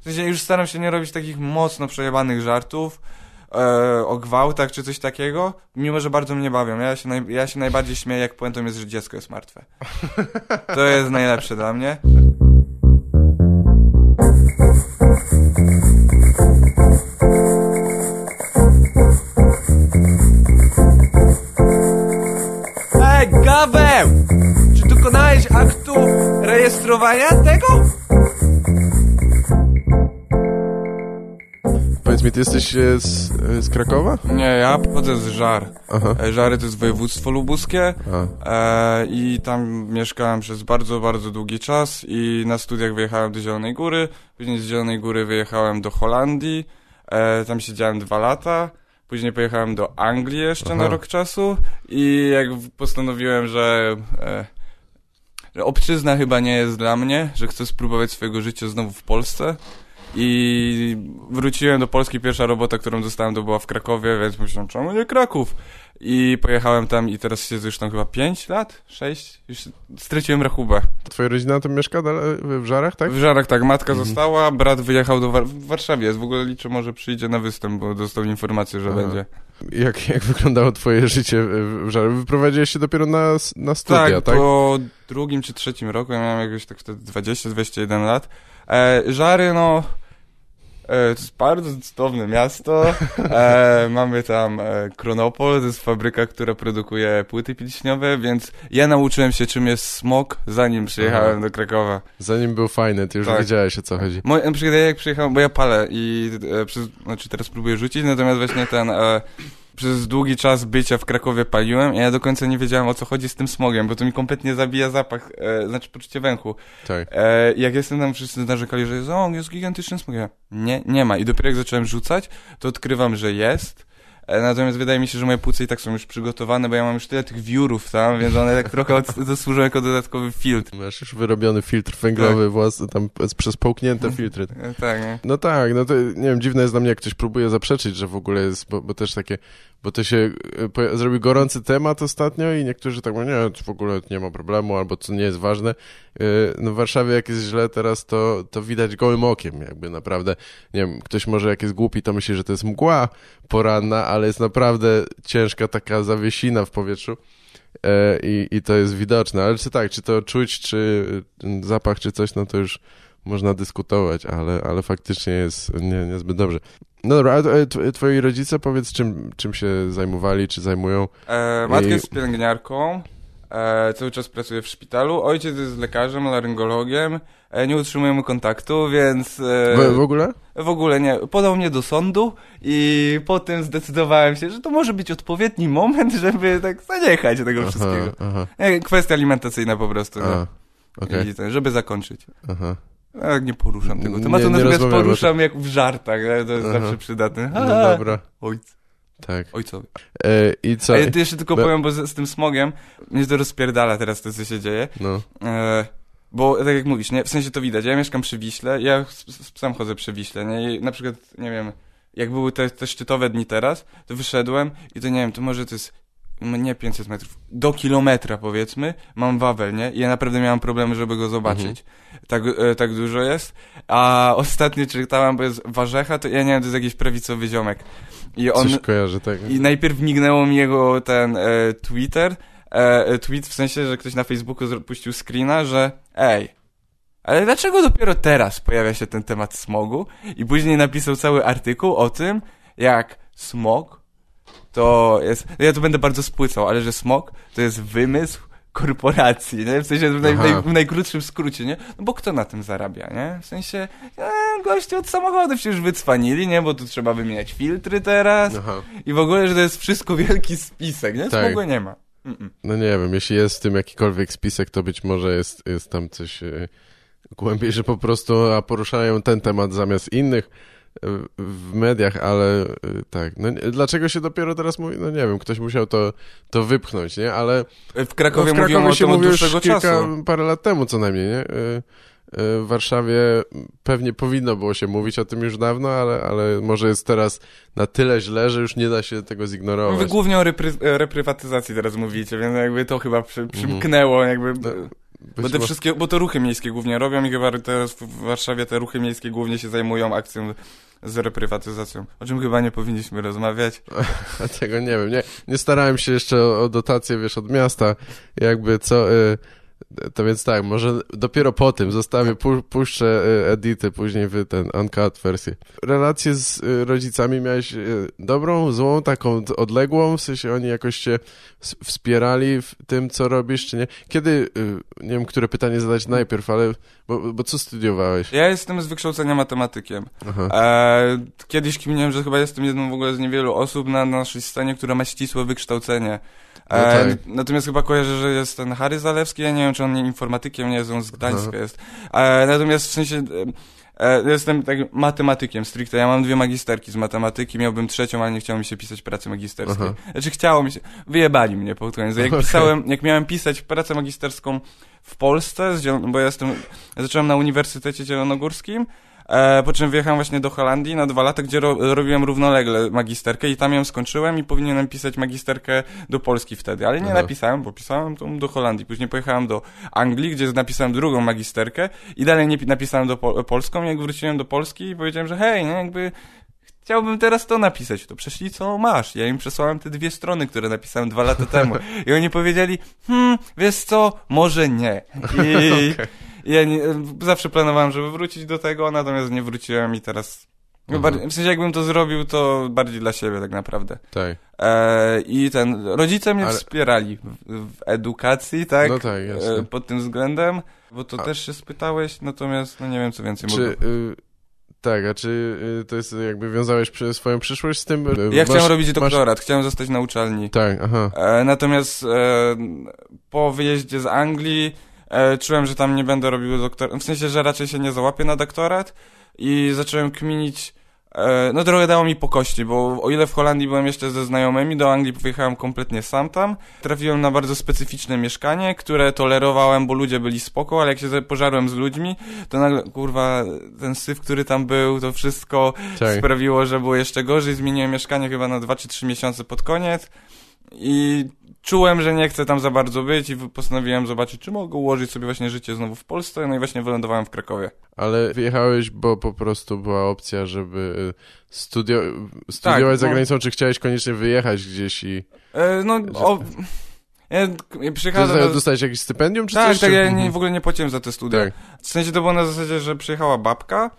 W sensie już staram się nie robić takich mocno przejebanych żartów e, o gwałtach czy coś takiego, mimo że bardzo mnie bawią. Ja się, naj, ja się najbardziej śmieję, jak puentą jest, że dziecko jest martwe. To jest najlepsze dla mnie. Ej, Gaweł! Czy dokonałeś aktu rejestrowania tego? Powiedz mi, ty jesteś e, z, e, z Krakowa? Nie, ja pochodzę z Żar. Aha. E, Żary to jest województwo lubuskie e, i tam mieszkałem przez bardzo, bardzo długi czas i na studiach wyjechałem do Zielonej Góry, później z Zielonej Góry wyjechałem do Holandii, e, tam siedziałem dwa lata, później pojechałem do Anglii jeszcze na Aha. rok czasu i jak postanowiłem, że, e, że obczyzna chyba nie jest dla mnie, że chcę spróbować swojego życia znowu w Polsce, i wróciłem do Polski, pierwsza robota, którą dostałem to była w Krakowie, więc myślałem, czemu nie Kraków? I pojechałem tam i teraz siedzę już tam chyba 5 lat? 6? Już straciłem rachubę. Twoja rodzina tam mieszka w Żarach, tak? W Żarach tak, matka Mhm. została, brat wyjechał do War- w Warszawie, jest w ogóle liczę, może przyjdzie na występ, bo dostał informację, że Aha. będzie. Jak, jak wyglądało twoje życie w w Żarach? Wyprowadziłeś się dopiero na, na studia, tak, tak? po drugim czy trzecim roku, ja miałem jakoś tak wtedy 20-21 lat. E, Żary, no... E, to jest bardzo cudowne miasto. E, mamy tam e, Kronopol, to jest fabryka, która produkuje płyty pilśniowe, więc ja nauczyłem się, czym jest smog, zanim przyjechałem Aha. do Krakowa. Zanim był fajny, ty już Tak. wiedziałeś o co chodzi. Moi, na przykład ja jak przyjechałem, bo ja palę i e, przez, znaczy teraz próbuję rzucić, natomiast właśnie ten, e, przez długi czas bycia w Krakowie paliłem i ja do końca nie wiedziałem o co chodzi z tym smogiem, bo to mi kompletnie zabija zapach, e, znaczy poczucie węchu. Tak. E, jak jestem tam, wszyscy narzekali, że jest, o, jest gigantyczny smog. Ja, nie, nie ma. I dopiero jak zacząłem rzucać, to odkrywam, że jest. E, natomiast wydaje mi się, że moje płuca i tak są już przygotowane, bo ja mam już tyle tych wiórów tam, więc one tak trochę od, to służą jako dodatkowy filtr. Masz już wyrobiony filtr węglowy, własny, tam przez połknięte filtry. Tak, nie? No tak, no to nie wiem, dziwne jest dla mnie, jak ktoś próbuje zaprzeczyć, że w ogóle jest, bo, bo też takie, bo to się e, zrobił gorący temat ostatnio i niektórzy tak mówią, nie, w ogóle nie ma problemu, albo co nie jest ważne. E, No w Warszawie jak jest źle teraz, to, to widać gołym okiem, jakby naprawdę, nie wiem, ktoś może jak jest głupi, to myśli, że to jest mgła poranna, ale jest naprawdę ciężka taka zawiesina w powietrzu. E, I, I to jest widoczne, ale czy tak, czy to czuć, czy zapach, czy coś, no to już można dyskutować, ale, ale faktycznie jest nie, niezbyt dobrze. No dobra, a e, tw- twoi rodzice powiedz, czym, czym się zajmowali, czy zajmują? E, matka I- jest pielęgniarką, e, cały czas pracuje w szpitalu, ojciec jest lekarzem, laryngologiem, e, nie utrzymujemy kontaktu, więc... E, W, w ogóle? W ogóle nie. Podał mnie do sądu i potem zdecydowałem się, że to może być odpowiedni moment, żeby tak zaniechać tego wszystkiego. aha, Nie, Kwestia alimentacyjna po prostu, nie? a, okej, I żeby zakończyć. aha. Ja nie poruszam tego Nie- tematu, nie natomiast o poruszam jak w żartach, to jest Aha. zawsze przydatne. No Ha, dobra, Ojc, tak. ojcowie. E, I co? A ja jeszcze tylko Be- powiem, bo z, z tym smogiem mnie to rozpierdala teraz to, co się dzieje. No, E, bo tak jak mówisz, nie? W sensie to widać. Ja mieszkam przy Wiśle, ja psem chodzę przy Wiśle, nie? I na przykład, nie wiem, jak były te, te szczytowe dni teraz, to wyszedłem i to nie wiem, to może to jest nie 500 metrów, do kilometra powiedzmy, mam wawel, nie? I ja naprawdę miałem problemy, żeby go zobaczyć. Tak, e, tak dużo jest. A ostatnio czytałem, bo jest Warzecha, to ja nie wiem, to jest jakiś prawicowy ziomek. I on... coś kojarzy, tak. I najpierw mignęło mi jego ten e, Twitter, e, e, tweet w sensie, że ktoś na Facebooku puścił screena, że ej, ale dlaczego dopiero teraz pojawia się ten temat smogu? I później napisał cały artykuł o tym, jak smog to jest, no ja tu będę bardzo spłycał, ale że smog to jest wymysł korporacji, nie? W sensie w, naj, naj, w najkrótszym skrócie, nie? No bo kto na tym zarabia, nie? W sensie, e, goście od samochodów się już wycwanili, nie? Bo tu trzeba wymieniać filtry teraz. Aha. I w ogóle, że to jest wszystko wielki spisek, nie? Tak. Smogu nie ma. Mm-mm. No nie wiem, jeśli jest w tym jakikolwiek spisek, to być może jest, jest tam coś e, głębiej, że po prostu a poruszają ten temat zamiast innych w mediach, ale e, tak. No, dlaczego się dopiero teraz mówi? No nie wiem, ktoś musiał to, to wypchnąć, nie? Ale W Krakowie, no, w mówią o się tym od mówi już kilka, czasu. parę lat temu co najmniej, nie? E, e, W Warszawie pewnie powinno było się mówić o tym już dawno, ale, ale może jest teraz na tyle źle, że już nie da się tego Wy zignorować. głównie o repry- reprywatyzacji teraz mówicie, więc jakby to chyba przy, przymknęło, jakby... No, Bo te wszystkie, bo to ruchy miejskie głównie robią i chyba teraz w Warszawie te ruchy miejskie głównie się zajmują akcją z reprywatyzacją, o czym chyba nie powinniśmy rozmawiać. Tego nie wiem, nie, nie starałem się jeszcze o, o dotację, wiesz, od miasta, jakby co... Y to więc tak, może dopiero po tym zostawię, pu puszczę y, edity później w ten uncut wersję. Relacje z y, rodzicami miałeś y, dobrą, złą, taką odległą, w sensie oni jakoś cię wspierali w tym, co robisz, czy nie? Kiedy, nie wiem, które pytanie zadać najpierw, ale, bo, bo co studiowałeś? Ja jestem z wykształcenia matematykiem. E, kiedyś kminiłem, że chyba jestem jedną w ogóle z niewielu osób na naszej scenie, która ma ścisłe wykształcenie. No e, tak. natomiast chyba kojarzę, że jest ten Harry Zalewski, ja nie wiem, czy on nie informatykiem nie jest, on z Gdańska jest. E, natomiast w sensie... E, jestem tak matematykiem stricte. Ja mam dwie magisterki z matematyki, miałbym trzecią, ale nie chciało mi się pisać pracy magisterskiej. Aha. Znaczy chciało mi się, wyjebali mnie pod koniec. Jak okay. pisałem, jak miałem pisać pracę magisterską w Polsce, bo ja jestem, ja zacząłem na Uniwersytecie Zielonogórskim, E, po czym wyjechałem właśnie do Holandii na dwa lata, gdzie ro robiłem równolegle magisterkę i tam ją skończyłem i powinienem pisać magisterkę do Polski wtedy, ale nie Aha. napisałem, bo pisałem tą do Holandii. Później pojechałem do Anglii, gdzie napisałem drugą magisterkę i dalej nie napisałem do po polską. Jak wróciłem do Polski i powiedziałem, że hej, nie, jakby chciałbym teraz to napisać. To przeszli, co masz. Ja im przesłałem te dwie strony, które napisałem dwa lata temu. I oni powiedzieli, hmm, wiesz co, może nie. I, okay ja nie, zawsze planowałem, żeby wrócić do tego, natomiast nie wróciłem i teraz... Mhm. w sensie jakbym to zrobił, to bardziej dla siebie tak naprawdę. Tak. E, I ten, rodzice mnie Ale... wspierali w, w, edukacji, tak? No tak, jasne. E, pod tym względem, bo to a... też się spytałeś, natomiast no nie wiem, co więcej czy, mogę... Y tak, a czy y, to jest jakby wiązałeś swoją przyszłość z tym? Y, ja masz, chciałem robić doktorat, masz... chciałem zostać na uczelni. Tak, aha. E, natomiast e, po wyjeździe z Anglii e, czułem, że tam nie będę robił doktorat, w sensie, że raczej się nie załapię na doktorat i zacząłem kminić, e, no trochę dało mi po kości, bo o ile w Holandii byłem jeszcze ze znajomymi, do Anglii pojechałem kompletnie sam tam, trafiłem na bardzo specyficzne mieszkanie, które tolerowałem, bo ludzie byli spoko, ale jak się pożarłem z ludźmi, to nagle, kurwa, ten syf, który tam był, to wszystko sprawiło, że było jeszcze gorzej, zmieniłem mieszkanie chyba na dwa czy trzy miesiące pod koniec i czułem, że nie chcę tam za bardzo być i postanowiłem zobaczyć, czy mogę ułożyć sobie właśnie życie znowu w Polsce, no i właśnie wylądowałem w Krakowie. Ale wyjechałeś, bo po prostu była opcja, żeby y, studio studiować tak, za no. granicą, czy chciałeś koniecznie wyjechać gdzieś i... E, no, o... Ja, przyjechałem... Do... Dostałeś jakieś stypendium, czy tak, coś? Tak, ja nie, mhm. w ogóle nie płaciłem za te studia. Tak. W sensie to było na zasadzie, że przyjechała babka,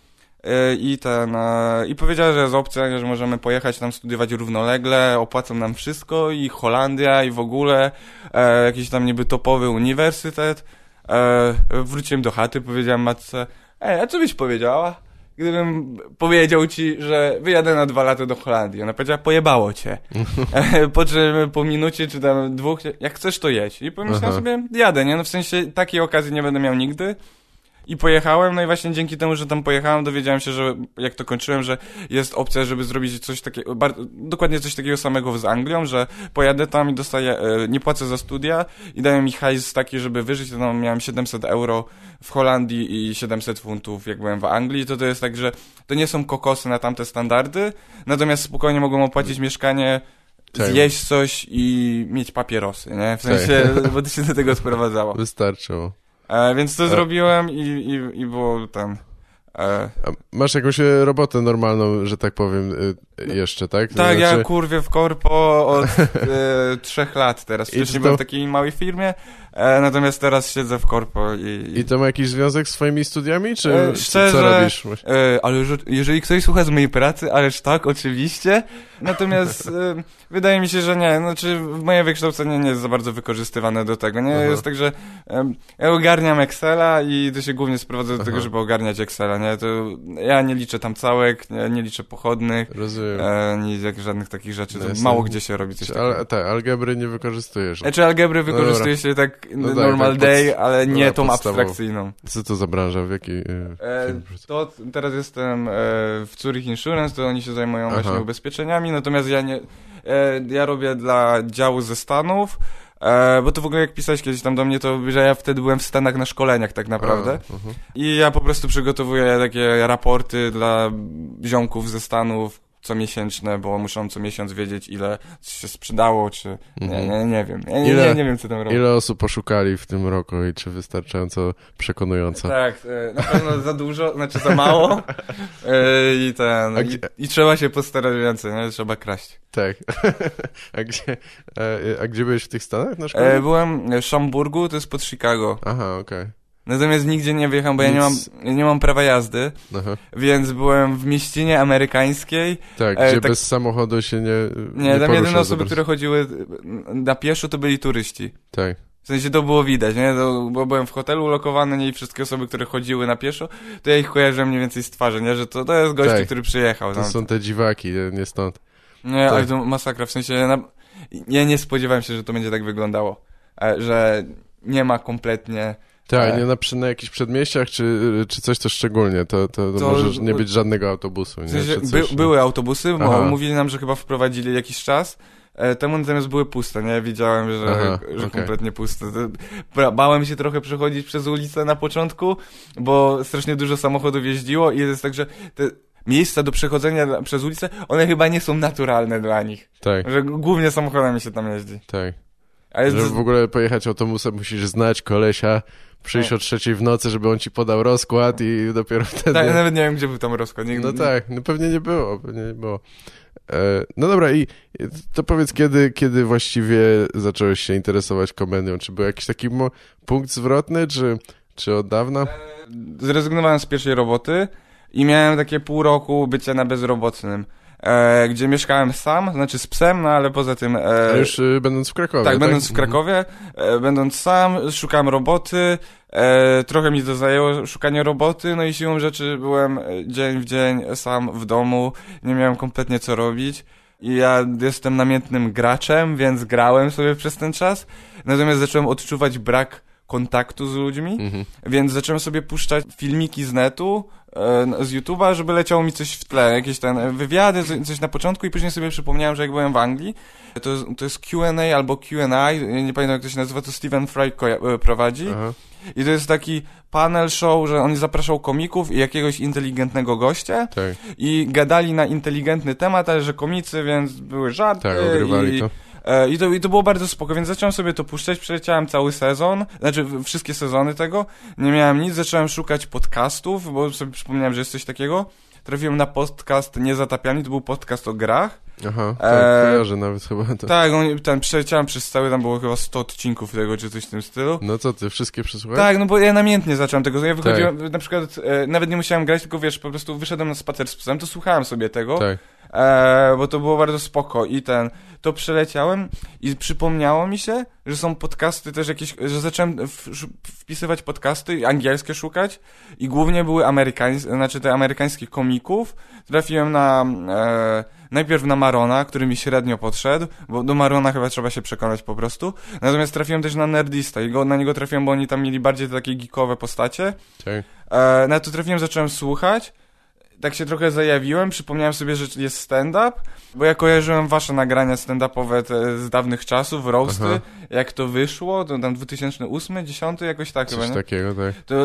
i ten, e, i powiedziała, że jest opcja, że możemy pojechać tam studiować równolegle, opłacą nam wszystko i Holandia i w ogóle e, jakiś tam niby topowy uniwersytet. E, wróciłem do chaty, powiedziałem matce, ej, a co byś powiedziała? Gdybym powiedział ci, że wyjadę na dwa lata do Holandii. Ona powiedziała, pojebało cię. E, po czym po minucie czy tam dwóch, jak chcesz to jeść. I pomyślałem Aha. sobie, jadę, nie? No w sensie takiej okazji nie będę miał nigdy. I pojechałem, no i właśnie dzięki temu, że tam pojechałem, dowiedziałem się, że jak to kończyłem, że jest opcja, żeby zrobić coś takiego, dokładnie coś takiego samego z Anglią, że pojadę tam i dostaję, e, nie płacę za studia i dają mi hajs taki, żeby wyżyć, no miałem 700 euro w Holandii i 700 funtów, jak byłem w Anglii, to to jest tak, że to nie są kokosy na tamte standardy, natomiast spokojnie mogą opłacić mieszkanie, zjeść coś i mieć papierosy, nie? W sensie, bo to się do tego sprowadzało. Wystarczyło. E, więc to e. zrobiłem i, i, i było ten... E... Masz jakąś e, robotę normalną, że tak powiem, e, jeszcze, tak? tak, znaczy... ja kurwię w korpo od e, trzech lat teraz. Wcześniej to... byłem w takiej małej firmie, e, natomiast teraz siedzę w korpo i... I to ma jakiś związek z twoimi studiami, czy e, szczerze, co robisz? E, ale jeżeli ktoś słucha z mojej pracy, ależ tak, oczywiście. Natomiast e, wydaje mi się, że nie. Znaczy, moje wykształcenie nie jest za bardzo wykorzystywane do tego. Nie Aha. jest tak, że ja ogarniam Excela i to się głównie sprowadza do Aha. tego, żeby ogarniać Excela, nie? To ja nie liczę tam całek, nie, nie liczę pochodnych. Rozumiem. E, nie jak żadnych takich rzeczy. No mało gdzie się robi coś takiego. Ale, tak, algebry nie wykorzystujesz. E, czy algebry no wykorzystuje się tak no tak, normal tak, day, ale nie no, tą podstawą. abstrakcyjną. Co to za branża? W jakiej... E, to teraz jestem e, w Zurich Insurance, to oni się zajmują Aha. właśnie ubezpieczeniami, natomiast ja nie... E, ja robię dla działu ze Stanów, E, bo to w ogóle jak pisałeś kiedyś tam do mnie, to że ja wtedy byłem w Stanach na szkoleniach tak naprawdę. A, uh -huh. I ja po prostu przygotowuję takie raporty dla ziomków ze Stanów, comiesięczne, bo muszą co miesiąc wiedzieć, ile się sprzedało, czy... Nie, Mhm. nie, nie wiem. Ja nie, Ile- nie, nie wiem, co tam robią. Ile osób poszukali w tym roku i czy wystarczająco przekonująco? Tak, e, na pewno za dużo, znaczy za mało. E, I ten. I, I trzeba się postarać więcej, nie? Trzeba kraść. Tak. a, gdzie, a, a gdzie byłeś w tych Stanach na szkole? E, byłem w Szamburgu, to jest pod Chicago. Aha, okej. Natomiast nigdzie nie wyjechałem, bo ja nie mam, ja nie mam prawa jazdy, Aha. więc byłem w mieścinie amerykańskiej. Tak, E, gdzie tak- bez samochodu się nie Nie, tam porusza jedyne osoby, które chodziły na pieszo, to byli turyści. Tak, W sensie to było widać, nie? To, bo byłem w hotelu ulokowany, nie? I wszystkie osoby, które chodziły na pieszo, to ja ich kojarzyłem mniej więcej z twarzy, nie? Że to, to jest gość, Tak. który przyjechał. to Tam. są te dziwaki, nie- nie stąd. Nie, Tak. ale to masakra, w sensie na... ja nie spodziewałem się, że to będzie tak wyglądało, e, że nie ma kompletnie... Tak, E. nie na, na jakichś przedmieściach, czy, czy coś to szczególnie, to, to, to, To- może nie być żadnego autobusu, nie? W sensie by, były autobusy, bo mówili nam, że chyba wprowadzili jakiś czas, e, temu natomiast były puste, nie? Widziałem, że, Aha, że okej. kompletnie puste. Bałem się trochę przechodzić przez ulicę na początku, bo strasznie dużo samochodów jeździło i jest tak, że te miejsca do przechodzenia przez ulicę, one chyba nie są naturalne dla nich. Tak, Że głównie samochodami się tam jeździ. tak. Ale Żeby w ogóle pojechać autobusem, musisz znać kolesia, przyjść Tak. o trzeciej w nocy, żeby on ci podał rozkład i dopiero wtedy... tak, nawet nie wiem, gdzie był tam rozkład. Nie, No tak, no pewnie nie było, pewnie nie było. E, no dobra, i to powiedz, kiedy, kiedy właściwie zacząłeś się interesować komedią? Czy był jakiś taki punkt zwrotny, czy, czy od dawna? Zrezygnowałem z pierwszej roboty i miałem takie pół roku bycia na bezrobotnym, e, gdzie mieszkałem sam, znaczy z psem, no ale poza tym... E, A już y, będąc w Krakowie, tak, tak? będąc w Krakowie, e, będąc sam, szukałem roboty, e, trochę mi to zajęło szukanie roboty, no i siłą rzeczy byłem e, dzień w dzień sam w domu, nie miałem kompletnie co robić. I ja jestem namiętnym graczem, więc grałem sobie przez ten czas, natomiast zacząłem odczuwać brak kontaktu z ludźmi, Mhm. więc zacząłem sobie puszczać filmiki z netu, z YouTube'a, żeby leciało mi coś w tle, jakieś ten wywiady, co- coś na początku i później sobie przypomniałem, że jak byłem w Anglii, to, to jest Q&A albo Q&A, nie pamiętam jak to się nazywa, to Stephen Fry e, prowadzi Aha. i to jest taki panel show, że on zapraszał komików i jakiegoś inteligentnego gościa Tak, i gadali na inteligentny temat, ale że komicy, więc były żarty tak, i, to. E, I to, I to było bardzo spoko, więc zacząłem sobie to puszczać, przeleciałem cały sezon, znaczy wszystkie sezony tego, nie miałem nic, zacząłem szukać podcastów, bo sobie przypomniałem, że jest coś takiego. Trafiłem na podcast Niezatapialni, to był podcast o grach. Aha, tak, E, kojarzę nawet chyba to. Tak, on, ten przeleciałem przez cały, tam było chyba 100 odcinków tego, czy coś w tym stylu. No co ty, wszystkie przesłuchałeś? Tak, no bo ja namiętnie zacząłem tego. Ja wychodziłem, Tak. na przykład, e, nawet nie musiałem grać, tylko wiesz, po prostu wyszedłem na spacer z psem, to słuchałem sobie tego. Tak, E, bo to było bardzo spoko i ten, to przeleciałem i przypomniało mi się, że są podcasty też jakieś, że zacząłem w, wpisywać podcasty, angielskie szukać i głównie były amerykańskie, znaczy te amerykańskich komików. Trafiłem na, e, najpierw na Marona, który mi średnio podszedł, bo do Marona chyba trzeba się przekonać po prostu. Natomiast trafiłem też na Nerdista i go, na niego trafiłem, bo oni tam mieli bardziej takie geekowe postacie. tak. E, na to trafiłem, zacząłem słuchać. Tak się trochę zajawiłem, przypomniałem sobie, że jest stand-up, bo ja kojarzyłem wasze nagrania stand-upowe z dawnych czasów, roasty, Aha. jak to wyszło, to tam 2008, 10, jakoś tak chyba, Coś nie? takiego, tak. To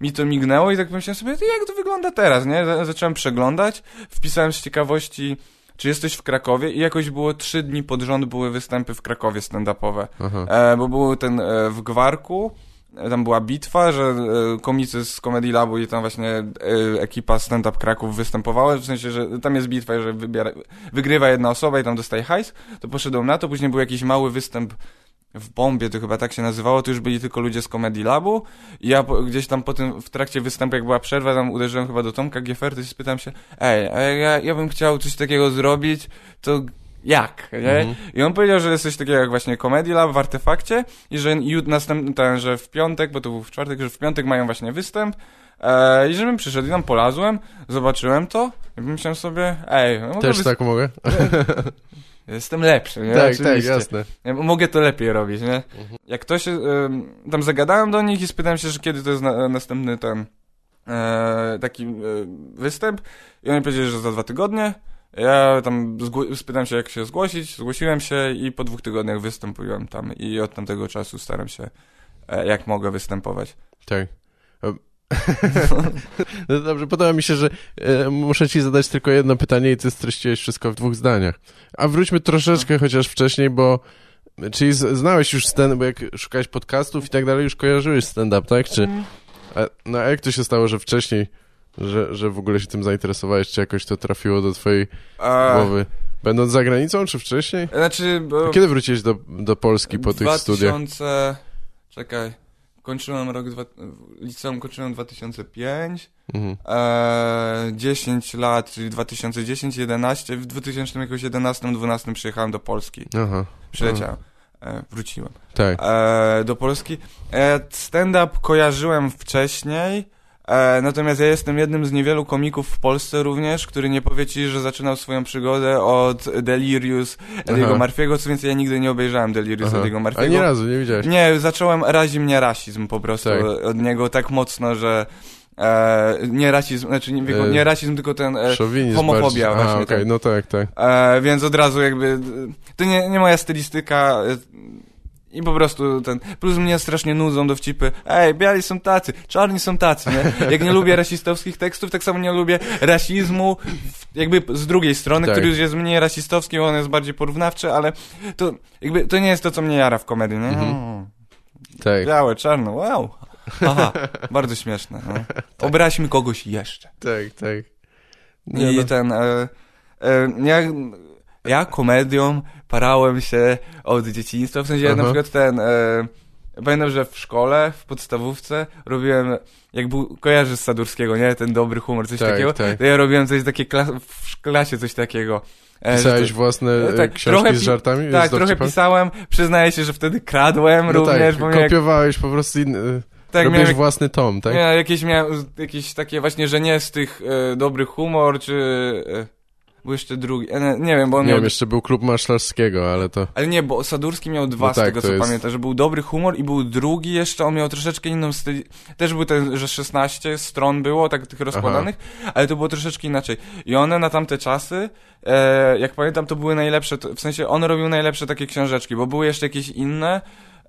mi to mignęło i tak pomyślałem sobie, "Ty, jak to wygląda teraz, nie? Za- Zacząłem przeglądać, wpisałem z ciekawości, czy jesteś w Krakowie? I jakoś było trzy dni pod rząd były występy w Krakowie stand-upowe. E, bo był ten e, w Gwarku, e, tam była bitwa, że e, komicy z Comedy Labu i tam właśnie e, ekipa Stand Up Kraków występowała, w sensie, że tam jest bitwa, że wybiera, wygrywa jedna osoba i tam dostaje hajs, to poszedłem na to, później był jakiś mały występ w Bombie, to chyba tak się nazywało, to już byli tylko ludzie z Comedy Labu i ja po, gdzieś tam po tym, w trakcie występu, jak była przerwa, tam uderzyłem chyba do Tomka Giefer, to się spytałem się, ej, a ja, ja bym chciał coś takiego zrobić, to jak, nie? Mhm. I on powiedział, że jest coś takiego jak właśnie Comedy Lab w Artefakcie i że następny, ten, że w piątek, bo to był w czwartek, że w piątek mają właśnie występ e, i żebym przyszedł i tam polazłem, zobaczyłem to i pomyślałem sobie, ej, no mogę Też tak mogę? Jestem lepszy, nie? tak, tak, Oczywiście. jasne. Ja mogę to lepiej robić, nie? Jak ktoś, ym, tam zagadałem do nich i spytałem się, że kiedy to jest na, następny ten e, taki e, występ i oni powiedzieli, że za dwa tygodnie. Ja tam spytałem się, jak się zgłosić, zgłosiłem się i po dwóch tygodniach występuję tam i od tamtego czasu staram się, e, jak mogę występować. Tak. No dobrze, podoba mi się, że e, muszę ci zadać tylko jedno pytanie i ty streściłeś wszystko w dwóch zdaniach. A wróćmy troszeczkę chociaż wcześniej, bo czyli z- znałeś już stand bo jak szukałeś podcastów i tak dalej, już kojarzyłeś stand-up, tak? Czy, a, no a jak to się stało, że wcześniej, że, że w ogóle się tym zainteresowałeś, czy jakoś to trafiło do twojej A, głowy? Będąc za granicą, czy wcześniej? Znaczy, bo... A Kiedy wróciłeś do, do Polski po tych 2000... studiach? Czekaj. Kończyłem rok... Dwa... Liceum kończyłem 2005. Mhm. Eee, 10 lat, czyli 2010-11. W 2011-12 przyjechałem do Polski. Aha, Przyleciałem. E, wróciłem. tak. E, do Polski. E, Stand-up kojarzyłem wcześniej, e, natomiast ja jestem jednym z niewielu komików w Polsce również, który nie powie ci, że zaczynał swoją przygodę od Delirius Ediego. Marfiego, co więcej ja nigdy nie obejrzałem Delirius Aha. Ediego Marfiego. nie razu, nie widziałeś. Nie, zacząłem, razi mnie rasizm po prostu Tak. od niego tak mocno, że e, nie rasizm, znaczy nie, E, nie rasizm, tylko ten e, homofobia bardziej. właśnie, A, okej, tak. no tak, tak. E, więc od razu jakby, to nie, nie moja stylistyka e, i po prostu ten, plus mnie strasznie nudzą dowcipy, ej, biali są tacy, czarni są tacy, nie? Jak nie lubię rasistowskich tekstów, tak samo nie lubię rasizmu, jakby z drugiej strony, Tak. który już jest mniej rasistowski, on jest bardziej porównawczy, ale to jakby, to nie jest to, co mnie jara w komedii, nie? Mhm. Mm. Tak, Białe, czarne, wow. Aha, bardzo śmieszne. No. Obraźmy kogoś jeszcze. tak, tak. Nie, I no. ten. E, e, ja komedią parałem się od dzieciństwa. W sensie ja na Aha. przykład ten. E, pamiętam, że w szkole, w podstawówce robiłem. Jak był, kojarzysz z Sadurskiego, nie? Ten dobry humor, coś Tak, takiego. tak. To ja robiłem coś takie klas, w klasie, coś takiego. E, że Pisałeś to- własne e, e, tak, książki trochę z żartami? Tak, z trochę pisałem. Przyznaję się, że wtedy kradłem No również, tak, bo miałem, kopiowałeś po prostu, in, e, tak, robiłeś miałem własny tom, tak? Nie, jakieś miałem jakieś takie właśnie, że nie z tych e, dobry humor, czy... E, był jeszcze drugi, e, nie, nie wiem, bo on Nie miał... wiem, jeszcze był klub Maszlarskiego, ale to... Ale nie, bo Sadurski miał dwa No z tak, tego, to co jest- pamiętam, że był dobry humor i był drugi jeszcze, on miał troszeczkę inną styl... Też był ten, że 16 stron było, tak tych rozkładanych, ale to było troszeczkę inaczej. I one na tamte czasy, e, jak pamiętam, to były najlepsze, to, w sensie on robił najlepsze takie książeczki, bo były jeszcze jakieś inne,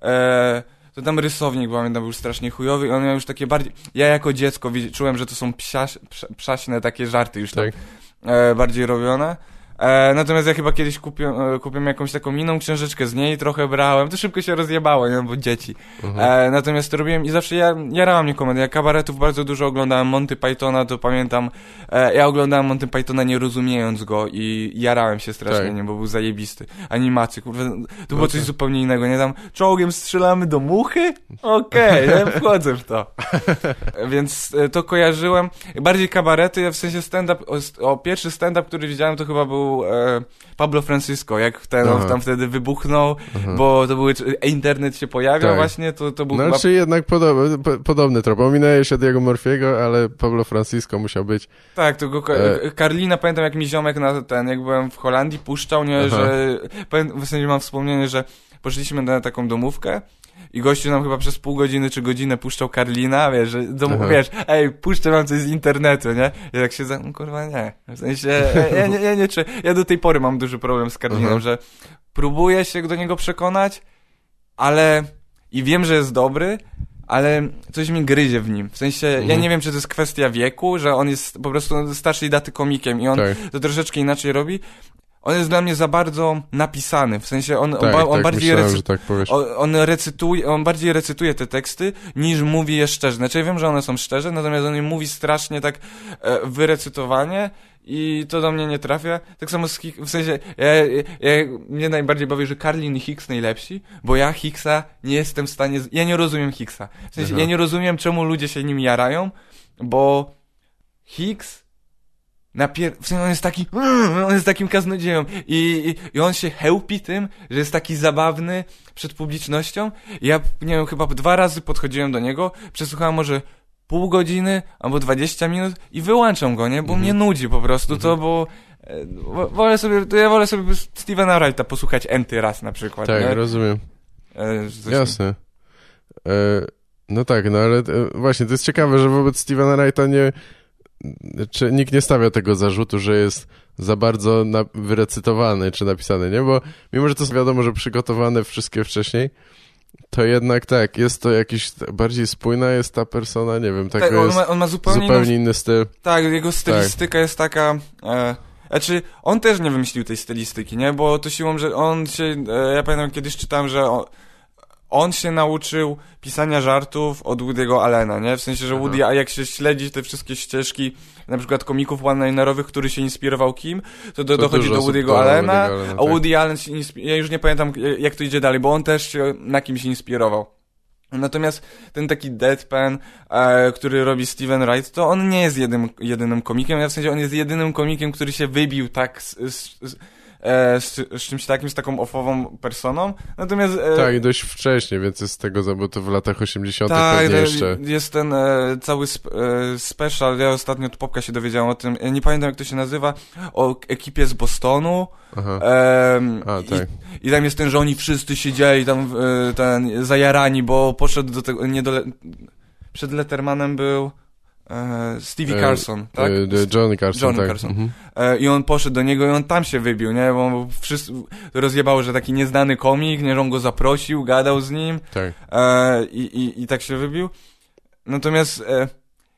e, to tam rysownik, pamiętam, był strasznie chujowy i on miał już takie bardziej... Ja jako dziecko czułem, że to są psia, psiaśne takie żarty już tam Tak. e, bardziej robione. E, natomiast ja chyba kiedyś kupiłem, kupiłem jakąś taką inną książeczkę z niej, trochę brałem, to szybko się rozjebało, nie, bo dzieci. Mhm. E, natomiast to robiłem i zawsze ja, jarała mnie komedia. Ja kabaretów bardzo dużo oglądałem, Monty Pythona to pamiętam. E, ja oglądałem Monty Pythona nie rozumiejąc go i jarałem się strasznie, Tak. nie, bo był zajebisty. Animacje, kurwa, to było coś tak. zupełnie innego, nie tam czołgiem strzelamy do muchy? Okej, ja wchodzę w to. Więc e, to kojarzyłem. Bardziej kabarety, w sensie stand-up, o, o pierwszy stand-up, który widziałem, to chyba był e, Pablo Francisco, jak ten Aha. tam wtedy wybuchnął, Aha. bo to były, e, internet się pojawiał Tak. właśnie, to, to był No, chyba... czy jednak podobny, po, podobny trop. Ominęłeś od jego Morfiego, ale Pablo Francisco musiał być. Tak, to go, E. Karlina, pamiętam jak mi ziomek na ten, jak byłem w Holandii, puszczał, nie, Aha. że, pamię- w sensie mam wspomnienie, że poszliśmy na taką domówkę i gościu nam chyba przez pół godziny czy godzinę puszczał Karlina, wiesz, że Aha. wiesz, ej, puszczę wam coś z internetu, nie? I tak się za, no, kurwa nie, w sensie, ja, ja, nie, ja, nie, czy, ja do tej pory mam duży problem z Karlinem, Aha. że próbuję się do niego przekonać, ale i wiem, że jest dobry, ale coś mi gryzie w nim. W sensie, ja Mhm. nie wiem, czy to jest kwestia wieku, że on jest po prostu starszej daty komikiem i on Tak, to troszeczkę inaczej robi. On jest dla mnie za bardzo napisany, w sensie on, tak, on, on tak bardziej myślałem, recy- tak on, on recytuje, on bardziej recytuje te teksty, niż mówi je szczerze. Znaczy ja wiem, że one są szczerze, natomiast on je mówi strasznie tak e, wyrecytowanie i to do mnie nie trafia. Tak samo z Hick, w sensie, ja, ja, mnie najbardziej bawi, że Karlin i Hicks najlepsi, bo ja Hicksa nie jestem w stanie, z- ja nie rozumiem Hicksa. W sensie, Aha. ja nie rozumiem, czemu ludzie się nim jarają, bo Hicks Napier... W sensie on jest taki, on jest takim kaznodzieją I, i, i on się chełpi tym, że jest taki zabawny przed publicznością. I ja, nie wiem, chyba dwa razy podchodziłem do niego, przesłuchałem może pół godziny albo 20 minut i wyłączam go, nie? Bo Mhm. mnie nudzi po prostu to, bo e, wo- wolę sobie, to ja wolę sobie Stevena Wrighta posłuchać enty raz na przykład, Tak, nie? rozumiem. E, Jasne. E, no tak, no ale e, właśnie, to jest ciekawe, że wobec Stevena Wrighta nie... Czy nikt nie stawia tego zarzutu, że jest za bardzo na, wyrecytowany czy napisany, nie? Bo mimo, że to jest wiadomo, że przygotowane wszystkie wcześniej, to jednak tak, jest to jakiś bardziej spójna jest ta persona, nie wiem, tak, Tak, on jest ma, on ma zupełnie, zupełnie inny styl. Tak, jego stylistyka jest taka... E, znaczy, on też nie wymyślił tej stylistyki, nie? Bo to siłą, że on się... E, ja pamiętam, kiedyś czytałem, że on, on się nauczył pisania żartów od Woody'ego Allena, nie? W sensie, że Aha. Woody, a jak się śledzi te wszystkie ścieżki, na przykład komików one-linerowych, który się inspirował kim, to, do, To dochodzi do Woody'ego Allena, Allena, a tak. Woody Allen się inspi- ja już nie pamiętam, jak to idzie dalej, bo on też się na kim się inspirował. Natomiast ten taki deadpan, e, który robi Steven Wright, to on nie jest jednym, jedynym komikiem, ja w sensie on jest jedynym komikiem, który się wybił tak z, z, z, e, z, z czymś takim, z taką ofową personą. Natomiast... E, Tak, i dość wcześnie, więc jest z tego, za- bo to w latach 80. tak, pewnie to jeszcze. jest ten e, cały sp, e, special, ja ostatnio od Popka się dowiedziałem o tym, e, nie pamiętam jak to się nazywa, o ekipie z Bostonu. Aha. A, tak. i, I tam jest ten, że oni wszyscy siedzieli tam e, ten, zajarani, bo poszedł do tego, nie do, Le- przed Lettermanem był e, Stevie E, Carson, tak? E, de- Johnny Carson, Johnny tak. Carson. Mhm. E, I on poszedł do niego i on tam się wybił, nie? Bo wszyscy rozjebało, że taki nieznany komik, nie, on go zaprosił, gadał z nim. Tak. E, i, i, I tak się wybił. Natomiast e,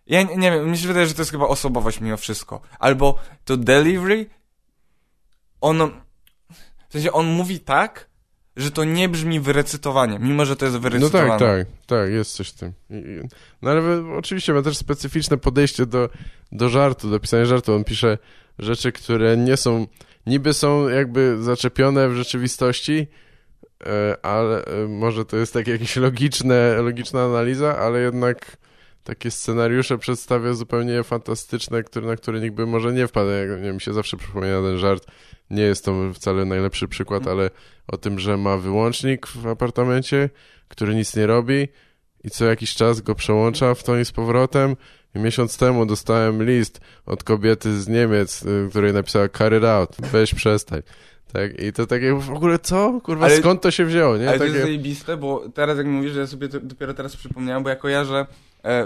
ja nie, nie wiem, mi się wydaje, że to jest chyba osobowość mimo wszystko. Albo to delivery, on, w sensie on mówi tak, że to nie brzmi wyrecytowanie, mimo że to jest No wyrecytowane. tak, tak, tak, jest coś w tym. I- i- No ale oczywiście ma też specyficzne podejście do, do żartu, do pisania żartu. On pisze rzeczy, które nie są, niby są jakby zaczepione w rzeczywistości, e, ale e, może to jest takie jakieś logiczne, logiczna analiza, ale jednak takie scenariusze przedstawia zupełnie fantastyczne, które, na które nikt by może nie wpadł. Jak, nie mi się zawsze przypomina ten żart. Nie jest to wcale najlepszy przykład, ale o tym, że ma wyłącznik w apartamencie, który nic nie robi i co jakiś czas go przełącza w to i z powrotem. I miesiąc temu dostałem list od kobiety z Niemiec, y, której napisała cut it out, weź przestań. Tak, i to takie w ogóle co? Kurwa, Ale- skąd to się wzięło, nie? Ale to jest Takie... zajebiste, bo teraz jak mówisz, że ja sobie to dopiero teraz przypomniałem, bo ja kojarzę e,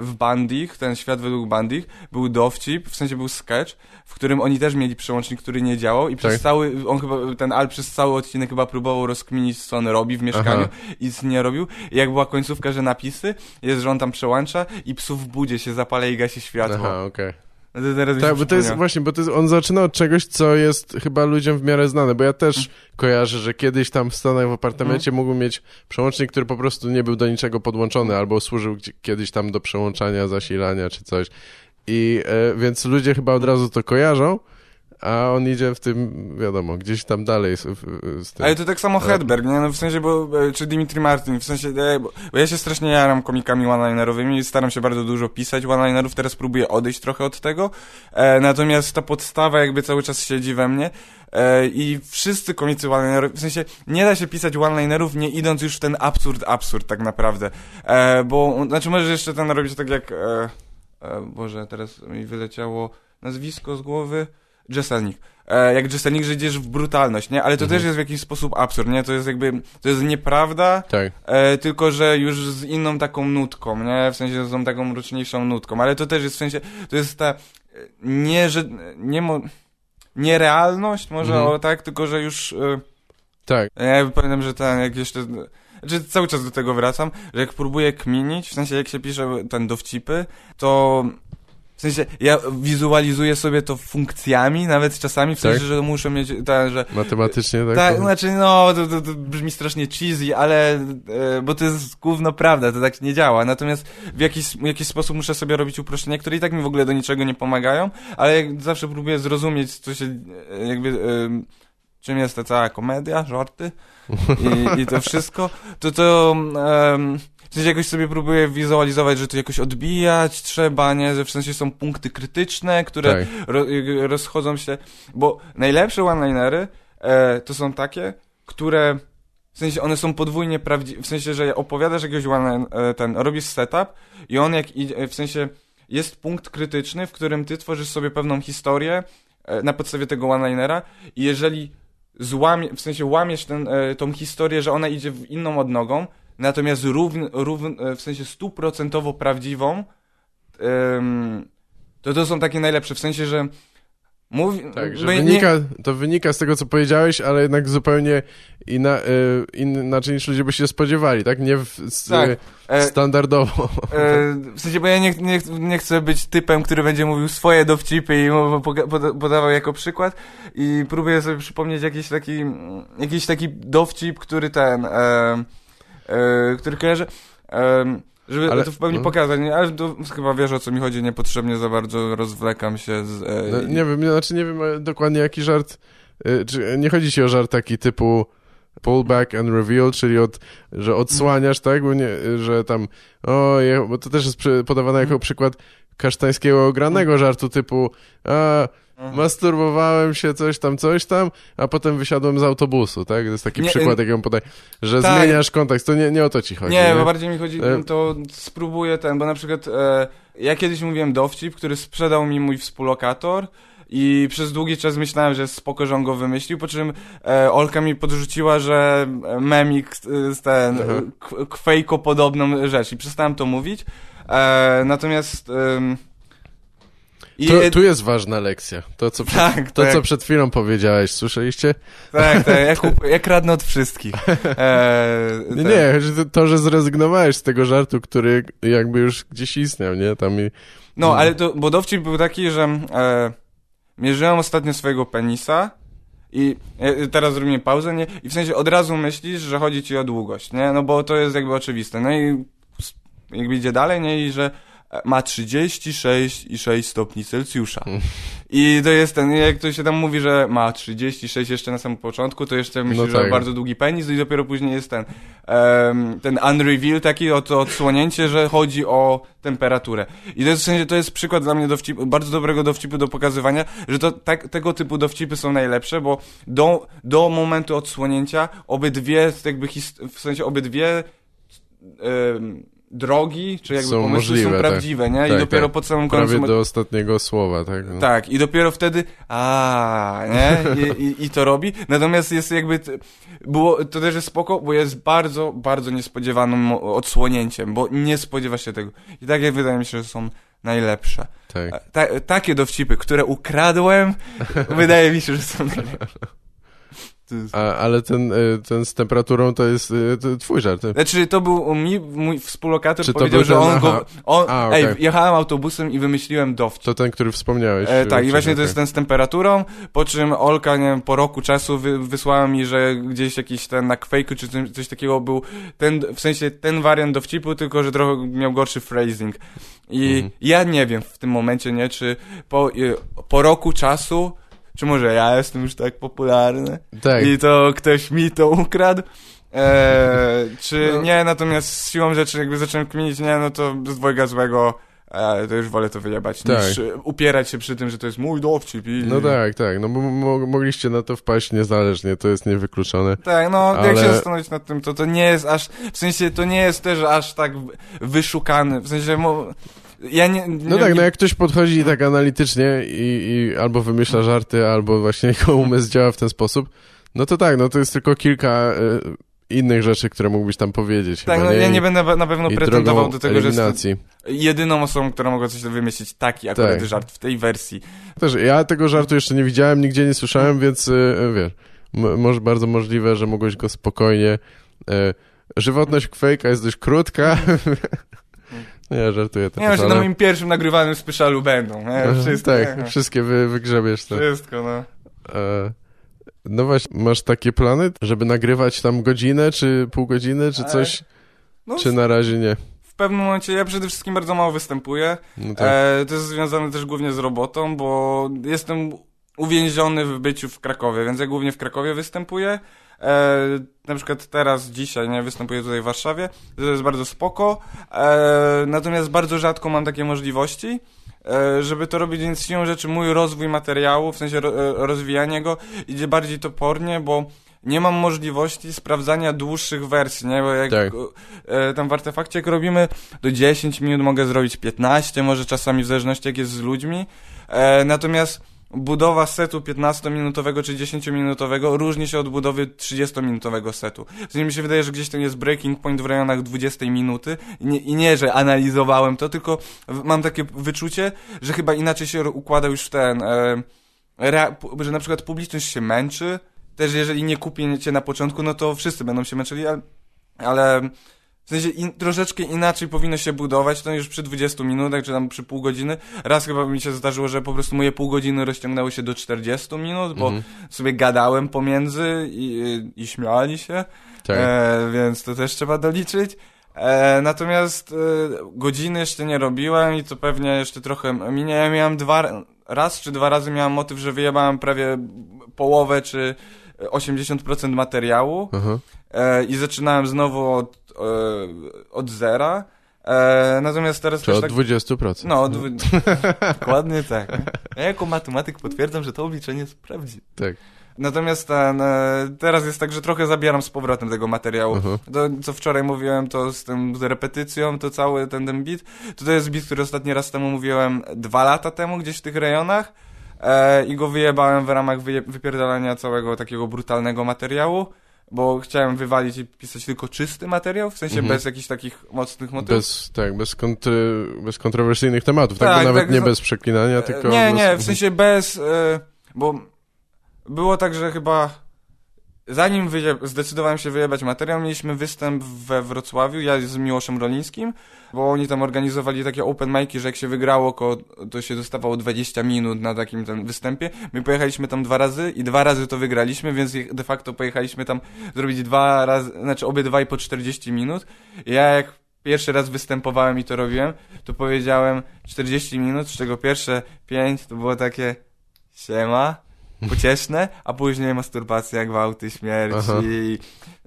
w Bandich, ten świat według Bandich, był dowcip, w sensie był sketch, w którym oni też mieli przełącznik, który nie działał i przez Tak. cały, on chyba, ten Al przez cały odcinek chyba próbował rozkminić, co on robi w mieszkaniu i nic nie robił. I jak była końcówka, że napisy, jest, że on tam przełącza i psu w budzie się zapala i gasi światło. Aha, okej. No to teraz Tak, bo to jest właśnie, bo to jest, on zaczyna od czegoś, co jest chyba ludziom w miarę znane, bo ja też Mm. kojarzę, że kiedyś tam w Stanach w apartamencie Mhm. mógł mieć przełącznik, który po prostu nie był do niczego podłączony, albo służył gdzie- kiedyś tam do przełączania, zasilania czy coś. I e, więc ludzie chyba od razu to kojarzą, a on idzie w tym, wiadomo, gdzieś tam dalej z, z tym. Ale to tak samo. Hedberg, nie? No w sensie, bo, e, czy Dimitri Martin, w sensie, e, bo, bo ja się strasznie jaram komikami one-linerowymi i staram się bardzo dużo pisać one-linerów, teraz próbuję odejść trochę od tego, e, natomiast ta podstawa jakby cały czas siedzi we mnie e, i wszyscy komicy one-linerowi, w sensie, nie da się pisać one-linerów nie idąc już w ten absurd, absurd tak naprawdę, e, bo, znaczy możesz jeszcze ten robić tak jak, e, Boże, teraz mi wyleciało nazwisko z głowy, Jesselnik. E, jak Jesselnik, że idziesz w brutalność, nie? Ale to Mhm. też jest w jakiś sposób absurd, nie? To jest jakby, to jest nieprawda, Tak, e, tylko że już z inną taką nutką, nie? W sensie z tą taką mroczniejszą nutką, ale to też jest w sensie, to jest ta e, nie, że, nie mo, nierealność może, Mhm. o tak, tylko że już, e, tak. ja pamiętam, że ten, jak jeszcze, znaczy cały czas do tego wracam, że jak próbuję kminić, w sensie jak się pisze ten dowcipy, to w sensie ja wizualizuję sobie to funkcjami, nawet czasami, w Tak? sensie, że muszę mieć, ten, że Matematycznie tak. tak, to- znaczy no, to, to, to brzmi strasznie cheesy, ale, e, bo to jest gówno prawda, to tak nie działa, natomiast w jakiś, w jakiś sposób muszę sobie robić uproszczenia, które i tak mi w ogóle do niczego nie pomagają, ale jak zawsze próbuję zrozumieć, co się, e, jakby, e, czym jest ta cała komedia, żarty i, i to wszystko, to to, w sensie jakoś sobie próbuję wizualizować, że to jakoś odbijać trzeba, nie, że w sensie są punkty krytyczne, które tak. ro, y, rozchodzą się, bo najlepsze one-linery e, to są takie, które w sensie one są podwójnie prawdziwe, w sensie, że opowiadasz jakiegoś one, e, ten, robisz setup i on jak idzie, w sensie jest punkt krytyczny, w którym ty tworzysz sobie pewną historię e, na podstawie tego one-linera i jeżeli złamie, w sensie łamiesz ten, e, tą historię, że ona idzie w inną odnogą, natomiast równ, równ, e, w sensie stuprocentowo prawdziwą, to to są takie najlepsze, w sensie, że Mówi, Tak, że wynika, to wynika z tego, co powiedziałeś, ale jednak zupełnie inna, y, inaczej niż ludzie by się spodziewali, tak? Nie w, Tak, e, standardowo. E, w sensie, bo ja nie, nie, nie chcę być typem, który będzie mówił swoje dowcipy i podawał jako przykład i próbuję sobie przypomnieć jakiś taki, jakiś taki dowcip, który ten, e, e, który kojarzę, e, żeby Ale- to w pełni no. pokazać, nie? ale to chyba wiesz o co mi chodzi, niepotrzebnie za bardzo rozwlekam się z... E, No, nie wiem, znaczy nie wiem e, dokładnie jaki żart, y, czy nie chodzi ci o żart taki typu pull back and reveal, czyli od, że odsłaniasz, tak, bo nie, że tam, o, je, bo to też jest podawane jako przykład kasztańskiego ogranego żartu typu, a, Mhm. masturbowałem się, coś tam, coś tam, a potem wysiadłem z autobusu, tak? To jest taki Nie, przykład, y- jaki on podaje, że Tak. zmieniasz kontekst, to nie, nie o to ci chodzi, Nie, bo bardziej mi chodzi, E- to spróbuję ten, bo na przykład e, ja kiedyś mówiłem dowcip, który sprzedał mi mój współlokator i przez długi czas myślałem, że jest spoko, że on go wymyślił, po czym e, Olka mi podrzuciła, że memik z, z ten, Aha. kwejko podobną rzecz i przestałem to mówić, e, natomiast em, i, To, tu jest ważna lekcja. To, co, przed, tak, to, tak, co przed chwilą powiedziałeś, słyszeliście? tak, tak, ja, kup, ja kradnę od wszystkich. E, Nie, ten- nie, to, że zrezygnowałeś z tego żartu, który jakby już gdzieś istniał, nie? Tam i... No, ale to, bo dowcip był taki, że e, mierzyłem ostatnio swojego penisa i e, teraz zrobimy pauzę, nie? I w sensie od razu myślisz, że chodzi ci o długość, nie? No bo to jest jakby oczywiste. No i jakby idzie dalej, nie? I że e, ma 36,6 stopni Celsjusza. I to jest ten, jak to się tam mówi, że ma 36 jeszcze na samym początku, to jeszcze myślisz, że tak. ma bardzo długi penis i dopiero później jest ten, em, ten unreveal taki, o to odsłonięcie, że chodzi o temperaturę. I to jest w sensie, to jest przykład dla mnie dowcipu, bardzo dobrego dowcipu do pokazywania, że to tak, tego typu dowcipy są najlepsze, bo do, do momentu odsłonięcia obydwie, jakby w sensie obydwie em, drogi, czy jakby Są pomysły możliwe, są tak. prawdziwe, nie? I Tak, dopiero tak. pod samym końcu... Prawie do ostatniego słowa, tak? No. tak, i dopiero wtedy, a nie? I, i, I to robi. Natomiast jest jakby, było, to też jest spoko, bo jest bardzo, bardzo niespodziewanym odsłonięciem, bo nie spodziewa się tego. I takie wydaje mi się, że są najlepsze. tak. Ta, takie dowcipy, które ukradłem, wydaje mi się, że są najlepsze. A, ale ten, y, ten z temperaturą to jest y, to twój żart. Znaczy, to był mi, mój współlokator Czy to powiedział, że on go, on, A, ej, okej. jechałem autobusem i wymyśliłem dowcip. To ten, który wspomniałeś. E, tak, i właśnie to jest ten z temperaturą, po czym Olka, nie wiem, po roku czasu wy, wysłała mi, że gdzieś jakiś ten na Quake'u czy coś, coś takiego był ten, w sensie ten wariant dowcipu, tylko że trochę miał gorszy phrasing. I Mhm. ja nie wiem w tym momencie, nie, czy po, y, po roku czasu, czy może ja jestem już tak popularny Tak. i to ktoś mi to ukradł, e, czy No. nie, natomiast siłą rzeczy jakby zacząłem kminić, nie, no to z dwojga złego, e, to już wolę to wyjebać, Tak. niż e, upierać się przy tym, że to jest mój dowcip i... No tak, tak. No bo mo mogliście na to wpaść niezależnie, to jest niewykluczone. Tak, no jak Ale- się zastanowić nad tym, to to nie jest aż, w sensie to nie jest też aż tak wyszukany, w sensie mo, ja nie... No nie, tak, nie, no jak ktoś podchodzi tak analitycznie i, i albo wymyśla żarty, albo właśnie jego umysł działa w ten sposób, no to tak, no to jest tylko kilka y, innych rzeczy, które mógłbyś tam powiedzieć. Tak, no ja nie będę na pewno pretendował do tego, że jestem eliminacji. jedyną osobą, która mogła coś wymyślić taki akurat Tak. żart w tej wersji. Też ja tego żartu jeszcze nie widziałem, nigdzie nie słyszałem, więc y, y, wiesz, może bardzo możliwe, że mogłeś go spokojnie. Żywotność Quake'a jest dość krótka. nie, żartuję Nie teraz, że ale... na moim pierwszym nagrywanym specjalu będą, nie? Wszystko, tak, nie? wszystkie wy, wygrzebiesz. To. Wszystko, no. E, no właśnie, masz takie plany, żeby nagrywać tam godzinę, czy pół godziny, czy Ale- coś, no czy na razie nie? W pewnym momencie ja przede wszystkim bardzo mało występuję. No tak. E, to jest związane też głównie z robotą, bo jestem uwięziony w byciu w Krakowie, więc ja głównie w Krakowie występuję. E, na przykład teraz, dzisiaj, nie, występuję tutaj w Warszawie, to jest bardzo spoko, e, natomiast bardzo rzadko mam takie możliwości, e, żeby to robić, więc siłą rzeczy mój rozwój materiału, w sensie ro, e, rozwijanie go, idzie bardziej topornie, bo nie mam możliwości sprawdzania dłuższych wersji, nie, bo jak Tak. e, tam w artefakcie jak robimy, do 10 minut mogę zrobić 15, może czasami w zależności jak jest z ludźmi, e, natomiast budowa setu 15-minutowego czy 10-minutowego różni się od budowy 30-minutowego setu. Sensie mi się wydaje, że gdzieś tam jest breaking point w rejonach 20 minuty i nie, i nie, że analizowałem to, tylko mam takie wyczucie, że chyba inaczej się układa już ten... E, że na przykład publiczność się męczy, też jeżeli nie kupię cię na początku, no to wszyscy będą się męczyli, ale, ale w sensie in, troszeczkę inaczej powinno się budować, to już przy 20 minutach, czy tam przy pół godziny. Raz chyba mi się zdarzyło, że po prostu moje pół godziny rozciągnęły się do 40 minut, bo Mhm. sobie gadałem pomiędzy i, i śmiali się, Tak. e, więc to też trzeba doliczyć. E, natomiast e, godziny jeszcze nie robiłem i to pewnie jeszcze trochę minie. Ja miałem dwa, raz czy dwa razy miałem motyw, że wyjebałem prawie połowę czy 80% materiału Aha. e, i zaczynałem znowu od, e, od zera. E, natomiast teraz Czy od tak... 20%. No, dwu... dokładnie tak. Ja jako matematyk potwierdzam, że to obliczenie sprawdzi. Tak. Natomiast ten, e, teraz jest tak, że trochę zabieram z powrotem tego materiału. Aha. To, co wczoraj mówiłem, to z tym z repetycją, to cały ten, ten beat, to to jest beat, który ostatni raz temu mówiłem dwa lata temu, gdzieś w tych rejonach e, i go wyjebałem w ramach wyje, wypierdalania całego takiego brutalnego materiału, bo chciałem wywalić i pisać tylko czysty materiał, w sensie Mhm. bez jakichś takich mocnych motywów. Bez, tak, bez, kontry, bez kontrowersyjnych tematów, tak? Tak, Bo nawet tak, nie za- bez przeklinania, E, tylko... Nie, bez... nie, w sensie bez, e, bo było tak, że chyba zanim zdecydowałem się wyjebać materiał, mieliśmy występ we Wrocławiu, ja z Miłoszem Rolińskim, bo oni tam organizowali takie open mic'i, że jak się wygrało, to się dostawało 20 minut na takim ten występie. My pojechaliśmy tam dwa razy i dwa razy to wygraliśmy, więc de facto pojechaliśmy tam zrobić dwa razy, znaczy obydwaj po 40 minut. I ja jak pierwszy raz występowałem i to robiłem, to powiedziałem 40 minut, z czego pierwsze 5 to było takie siema, pocieszne, a później masturbacja, gwałty, śmierć Aha. i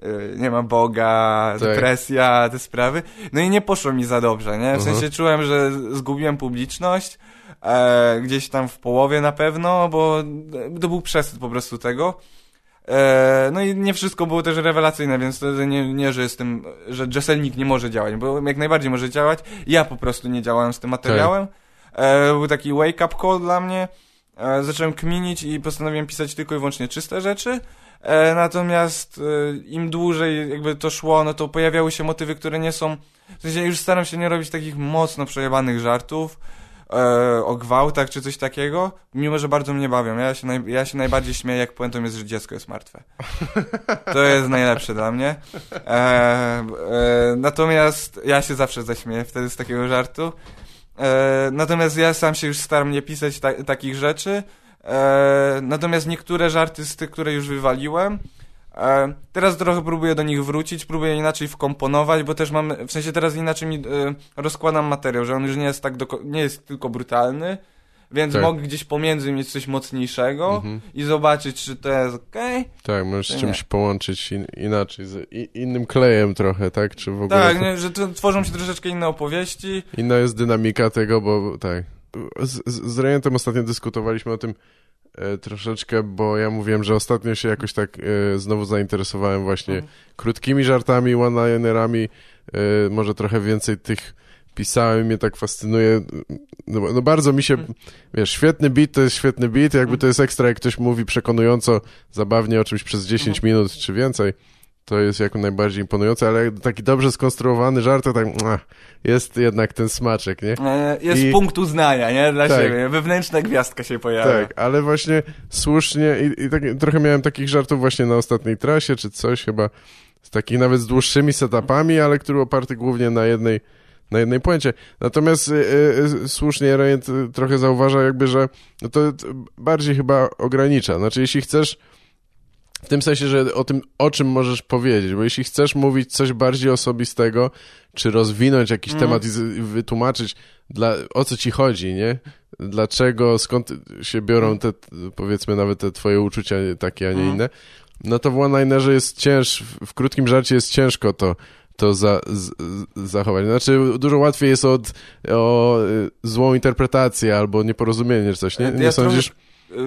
y, nie ma Boga, Tak. depresja, te sprawy. No i nie poszło mi za dobrze, nie? W Aha. sensie czułem, że zgubiłem publiczność, e, gdzieś tam w połowie na pewno, bo to był przesyt po prostu tego. E, no i nie wszystko było też rewelacyjne, więc to nie, nie że jestem, że Jesselnik nie może działać, bo jak najbardziej może działać. Ja po prostu nie działałem z tym materiałem. E, był taki wake up call dla mnie. E, zacząłem kminić i postanowiłem pisać tylko i wyłącznie czyste rzeczy. E, natomiast e, im dłużej jakby to szło, no to pojawiały się motywy, które nie są... W sensie już staram się nie robić takich mocno przejebanych żartów e, o gwałtach czy coś takiego, mimo że bardzo mnie bawią. Ja się, naj, ja się najbardziej śmieję, jak puentą jest, że dziecko jest martwe. To jest najlepsze dla mnie. Natomiast ja się zawsze zaśmieję wtedy z takiego żartu. E, natomiast ja sam się już staram nie pisać ta, takich rzeczy. E, natomiast niektóre żarty z tych, które już wywaliłem, e, teraz trochę próbuję do nich wrócić, próbuję inaczej wkomponować, bo też mam, w sensie teraz inaczej mi e, rozkładam materiał, że on już nie jest tak, nie jest tylko brutalny, więc Tak. mogę gdzieś pomiędzy mieć coś mocniejszego Mhm. i zobaczyć, czy to jest okej. Tak, możesz z Nie. czymś połączyć in, inaczej, z i, innym klejem trochę, tak? Czy w ogóle... Tak, nie, że tworzą się troszeczkę inne opowieści. Inna jest dynamika tego, bo tak. Z, z, z Rejentem ostatnio dyskutowaliśmy o tym e, troszeczkę, bo ja mówiłem, że ostatnio się jakoś tak e, znowu zainteresowałem właśnie Mhm. krótkimi żartami, one-linerami. E, może trochę więcej tych pisałem mnie tak fascynuje. No, no bardzo mi się, Mhm. wiesz, świetny beat to jest świetny beat, jakby Mhm. to jest ekstra, jak ktoś mówi przekonująco, zabawnie o czymś przez 10 Mhm. minut czy więcej. To jest jako najbardziej imponujące, ale taki dobrze skonstruowany żart, to tak ach, jest jednak ten smaczek, nie? E, Jest I- punkt uznania, nie? Dla Tak. siebie. Wewnętrzna gwiazdka się pojawia. Tak, ale właśnie słusznie i, i tak, trochę miałem takich żartów właśnie na ostatniej trasie, czy coś chyba, z takich nawet z dłuższymi setupami, ale który oparty głównie na jednej, na jednej puencie. Natomiast y, y, słusznie Rejent y, trochę zauważa jakby, że no to bardziej chyba ogranicza. Znaczy, jeśli chcesz w tym sensie, że o tym, o czym możesz powiedzieć, bo jeśli chcesz mówić coś bardziej osobistego, czy rozwinąć jakiś Mhm. temat i, z, i wytłumaczyć, dla, o co ci chodzi, nie? Dlaczego, skąd się biorą te, t- powiedzmy, nawet te twoje uczucia takie, a nie Mhm. inne, no to w one-linerze jest cięż, w, w krótkim żarcie jest ciężko to, to za, z, zachować. Znaczy, dużo łatwiej jest od, o y, złą interpretację albo nieporozumienie czy coś, nie? Ja Nie sądzisz?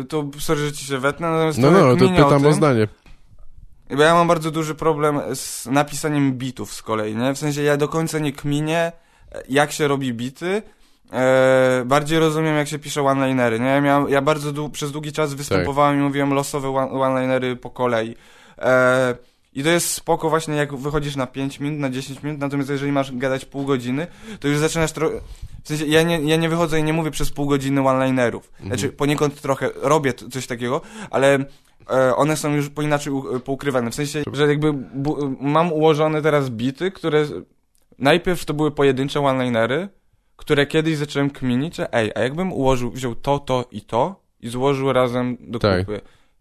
Y, To sorry, że ci się wetnę, natomiast No, no, to pytam o tym, zdanie. Bo ja mam bardzo duży problem z napisaniem bitów z kolei, nie? W sensie ja do końca nie kminię, e, jak się robi bity. E, bardziej rozumiem, jak się pisze one-linery, nie? Ja, miałem, ja bardzo dłu- przez długi czas występowałem i mówiłem losowe one- one-linery po kolei. E, I to jest spoko właśnie jak wychodzisz na 5 minut, na 10 minut, natomiast jeżeli masz gadać pół godziny, to już zaczynasz trochę... W sensie, ja nie, ja nie wychodzę i nie mówię przez pół godziny one-linerów. Znaczy, poniekąd trochę robię coś takiego, ale e, one są już po inaczej poukrywane. W sensie, że jakby mam ułożone teraz bity, które... Najpierw to były pojedyncze one-linery, które kiedyś zacząłem kminić, że ej, a jakbym ułożył, wziął to, to i to i złożył razem do Tak.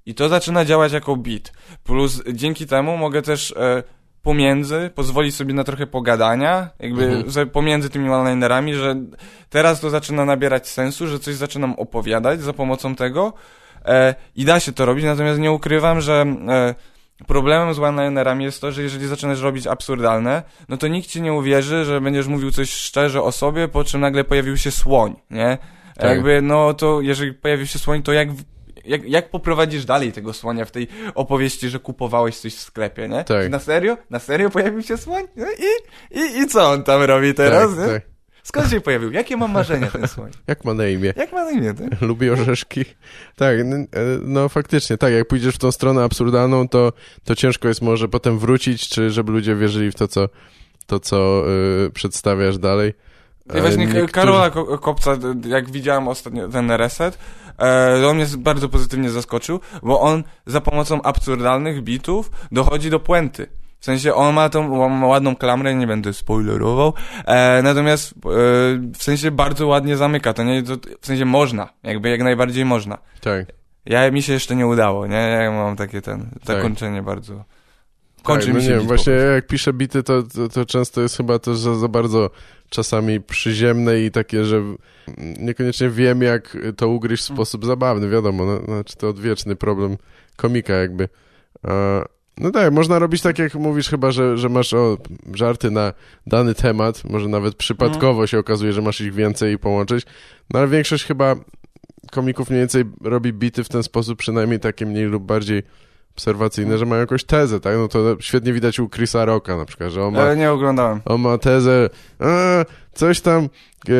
I to zaczyna działać jako beat. Plus dzięki temu mogę też e, pomiędzy pozwolić sobie na trochę pogadania, jakby Mhm. pomiędzy tymi one-linerami, że teraz to zaczyna nabierać sensu, że coś zaczynam opowiadać za pomocą tego e, i da się to robić, natomiast nie ukrywam, że e, problemem z one-linerami jest to, że jeżeli zaczynasz robić absurdalne, no to nikt ci nie uwierzy, że będziesz mówił coś szczerze o sobie, po czym nagle pojawił się słoń, nie? Tak. Jakby, no to jeżeli pojawił się słoń, to jak, jak, jak poprowadzisz dalej tego słonia w tej opowieści, że kupowałeś coś w sklepie, nie? Tak. Na serio? Na serio pojawił się słoń? No i, i, I co on tam robi teraz, tak, nie? tak. Skąd się pojawił? Jakie ma marzenia ten słoń? Jak ma na imię? Jak ma na imię, ty? Lubi orzeszki. Tak, n- e, no faktycznie, tak, jak pójdziesz w tą stronę absurdalną, to, to ciężko jest może potem wrócić, czy żeby ludzie wierzyli w to, co, to, co y, przedstawiasz dalej. I właśnie E, niektórzy- Karola Ko- Kopca, jak widziałem ostatnio ten reset, e, to on mnie bardzo pozytywnie zaskoczył, bo on za pomocą absurdalnych bitów dochodzi do puenty. W sensie on ma tą ma ładną klamrę, nie będę spoilerował, e, natomiast e, w sensie bardzo ładnie zamyka to, nie? To, w sensie można, jakby jak najbardziej można. Tak. Ja, mi się jeszcze nie udało, nie? Ja mam takie ten, Tak. zakończenie bardzo... Kończy tak, mi no się nie, bit właśnie jak piszę bity, to, to, to często jest chyba to za, za bardzo czasami przyziemne i takie, że niekoniecznie wiem, jak to ugryźć w Mm. sposób zabawny, wiadomo, no, znaczy to odwieczny problem komika jakby. A, no tak, można robić tak, jak mówisz chyba, że, że masz o, żarty na dany temat, może nawet przypadkowo się okazuje, że masz ich więcej i połączyć, no ale większość chyba komików mniej więcej robi bity w ten sposób, przynajmniej takie mniej lub bardziej obserwacyjne, że mają jakąś tezę, tak? No to świetnie widać u Chrisa Rocka na przykład, że on ma, E, nie oglądałem. on ma tezę, a, coś tam, e,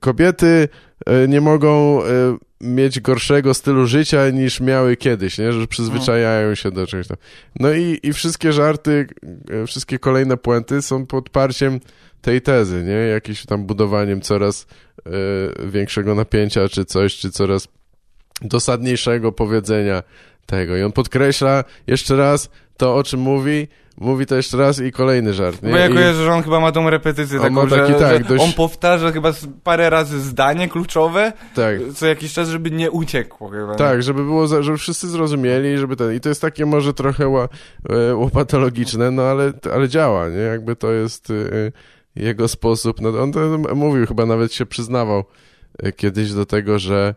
kobiety e, nie mogą e, mieć gorszego stylu życia niż miały kiedyś, nie? Że przyzwyczajają się do czegoś tam. No i, i wszystkie żarty, e, wszystkie kolejne puenty są podparciem tej tezy, nie? Jakimś tam budowaniem coraz e, większego napięcia, czy coś, czy coraz dosadniejszego powiedzenia tego. I on podkreśla jeszcze raz to, o czym mówi, mówi to jeszcze raz i kolejny żart, nie? Bo ja I- kojarzę, że on chyba ma tą repetycję On taką, taki, że, tak, że dość- on powtarza chyba parę razy zdanie kluczowe tak. co jakiś czas, żeby nie uciekło chyba. Tak, żeby było, żeby wszyscy zrozumieli, żeby ten, i to jest takie może trochę ła, e, łopatologiczne, no ale, ale działa, nie? Jakby to jest e, jego sposób, no on to mówił, chyba nawet się przyznawał e, kiedyś do tego, że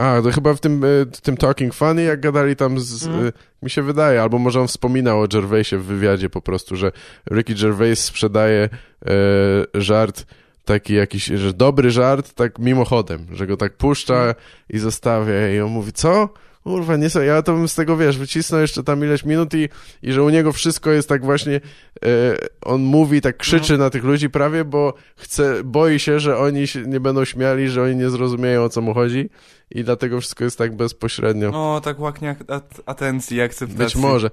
a, to chyba w tym, e, tym Talking Funny, jak gadali tam z, Mhm. e, mi się wydaje, albo może on wspominał o Gervaisie w wywiadzie po prostu, że Ricky Gervais sprzedaje e, żart taki jakiś, że dobry żart, tak mimochodem, że go tak puszcza i zostawia i on mówi, co? Kurwa, nie są, ja to bym z tego, wiesz, wycisnął jeszcze tam ileś minut i, i że u niego wszystko jest tak właśnie, e, on mówi, tak krzyczy na tych ludzi prawie, bo chce, boi się, że oni się nie będą śmiali, że oni nie zrozumieją, o co mu chodzi i dlatego wszystko jest tak bezpośrednio. No, tak łaknie at- atencji akceptacji. Być może.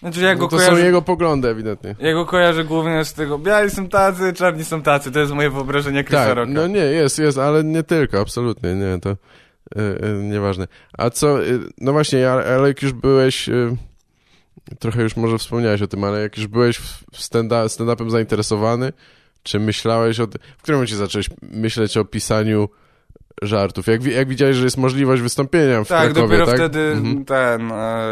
Znaczy ja No to kojarzę... są jego poglądy ewidentnie. Ja go kojarzę głównie z tego, biali są tacy, czarni są tacy, to jest moje wyobrażenie Chrisa Tak, Rocka. no nie, jest, jest, ale nie tylko, absolutnie, nie, to nieważne. A co, y, no właśnie, ale, jak już byłeś, trochę już może wspomniałeś o tym, ale jak już byłeś w stand- stand-upem zainteresowany, czy myślałeś o tym, w którym momencie zacząłeś myśleć o pisaniu żartów? Jak, jak widziałeś, że jest możliwość wystąpienia w tak, Krakowie, dopiero tak? wtedy Mhm, ten, e,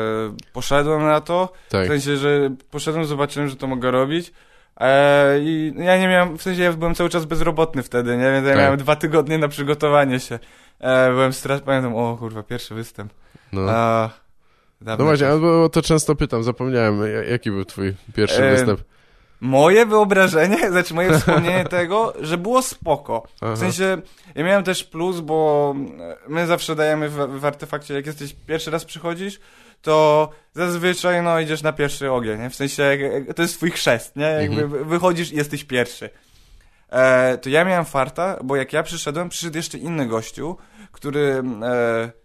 poszedłem na to, tak. w sensie, że poszedłem, zobaczyłem, że to mogę robić. E, I ja nie miałem, w sensie ja byłem cały czas bezrobotny wtedy, nie? Więc ja Tak. miałem dwa tygodnie na przygotowanie się. E, byłem strasznie, pamiętam, o kurwa, pierwszy występ. No. A, no właśnie, albo to często pytam, zapomniałem, ja- jaki był twój pierwszy E, występ? Moje wyobrażenie, znaczy moje wspomnienie tego, że było spoko. W sensie, ja miałem też plus, bo my zawsze dajemy w, w artefakcie, jak jesteś pierwszy raz przychodzisz, to zazwyczaj no idziesz na pierwszy ogień, nie? W sensie, to jest twój chrzest, nie? Jakby Mhm. wychodzisz i jesteś pierwszy. E, to ja miałem farta, bo jak ja przyszedłem, przyszedł jeszcze inny gościu, który e,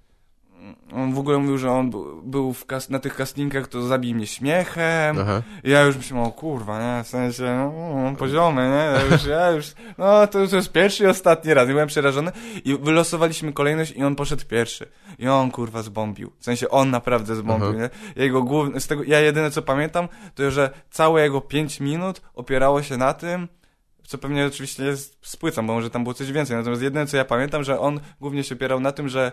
on w ogóle mówił, że on był na tych castingach, to zabij mnie śmiechem. Aha. I ja już myślałem, o kurwa, nie, w sensie, no, poziomy, nie, ja już, ja już, no, to już jest pierwszy i ostatni raz, i byłem przerażony i wylosowaliśmy kolejność i on poszedł pierwszy. I on, kurwa, zbombił. W sensie, on naprawdę zbombił, Aha. nie. Jego główny, z tego, ja jedyne co pamiętam, to że całe jego pięć minut opierało się na tym, co pewnie oczywiście jest spłycam, bo może tam było coś więcej, natomiast jedyne co ja pamiętam, że on głównie się opierał na tym, że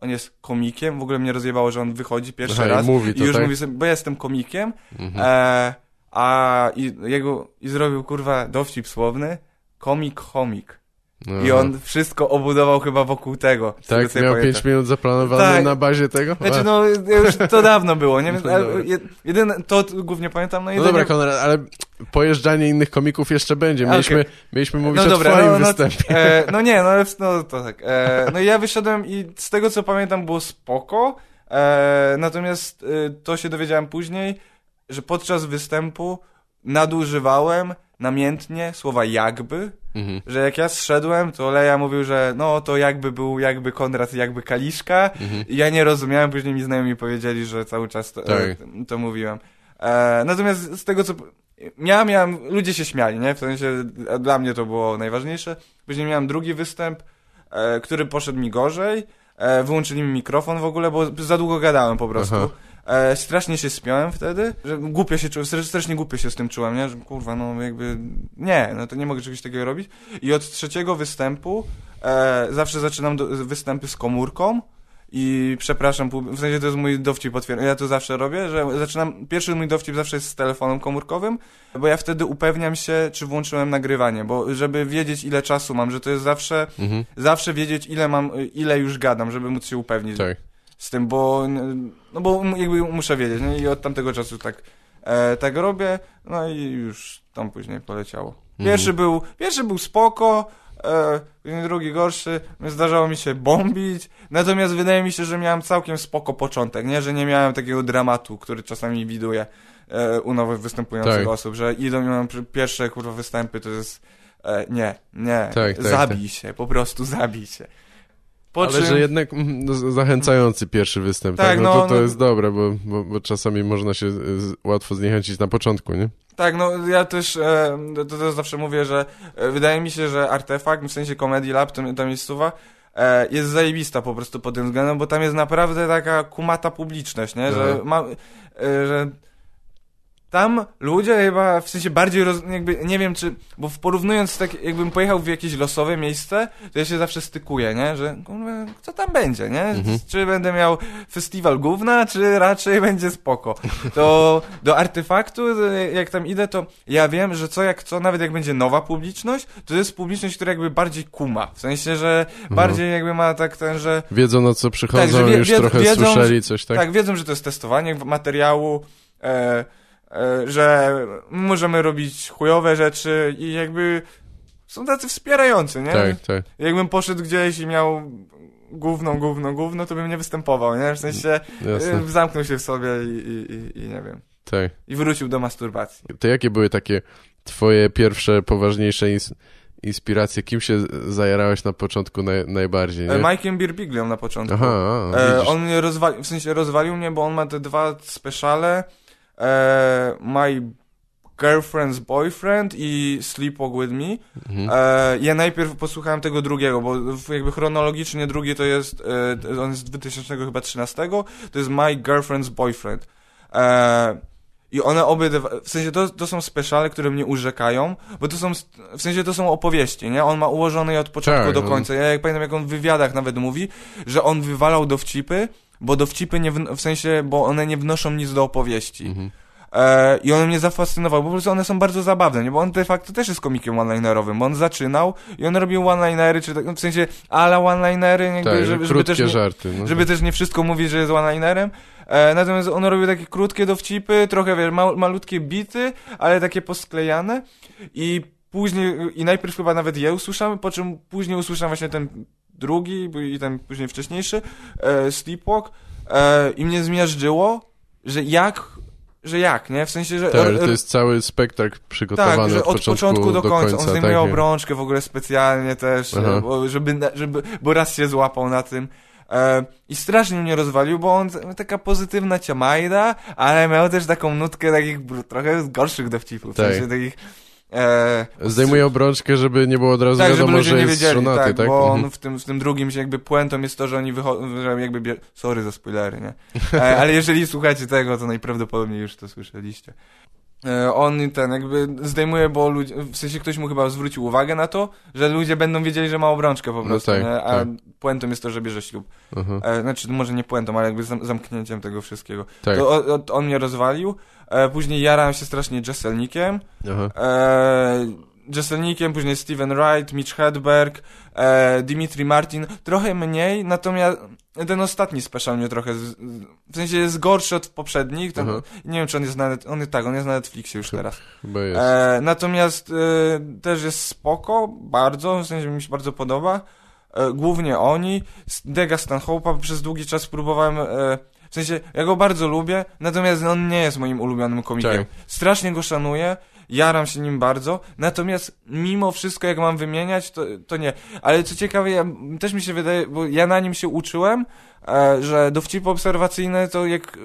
on jest komikiem, w ogóle mnie rozjebało, że on wychodzi pierwszy Aha, i raz mówi to, już tak? mówi sobie, bo ja jestem komikiem, Mhm. e, a i, jego, i zrobił kurwa dowcip słowny, komik, chomik. I Aha. on wszystko obudował chyba wokół tego. Tak, miał pamiętam. 5 minut zaplanowane Tak. na bazie tego? Znaczy no, już to dawno było, nie? No jedyne, to głównie pamiętam, no No jedynie... dobra, Konrad, ale pojeżdżanie innych komików jeszcze będzie. Mieliśmy, mieliśmy mówić No o dobra, twoim no, no, występie. E, no nie, no, no to tak. E, no i ja wyszedłem i z tego co pamiętam było spoko, e, natomiast e, to się dowiedziałem później, że podczas występu nadużywałem namiętnie słowa jakby, Mhm. że jak ja zszedłem, to Leja mówił, że no to jakby był jakby Konrad, jakby Kaliszka Mhm. i ja nie rozumiałem, później mi znajomi powiedzieli, że cały czas to, Tak. e, to mówiłem. E, natomiast z tego co... Ja miałem, ludzie się śmiali, nie? W sensie e, dla mnie to było najważniejsze. Później miałem drugi występ, e, który poszedł mi gorzej. E, wyłączyli mi mikrofon w ogóle, bo za długo gadałem po prostu. Aha. E, strasznie się spiąłem wtedy, że głupio się czułem, strasznie, głupio się z tym czułem, nie? Że kurwa, no jakby, nie, no to nie mogę czegoś takiego robić. I od trzeciego występu e, zawsze zaczynam do, występy z komórką i przepraszam, w sensie to jest mój dowcip potwierdzony, ja to zawsze robię, że zaczynam, pierwszy mój dowcip zawsze jest z telefonem komórkowym, bo ja wtedy upewniam się, czy włączyłem nagrywanie, bo żeby wiedzieć ile czasu mam, że to jest zawsze, Mhm. zawsze wiedzieć ile mam, ile już gadam, żeby móc się upewnić Tak. Z tym, bo no bo jakby muszę wiedzieć, nie? I od tamtego czasu tak e, tak robię, no i już tam później poleciało. Pierwszy był, pierwszy był spoko, e, drugi gorszy, zdarzało mi się bombić, natomiast wydaje mi się, że miałem całkiem spoko początek, nie? Że nie miałem takiego dramatu, który czasami widuję e, u nowych występujących Tak. osób, że idą i mają pierwsze kurwa występy, to jest e, nie, nie, Tak, tak, zabij się, po prostu zabij się. Po Ale czym- że jednak mm, no, zachęcający pierwszy występ, tak? Tak, no, no, to, to no. jest dobre, bo, bo, bo czasami można się łatwo zniechęcić na początku, nie? Tak, no ja też e, to, to zawsze mówię, że e, wydaje mi się, że artefakt, w sensie Comedy Lab, to, ta miejscowa, e, jest zajebista po prostu pod tym względem, bo tam jest naprawdę taka kumata publiczność, nie? Że, ma, e, że tam ludzie chyba w sensie bardziej roz, jakby, nie wiem czy, bo porównując tak, jakbym pojechał w jakieś losowe miejsce, to ja się zawsze stykuję, nie? Że co tam będzie, nie? Mhm. Czy będę miał festiwal gówna, czy raczej będzie spoko. To do artefaktu, e, jak tam idę, to ja wiem, że co jak co, nawet jak będzie nowa publiczność, to jest publiczność, która jakby bardziej kuma. W sensie, że bardziej jakby ma tak ten, że Wiedzą na co przychodzą, Tak, wie- już trochę wiedzą, słyszeli coś, tak? tak? wiedzą, że to jest testowanie materiału, e, że możemy robić chujowe rzeczy i jakby są tacy wspierający, nie? tak, tak. Jakbym poszedł gdzieś i miał gówno, gówno, gówno, to bym nie występował, nie? W sensie Jasne, e, zamknął się w sobie i, i, i, i nie wiem. tak. I wrócił do masturbacji. To jakie były takie twoje pierwsze, poważniejsze ins- inspiracje? Kim się zajarałeś na początku naj, najbardziej, nie? E, Mike'iem Birbiglią na początku. Aha, a, E, on mnie rozwalił, w sensie rozwalił mnie, bo on ma te dwa speciale e, My Girlfriend's Boyfriend i Sleepwalk With Me. Mhm. E, ja najpierw posłuchałem tego drugiego, bo jakby chronologicznie drugi to jest, e, on jest z 2013, to jest My Girlfriend's Boyfriend. E, I one obydwa, w sensie to, to są speciale, które mnie urzekają, bo to są, w sensie to są opowieści, nie? On ma ułożone je od początku Tak, do no. końca. Ja jak pamiętam, jak on w wywiadach nawet mówi, że on wywalał dowcipy, bo dowcipy nie, wno- w sensie, bo one nie wnoszą nic do opowieści. Mhm. E, I one mnie zafascynowały, bo po prostu one są bardzo zabawne, nie? Bo on de facto też jest komikiem one-linerowym, bo on zaczynał i on robił one-linery, czy tak, no w sensie ala one-linery, jakby, Tak, żeby, żeby też nie, żarty. No. żeby też nie wszystko mówić, że jest one-linerem. E, natomiast on robił takie krótkie dowcipy, trochę, wiesz, ma, malutkie bity, ale takie posklejane i później, i najpierw chyba nawet je usłyszałem, po czym później usłyszałem właśnie ten drugi i ten później wcześniejszy, e, Sleepwalk e, i mnie zmiażdżyło, że jak, że jak, nie? W sensie, że... Tak, to jest cały spektakl przygotowany Tak, że od, początku, do końca. końca. On zdejmuje tak, obrączkę w ogóle specjalnie też, Aha. bo, żeby, żeby, bo raz się złapał na tym. E, I strasznie mnie rozwalił, bo on taka pozytywna ciamajda, ale miał też taką nutkę takich trochę gorszych dowcipów. Tak. W sensie takich E, Zdejmuje obrączkę, żeby nie było od razu tak, wiadomo, że nie jest żonaty, tak, tak? bo on Mhm. w tym, w tym drugim się jakby puentą jest to, że oni wychodzą, jakby bie... sorry za spoilery, nie? E, ale jeżeli słuchacie tego, to najprawdopodobniej już to słyszeliście. E, on ten jakby zdejmuje, bo ludzie, w sensie ktoś mu chyba zwrócił uwagę na to, że ludzie będą wiedzieli, że ma obrączkę po No prostu, tak, nie? A tak. puentą jest to, że bierze ślub. Mhm. E, znaczy, może nie puentą, ale jakby zam zamknięciem tego wszystkiego. Tak. To o, o, on mnie rozwalił, e, później jarałem się strasznie Jesselnikiem, Aha. e, Jesselnikiem, później Steven Wright, Mitch Hedberg, e, Dimitri Martin, trochę mniej, natomiast ten ostatni special mnie trochę, w sensie jest gorszy od poprzednich, ten, Aha. nie wiem czy on jest na, on, tak, on jest na Netflixie już teraz. Chyba jest. E, natomiast e, też jest spoko, bardzo, w sensie mi się bardzo podoba, e, głównie oni, Dega Stanhope'a przez długi czas próbowałem, e, w sensie ja go bardzo lubię, natomiast on nie jest moim ulubionym komikiem. Tak. Strasznie go szanuję, jaram się nim bardzo, natomiast mimo wszystko, jak mam wymieniać, to, to nie. Ale co ciekawe, ja, też mi się wydaje, bo ja na nim się uczyłem, e, że dowcipy obserwacyjne to jak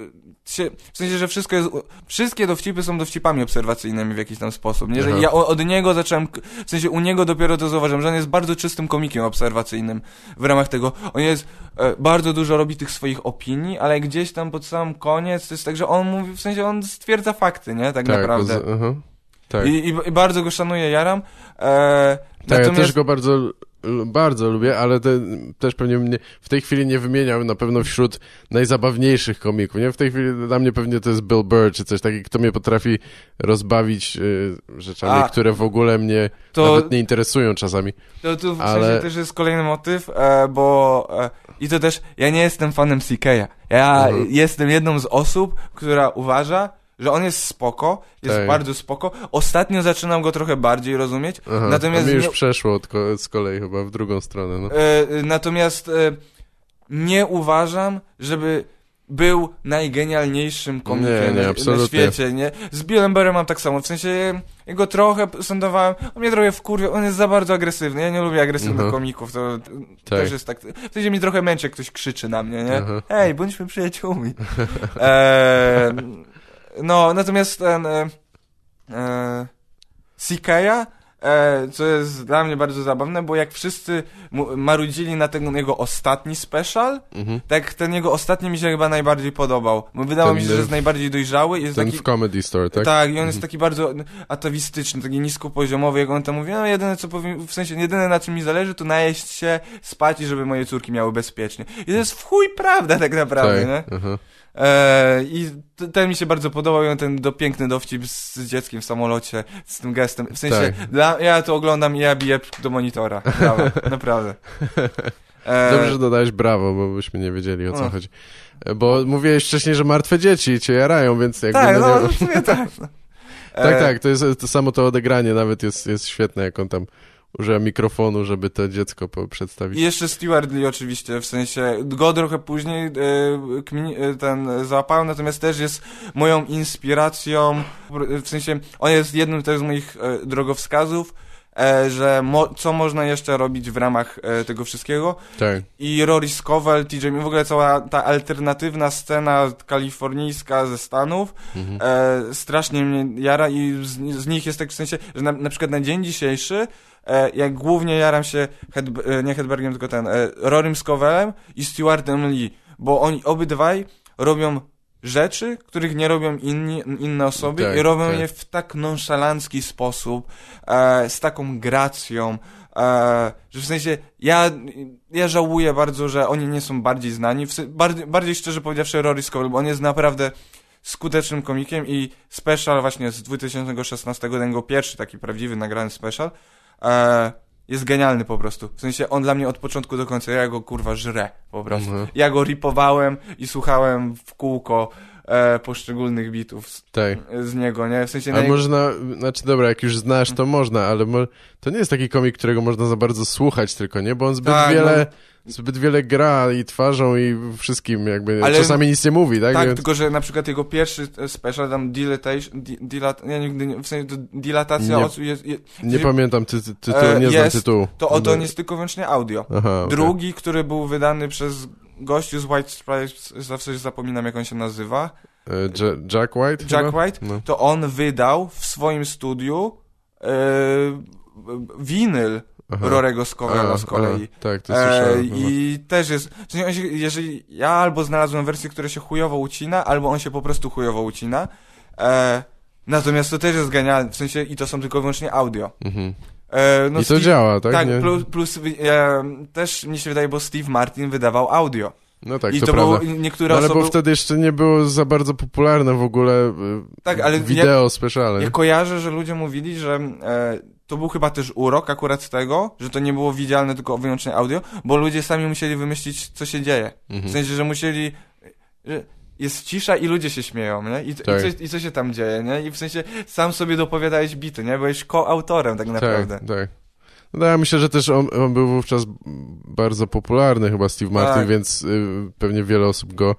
się, w sensie, że wszystko jest, wszystkie dowcipy są dowcipami obserwacyjnymi w jakiś tam sposób, nie? Że Aha. ja od niego zacząłem, w sensie u niego dopiero to zauważyłem, że on jest bardzo czystym komikiem obserwacyjnym w ramach tego. On jest, e, bardzo dużo robi tych swoich opinii, ale gdzieś tam pod sam koniec to jest tak, że on mówi, w sensie on stwierdza fakty, nie? Tak, tak, naprawdę. bez- aha. Tak. I, i, I bardzo go szanuję, jaram. E, Tak, ja natomiast, też go bardzo, bardzo lubię, ale te, też pewnie mnie w tej chwili nie wymieniał na pewno wśród najzabawniejszych komików, nie? W tej chwili dla mnie pewnie to jest Bill Burr, czy coś takiego, kto mnie potrafi rozbawić y, rzeczami, A. które w ogóle mnie to, nawet nie interesują czasami. to tu w ale- sensie też jest kolejny motyw, e, bo e, i to też, ja nie jestem fanem CK'a. Ja Mhm. jestem jedną z osób, która uważa, że on jest spoko, jest Tak. bardzo spoko. Ostatnio zaczynam go trochę bardziej rozumieć, Aha, natomiast mi już nie- przeszło z kolei chyba w drugą stronę, no. E, e, natomiast e, nie uważam, żeby był najgenialniejszym komikiem Nie, nie, na, świecie, nie? Z Billem mam tak samo, w sensie jego trochę sądowałem, on mnie trochę wkurwiał, on jest za bardzo agresywny, ja nie lubię agresywnych Mhm. komików, to Tak. też jest tak, w sensie mi trochę męczy, jak ktoś krzyczy na mnie, nie? Aha. Hej, bądźmy przyjaciółmi. e, no, natomiast ten e, e, e, co jest dla mnie bardzo zabawne, bo jak wszyscy marudzili na ten jego ostatni special, Mhm. tak ten jego ostatni mi się chyba najbardziej podobał, bo wydało Ten, mi się, że e, jest najbardziej dojrzały i jest Ten taki... w Comedy Store, tak? Tak, i on jest taki bardzo atawistyczny, taki niskopoziomowy, jak on tam mówi, no jedyne co powiem, w sensie, jedyne na czym mi zależy, to najeść się, spać i żeby moje córki miały bezpiecznie. I to jest w chuj prawda tak naprawdę, nie? tak. Aha. Eee, I t- ten mi się bardzo podobał, i ten do, piękny dowcip z, dzieckiem w samolocie, z tym gestem. W sensie, Tak. dla, ja to oglądam i ja biję do monitora. Brawo, naprawdę. Eee, Dobrze, że dodałeś brawo, bo byśmy nie wiedzieli o co No. chodzi. E, Bo mówiłeś wcześniej, że martwe dzieci cię jarają, więc jakby... tak, no, no, nie... tak. No. tak, Eee, tak, to jest to samo to odegranie nawet jest, jest świetne, jak on tam używa mikrofonu, żeby to dziecko przedstawić. I jeszcze Stewart Lee oczywiście, w sensie go trochę później e, ten załapałem, natomiast też jest moją inspiracją, w sensie on jest jednym też z moich e, drogowskazów, że mo, co można jeszcze robić w ramach e, tego wszystkiego. Tak, I Rory Scovel, TJ, w ogóle cała ta alternatywna scena kalifornijska ze Stanów mhm. e, strasznie mnie jara i z, z nich jest tak w sensie, że na, na przykład na dzień dzisiejszy e, jak głównie jaram się Hed, e, nie Hedbergiem, tylko ten e, Rorym Scovelem i Stewartem Lee, bo oni obydwaj robią rzeczy, których nie robią inni, inne osoby Tak, i robią tak. je w tak nonszalancki sposób, e, z taką gracją, e, że w sensie ja, ja żałuję bardzo, że oni nie są bardziej znani, w bardziej, bardziej szczerze powiedziawszy Rory Scovel, bo on jest naprawdę skutecznym komikiem i special właśnie z 2016, ten jego pierwszy taki prawdziwy nagrany special, e, jest genialny po prostu. W sensie on dla mnie od początku do końca, ja go kurwa żrę po prostu. Mhm. Ja go ripowałem i słuchałem w kółko e, poszczególnych bitów z, tak. z niego, nie? W sensie A na- można, znaczy dobra, jak już znasz, to można, ale mo, to nie jest taki komik, którego można za bardzo słuchać tylko, nie? Bo on zbyt Tak, wiele, zbyt wiele gra i twarzą i wszystkim jakby, Ale- czasami nic nie mówi, tak? Tak, Więc- tylko że na przykład jego pierwszy e, special, tam dilatation, di, dilat, ja nigdy nie, w sensie to dilatacja Nie- oczu jest, je, nie że- pamiętam ty, ty, tytułu, E, nie znam jest, tytułu. to, to No. on jest tylko wyłącznie audio. Aha, okej. Drugi, który był wydany przez gościu z White Stripes, zawsze zapominam jak on się nazywa, E, Ja- Jack White? Jack chyba? White, No. to on wydał w swoim studiu e, winyl Aha. Rorego Scovella A, z kolei. A, tak, to E, słyszałem. no. I też jest. sensie on się, jeżeli ja albo znalazłem wersję, która się chujowo ucina, albo on się po prostu chujowo ucina. E, natomiast to też jest genialne, w sensie i to są tylko wyłącznie audio. Mhm. E, no I to Steve- działa, tak? Tak, Nie? plus, plus e, też mi się wydaje, bo Steve Martin wydawał audio. No tak, I to, to, prawda. było niektóre No, ale osoby. bo wtedy jeszcze nie było za bardzo popularne w ogóle e, Tak, ale wideo specjalne. Ja kojarzę, że ludzie mówili, że e, to był chyba też urok akurat z tego, że to nie było widzialne, tylko wyłącznie audio, bo ludzie sami musieli wymyślić, co się dzieje. W Mhm. sensie, że musieli... Że jest cisza i ludzie się śmieją, nie? I, Tak. i, co, I co się tam dzieje, nie? I w sensie sam sobie dopowiadałeś bity, nie? Byłeś koautorem tak naprawdę. Tak, tak. No ja myślę, że też on, on był wówczas bardzo popularny chyba Steve Martin, Tak. więc y, pewnie wiele osób go,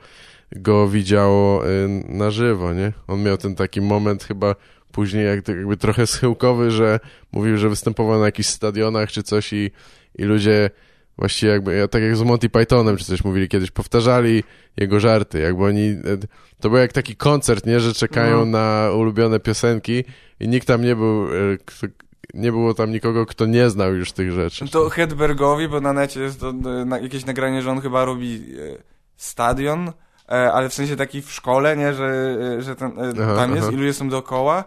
go widziało y, na żywo, nie? On miał ten taki moment chyba później jak, jakby trochę schyłkowy, że mówił, że występował na jakichś stadionach czy coś i, i ludzie właściwie jakby, ja tak jak z Monty Pythonem czy coś mówili kiedyś, powtarzali jego żarty, jakby oni, y, to był jak taki koncert, nie? Że czekają No. na ulubione piosenki i nikt tam nie był, kto, nie było tam nikogo, kto nie znał już tych rzeczy. To Hedbergowi, bo na necie jest to, e, na, jakieś nagranie, że on chyba robi e, stadion, e, ale w sensie taki w szkole, nie? Że, e, że ten, e, Aha, tam jest aha. i ludzie są dookoła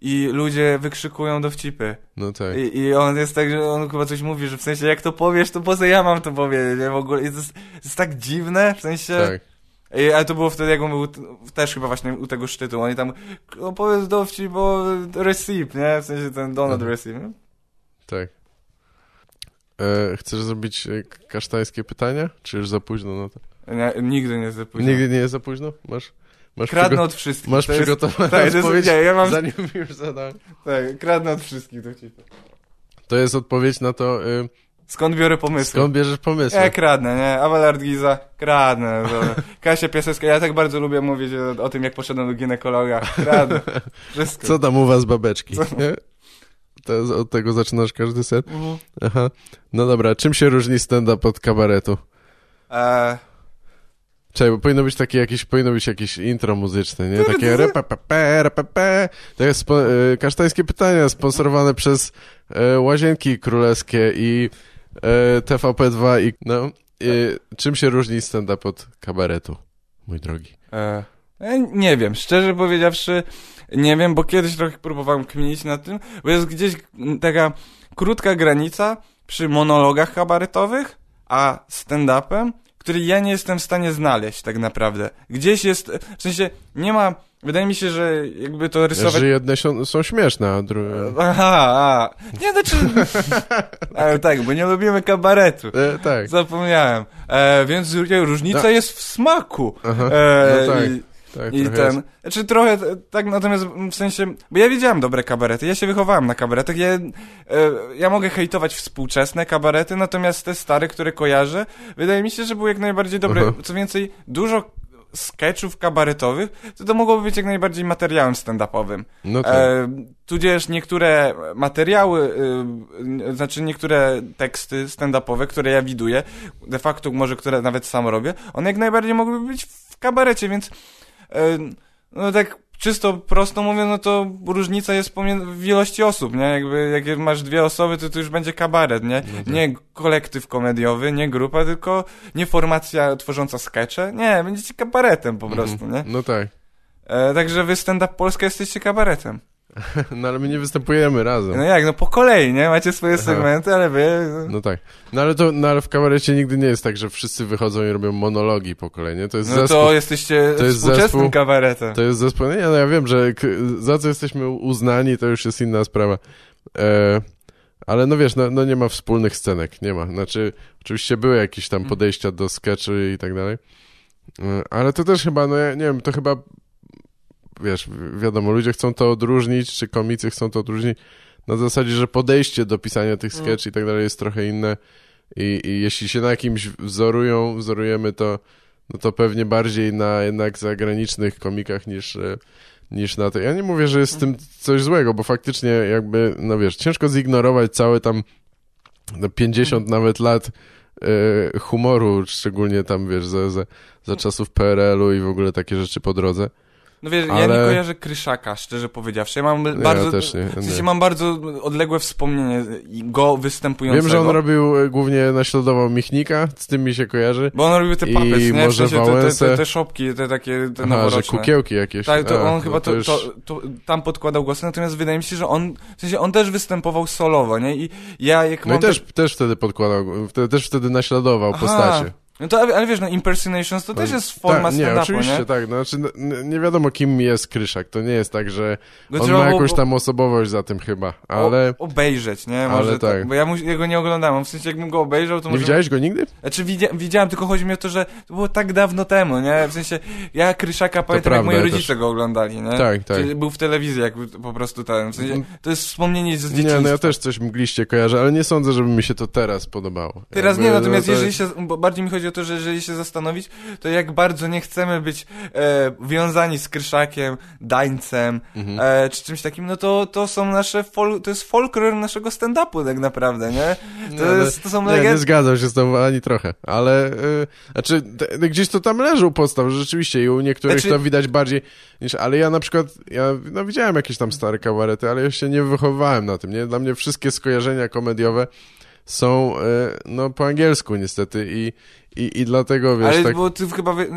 i ludzie wykrzykują dowcipy. No tak. I, I on jest tak, że on chyba coś mówi, że w sensie jak to powiesz, to po co ja mam to powiedzieć, nie? W ogóle jest, to jest tak dziwne, w sensie... Tak. I, ale to było wtedy, jak on był też chyba właśnie u tego szczytu, oni tam, no powiedz dowcip, bo recip, nie? W sensie ten Donald Mhm. recip? Tak. E, chcesz zrobić e, kasztańskie pytania? Czy już za późno na to? nie nigdy nie za późno. Nigdy nie jest za późno? Masz, masz, Kradnę od wszystkich. masz przygotowane tak, odpowiedź, nie, ja mam- zanim już zadałem. Tak, kradnę od wszystkich dowcipy. To jest odpowiedź na to, y, Skąd biorę pomysły? skąd bierzesz pomysły? Ja kradnę, nie? Abelard Giza, kradnę. Kasia Piasecka, ja tak bardzo lubię mówić o, o tym, jak poszedłem do ginekologa. Kradnę. Wszystko. Co tam u was babeczki? To, od tego zaczynasz każdy set? Mhm. Aha. No dobra, czym się różni stand-up od kabaretu? E, Czekaj, bo powinno być takie jakieś, powinno być jakieś intro muzyczne, nie? Takie repepepe, repepe. To jest spo, e, kasztańskie pytania sponsorowane przez e, Łazienki Królewskie i e, TVP2 i no. E, czym się różni stand-up od kabaretu, mój drogi? e, e, nie wiem, szczerze powiedziawszy, nie wiem, bo kiedyś trochę próbowałem kminić nad tym, bo jest gdzieś taka krótka granica przy monologach kabaretowych, a stand-upem, który ja nie jestem w stanie znaleźć tak naprawdę. Gdzieś jest, w sensie nie ma, wydaje mi się, że jakby to rysować... Że jedne są, są śmieszne, a drugie... Aha, a. Nie, znaczy... Ale tak, bo nie lubimy kabaretu. E, tak. Zapomniałem. E, więc różnica No. jest w smaku. Aha, E, no tak, i, tak, I ten, jest. znaczy trochę e, tak natomiast w sensie, bo ja widziałem dobre kabarety, ja się wychowałem na kabaretach, ja, e, ja mogę hejtować współczesne kabarety, natomiast te stare, które kojarzę, wydaje mi się, że były jak najbardziej dobre, Aha. co więcej, dużo sketchów kabaretowych, to to mogłoby być jak najbardziej materiałem stand-upowym. No tak. E, tudzież niektóre materiały, y, znaczy niektóre teksty stand-upowe, które ja widuję, de facto może które nawet sam robię, one jak najbardziej mogłyby być w kabarecie, więc e, no tak czysto prosto mówiąc, no to różnica jest w ilości osób, nie? Jakby jak masz dwie osoby, to to już będzie kabaret, nie? No tak. Nie kolektyw komediowy, nie grupa, tylko nie formacja tworząca skecze, nie, będziecie kabaretem po prostu, nie? No tak. E, także wy stand-up Polska jesteście kabaretem. No ale my nie występujemy razem. No jak, no po kolei, nie? Macie swoje Aha. segmenty, ale wy... No tak. No ale to no, ale w kabarecie nigdy nie jest tak, że wszyscy wychodzą i robią monologi po kolei, nie? To jest No zespół. to jesteście to jest współczesnym zespół- kabaretem. To jest zespół. Nie, no ja wiem, że za co jesteśmy uznani, to już jest inna sprawa. E, ale no wiesz, no, no nie ma wspólnych scenek, nie ma. Znaczy, oczywiście były jakieś tam podejścia do sketchy i tak dalej. E, ale to też chyba, no ja nie wiem, to chyba wiesz, wi- wiadomo, ludzie chcą to odróżnić, czy komicy chcą to odróżnić. Na zasadzie, że podejście do pisania tych sketch i tak dalej jest trochę inne. I, i jeśli się na kimś wzorują, wzorujemy to, no to pewnie bardziej na jednak zagranicznych komikach niż, e, niż na tej. Ja nie mówię, że jest z tym coś złego, bo faktycznie jakby, no wiesz, ciężko zignorować całe tam no 50 nawet lat e, humoru, szczególnie tam, wiesz, za, za, za czasów PRL-u i w ogóle takie rzeczy po drodze. No wiesz, ja Ale- nie kojarzę Kryszaka, szczerze powiedziawszy. Ja mam bardzo, ja też nie. w sensie nie. mam bardzo odległe wspomnienie go występującego. Wiem, że on robił, e, głównie naśladował Michnika, z tym mi się kojarzy. Bo on robił te I puppets, nie? W sensie te, te, te, te szopki, te takie, te Aha, że kukiełki jakieś. Tak, to A, on no chyba to, już- to, to, tam podkładał głosy, natomiast wydaje mi się, że on, w sensie on też występował solowo, nie? I ja jak No i też, też wtedy podkładał, wtedy, też wtedy naśladował Aha. postacie. No to, ale wiesz, no impersonations to też jest forma tak, Nie, oczywiście, nie? tak. No, znaczy, no, nie wiadomo, kim jest Kryszak. To nie jest tak, że Go on ma było- jakąś tam osobowość za tym chyba, ale... O, obejrzeć, nie? ale Może tak. tak. Bo ja mu, jego nie oglądałem, w sensie jakbym go obejrzał, to Nie może... widziałeś go nigdy? Znaczy widzia, widziałem, tylko chodzi mi o to, że to było tak dawno temu, nie? W sensie, ja Kryszaka pamiętam, jak prawda, moi ja rodzice też. go oglądali, nie? Tak, tak. Czyli był w telewizji, jak po prostu ten, w sensie, Mm. to jest wspomnienie z dzieciństwa. Nie, no ja też coś mgliście kojarzę, ale nie sądzę, żeby mi się to teraz podobało. Teraz Jakby, nie, natomiast no to- jeżeli się, bardziej mi chodzi o to, że jeżeli się zastanowić, to jak bardzo nie chcemy być e, wiązani z Kryszakiem, Dańcem, Mhm. e, czy czymś takim, no to, to są nasze, fol, to jest folklor naszego stand-upu tak naprawdę, nie? To, Nie, no, jest, to są Nie, nie legendy. zgadzam się z tobą ani trochę, ale y, znaczy te, gdzieś to tam leży u podstaw, rzeczywiście i u niektórych Znaczy- to widać bardziej niż, ale ja na przykład, ja no, widziałem jakieś tam stare kabarety, ale ja się nie wychowywałem na tym, nie? Dla mnie wszystkie skojarzenia komediowe są y, no po angielsku niestety i, i, i dlatego wiesz, Ale tak... bo ty chyba, wy,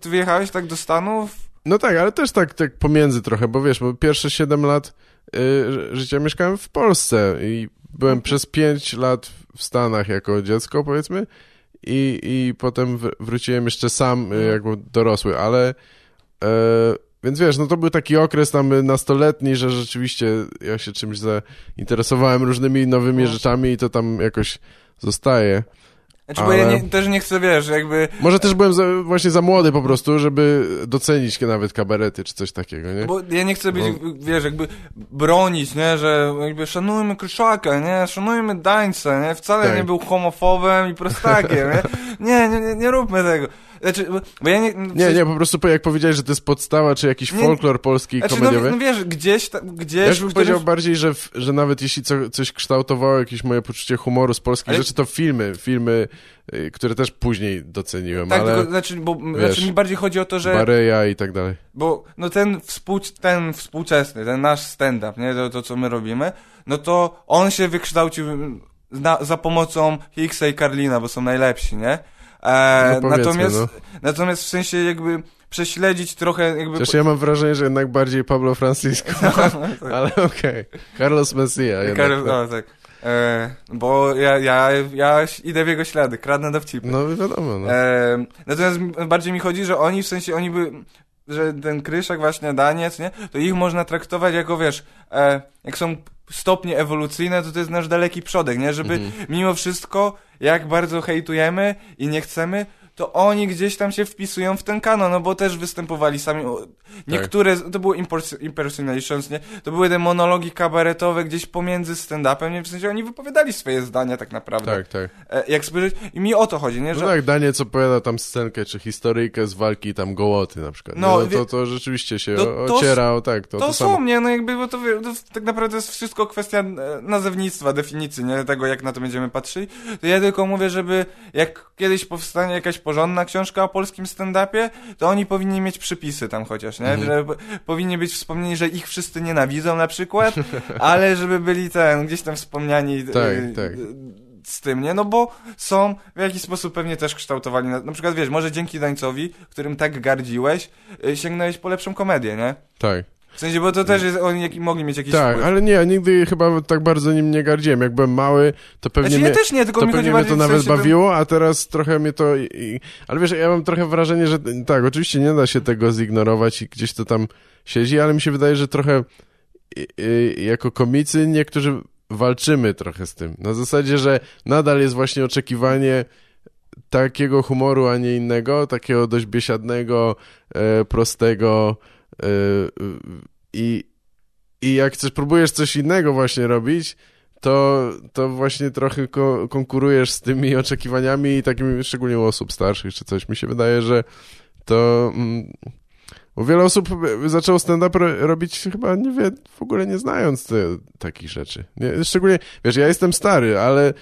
ty wyjechałeś tak do Stanów? No tak, ale też tak, tak pomiędzy trochę, bo wiesz, bo pierwsze 7 lat y, życia mieszkałem w Polsce i byłem przez 5 lat w Stanach jako dziecko, powiedzmy, i, i potem wr- wróciłem jeszcze sam y, jako dorosły, ale e, więc wiesz, no to był taki okres tam nastoletni, że rzeczywiście ja się czymś zainteresowałem różnymi nowymi No. rzeczami i to tam jakoś zostaje. Znaczy, bo ja Ale- nie, też nie chcę, wiesz, jakby... Może też byłem za, właśnie za młody po prostu, żeby docenić nawet kabarety czy coś takiego, nie? Bo ja nie chcę być, No. wiesz, jakby bronić, nie, że jakby szanujmy Kryszaka, nie, szanujmy Dańca, nie, wcale Tak. nie był homofobem i prostakiem, nie, nie, nie, nie, nie róbmy tego. Znaczy, bo, ja nie... Nie, nie, po prostu jak powiedziałeś, że to jest podstawa, czy jakiś Nie, folklor polski Znaczy, no, komediowy. no wiesz, gdzieś, ta, gdzieś... ja bym którymś- powiedział bardziej, że, w, że nawet jeśli co, coś kształtowało jakieś moje poczucie humoru z polskich Ale- rzeczy, to filmy, filmy, y, które też później doceniłem, Tak, ale tylko, znaczy, bo, wiesz, znaczy mi bardziej chodzi o to, że... Bareja i tak dalej. Bo no ten, współ, ten współczesny, ten nasz stand-up, nie, to, to co my robimy, no to on się wykształcił na, za pomocą Hicksa i Carlina, bo są najlepsi, nie? E, No natomiast, no. natomiast w sensie jakby prześledzić trochę jakby... Chociaż ja mam wrażenie, że jednak bardziej Pablo Francisco, ale okej. Carlos Messia jednak. Tak. o, tak. E, bo ja, ja, ja idę w jego ślady, kradnę dowcipy. No wiadomo, no. E, natomiast mi- bardziej mi chodzi, że oni w sensie, oni by, że ten Kryszak właśnie, Daniec, nie, to ich można traktować jako, wiesz, e, jak są stopnie ewolucyjne, to to jest nasz daleki przodek, nie, żeby Mhm. mimo wszystko, jak bardzo hejtujemy i nie chcemy, to oni gdzieś tam się wpisują w ten kanon, no bo też występowali sami. Niektóre, to były impers- impersonations, nie? To były te monologi kabaretowe gdzieś pomiędzy stand-upem, nie? W sensie oni wypowiadali swoje zdania tak naprawdę. Tak, tak. E, jak spojrzeć, i mi o to chodzi, nie? No Że tak, Daniec opowiada tam scenkę, czy historyjkę z walki tam Gołoty na przykład. No, No, to, to rzeczywiście się to- to- ociera, o tak, to, To, to, są, samo. nie, no jakby, bo to, to tak naprawdę jest wszystko kwestia e, nazewnictwa, definicji, nie, tego jak na to będziemy patrzyli. To ja tylko mówię, żeby jak kiedyś powstanie jakaś porządna książka o polskim stand-upie, to oni powinni mieć przypisy tam chociaż, nie, Mhm. powinni być wspomnieni, że ich wszyscy nienawidzą na przykład, ale żeby byli ten, gdzieś tam wspomniani e, Tak, tak. z tym, nie, no bo są w jakiś sposób pewnie też kształtowani, na, na przykład wiesz, może dzięki Dańcowi, którym tak gardziłeś, e, sięgnąłeś po lepszą komedię, nie? Tak. W sensie, bo to też jest, oni jak, mogli mieć jakiś Tak, wpływ. ale nie, ja nigdy chyba tak bardzo nim nie gardziłem. Jak byłem mały, to pewnie Znaczy mnie, ja też nie, tylko to mi pewnie mnie to nawet sensie, bawiło, a teraz trochę mnie to... I, i, ale wiesz, ja mam trochę wrażenie, że tak, oczywiście nie da się tego zignorować i gdzieś to tam siedzi, ale mi się wydaje, że trochę i, jako komicy niektórzy walczymy trochę z tym. Na zasadzie, że nadal jest właśnie oczekiwanie takiego humoru, a nie innego, takiego dość biesiadnego, e, prostego i, i jak chcesz, próbujesz coś innego właśnie robić, to, to właśnie trochę ko konkurujesz z tymi oczekiwaniami i takimi, szczególnie u osób starszych czy coś. Mi się wydaje, że to mm, wiele osób y, zaczęło stand-up ro- robić chyba nie wie, w ogóle nie znając te, takich rzeczy. Nie, szczególnie, wiesz, ja jestem stary, ale y,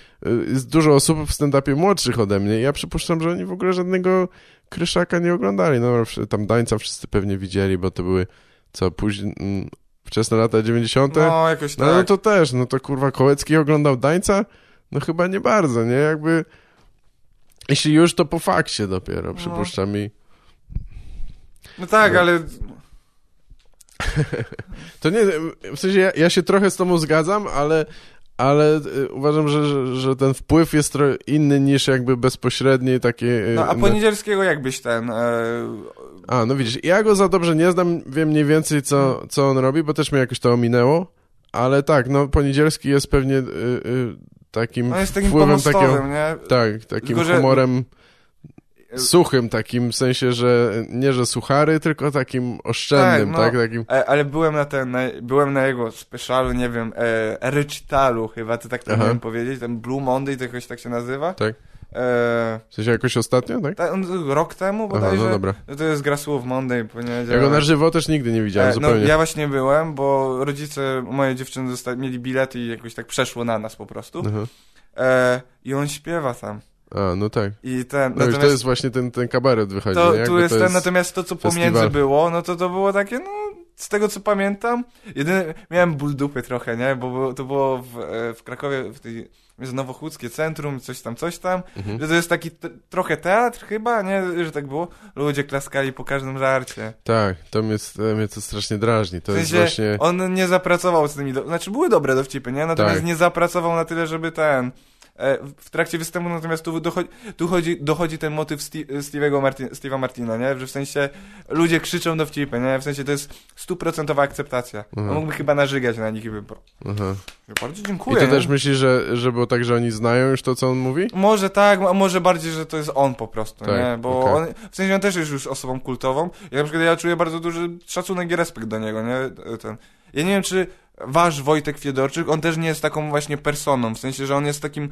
jest dużo osób w stand-upie młodszych ode mnie ja przypuszczam, że oni w ogóle żadnego Kryszaka nie oglądali. No, tam Dańca wszyscy pewnie widzieli, bo to były, co, później, mm, wczesne lata 90. No, jakoś No, tak. no to też, no to kurwa Kołecki oglądał Dańca? No chyba nie bardzo, nie? Jakby, jeśli już, to po fakcie dopiero, przypuszczam i... No tak, No. ale To nie, w sensie ja, ja się trochę z tobą zgadzam, ale, ale y, uważam, że, że, że ten wpływ jest trochę inny niż jakby bezpośredni takie... y, no, a na- Poniedzielskiego jakbyś ten... E, A, no widzisz, ja go za dobrze nie znam, wiem mniej więcej co, co on robi, bo też mnie jakoś to ominęło, ale tak, no Poniedzielski jest pewnie y, y, takim no jest takim wpływem takiego... nie? Tak, takim Tylko, że- humorem suchym takim, w sensie, że nie, że suchary, tylko takim oszczędnym, Tak, tak? no. Takim, E, ale byłem na ten, na, byłem na jego specialu, nie wiem, e, recitalu chyba, to tak to Aha. miałem powiedzieć, ten Blue Monday, to jakoś tak się nazywa. tak? E, W sensie jakoś ostatnio, tak? ta, rok temu Aha, bodajże. no dobra. To jest gra słów Monday, poniedziałek. Ja go na żywo też nigdy nie widziałem, E, no, zupełnie. ja właśnie byłem, bo rodzice mojej dziewczyny mieli bilety i jakoś tak przeszło na nas po prostu. Aha. E, I on śpiewa tam. A, no tak. I ten, No natomiast to jest właśnie ten, ten kabaret wychodzi, to, nie? tu jest to ten, natomiast to, co pomiędzy festiwal. było, no to to było takie, no, z tego co pamiętam, jedyne, miałem ból dupy trochę, nie, bo to było w, e, w Krakowie, w tej, jest Nowochódzkie Centrum, coś tam, coś tam, Mhm. że to jest taki trochę teatr chyba, nie, że tak było, ludzie klaskali po każdym żarcie. Tak, to mnie, to mnie to strasznie drażni. To w jest sensie, właśnie... on nie zapracował z tymi, do... znaczy były dobre dowcipy, nie, natomiast Tak. nie zapracował na tyle, żeby ten... e, W trakcie występu natomiast tu, dochodzi, tu chodzi, dochodzi ten motyw Sti- Steve'ego Martin, Steve'a Martina, nie? Że w sensie ludzie krzyczą dowcipy, nie? W sensie to jest stuprocentowa akceptacja. Mhm. On mógłby chyba narzygać na nich i by... Bardzo I dziękuję. to nie? też myślisz, że, że było tak, że oni znają już to, co on mówi? Może tak, a może bardziej, że to jest on po prostu, Tak, nie? Bo okej. on, w sensie on też jest już osobą kultową. Ja na przykład ja czuję bardzo duży szacunek i respekt do niego, nie? Ten. Ja nie wiem, czy wasz Wojtek Fiedorczyk, on też nie jest taką właśnie personą, w sensie, że on jest takim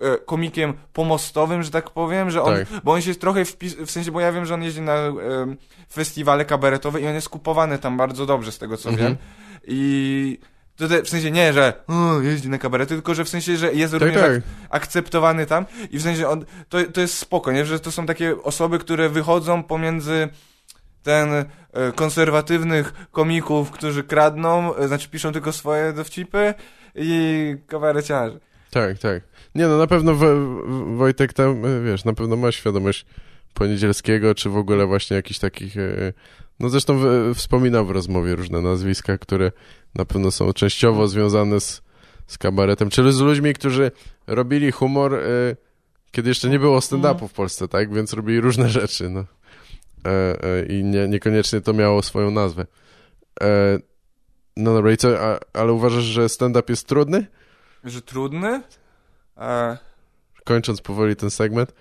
e, komikiem pomostowym, że tak powiem, że on, Tak. bo on się trochę wpis, w sensie, bo ja wiem, że on jeździ na e, festiwale kabaretowe i on jest kupowany tam bardzo dobrze, z tego co Mhm. wiem. I to te, w sensie nie, że o, jeździ na kabarety, tylko że w sensie, że jest Tak, również tak. akceptowany tam i w sensie on, to, to jest spoko, nie? Że to są takie osoby, które wychodzą pomiędzy ten e, konserwatywnych komików, którzy kradną, e, znaczy piszą tylko swoje dowcipy i kabareciarzy. Tak, tak. Nie no, na pewno Wo- Wo- Wojtek tam, e, wiesz, na pewno ma świadomość poniedzielskiego, czy w ogóle właśnie jakichś takich... No zresztą wspominał w rozmowie różne nazwiska, które na pewno są częściowo związane z, z kabaretem, czyli z ludźmi, którzy robili humor, kiedy jeszcze nie było stand-upu w Polsce, tak? Więc robili różne rzeczy, no. E, e, I nie, niekoniecznie to miało swoją nazwę. E, no dobra, i co, a, ale uważasz, że stand-up jest trudny? Że trudny? E, Kończąc powoli ten segment.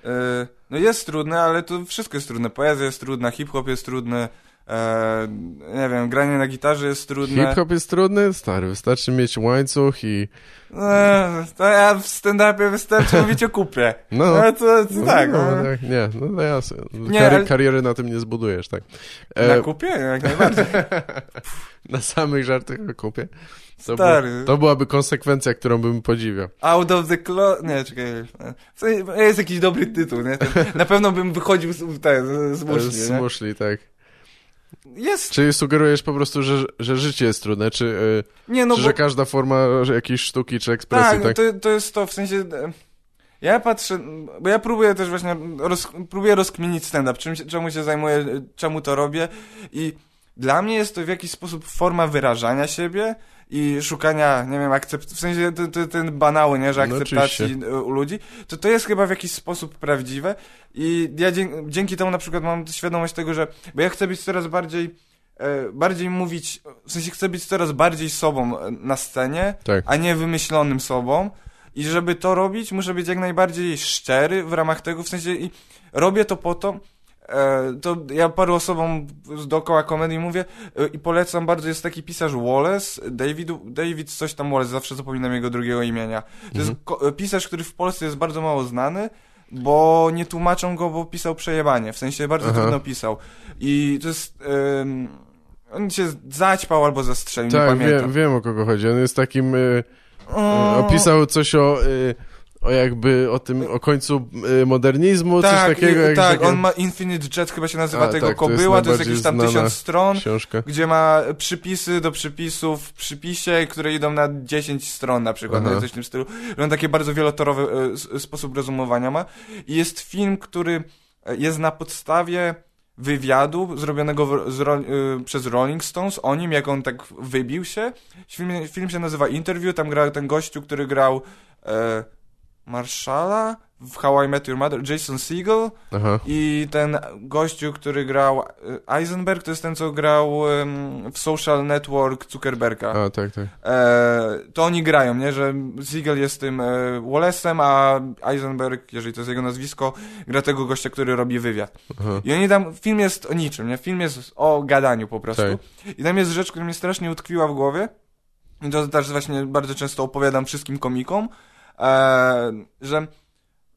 no jest trudny, ale to wszystko jest trudne. Poezja jest trudna, hip-hop jest trudny, e, nie wiem, granie na gitarze jest trudne. Hip-hop jest trudny? Stary, wystarczy mieć łańcuch i... E, to ja w stand-upie wystarczy mówić o kupie. No. No to, to tak. no, no. tak, nie, no to jasne. Nie, Kary, ale- Kariery na tym nie zbudujesz, tak. Na E, kupie? Jak najbardziej. na samych żartach o kupie. To, Stary. By, to byłaby konsekwencja, którą bym podziwiał. Out of the closet. Nie, czekaj. W sensie, Jest jakiś dobry tytuł, nie? Ten, na pewno bym wychodził z, ten, z muszli, Z muszli, tak. Jest. Czyli sugerujesz po prostu, że, że życie jest trudne, czy, Nie, e, no czy bo... że każda forma jakiejś sztuki czy ekspresji, Tak, tak? To, to jest to, w sensie... e, Ja patrzę, bo ja próbuję też właśnie, roz, próbuję rozkminić stand-up, czym, czemu się zajmuję, e, czemu to robię i dla mnie jest to w jakiś sposób forma wyrażania siebie i szukania, nie wiem, akcept, w sensie t- t- ten banały, nie, że No, akceptacji e, u ludzi, to to jest chyba w jakiś sposób prawdziwe i ja dzięki temu na przykład mam świadomość tego, że, bo ja chcę być coraz bardziej, e, bardziej mówić, w sensie chcę być coraz bardziej sobą e, na scenie, Tak. a nie wymyślonym sobą. I żeby to robić, muszę być jak najbardziej szczery w ramach tego, w sensie i robię to po to, to ja paru osobom z dookoła komedii mówię e, i polecam bardzo, jest taki pisarz Wallace, David, David coś tam Wallace, zawsze zapominam jego drugiego imienia. To jest ko- e, pisarz, który w Polsce jest bardzo mało znany, bo nie tłumaczą go, bo pisał przejebanie, w sensie bardzo Aha. trudno pisał. I to jest... ym, on się zaćpał albo zastrzelił, nie Tak, pamiętam. wiem, wiem o kogo chodzi. On jest takim... Y, y, opisał coś o... Y, o jakby o tym, o końcu y, modernizmu, coś tak, takiego. i- jak tak, takie- on ma Infinite Jet, chyba się nazywa A, tego tak, to jest kobyła, to jest jakieś tam tysiąc stron, książka. gdzie ma przypisy do przypisów w przypisie, które idą na 10 stron na przykład, Aha. coś w tym stylu. On taki bardzo wielotorowy e, s- sposób rozumowania ma. I jest film, który e, jest na podstawie wywiadu zrobionego w, ro- y, przez Rolling Stones o nim, jak on tak wybił się. Film, film się nazywa Interview, tam gra ten gościu, który grał e, Marshalla w How I Met Your Mother, Jason Segel Aha. i ten gościu, który grał e, Eisenberg, to jest ten, co grał em, w Social Network Zuckerberga. A, tak, tak. E, to oni grają, nie? Że Siegel jest tym e, Wallace'em, a Eisenberg, jeżeli to jest jego nazwisko, gra tego gościa, który robi wywiad. Aha. I oni tam, film jest o niczym, nie? Film jest o gadaniu po prostu. Tak. I tam jest rzecz, która mnie strasznie utkwiła w głowie. I to też właśnie bardzo często opowiadam wszystkim komikom, że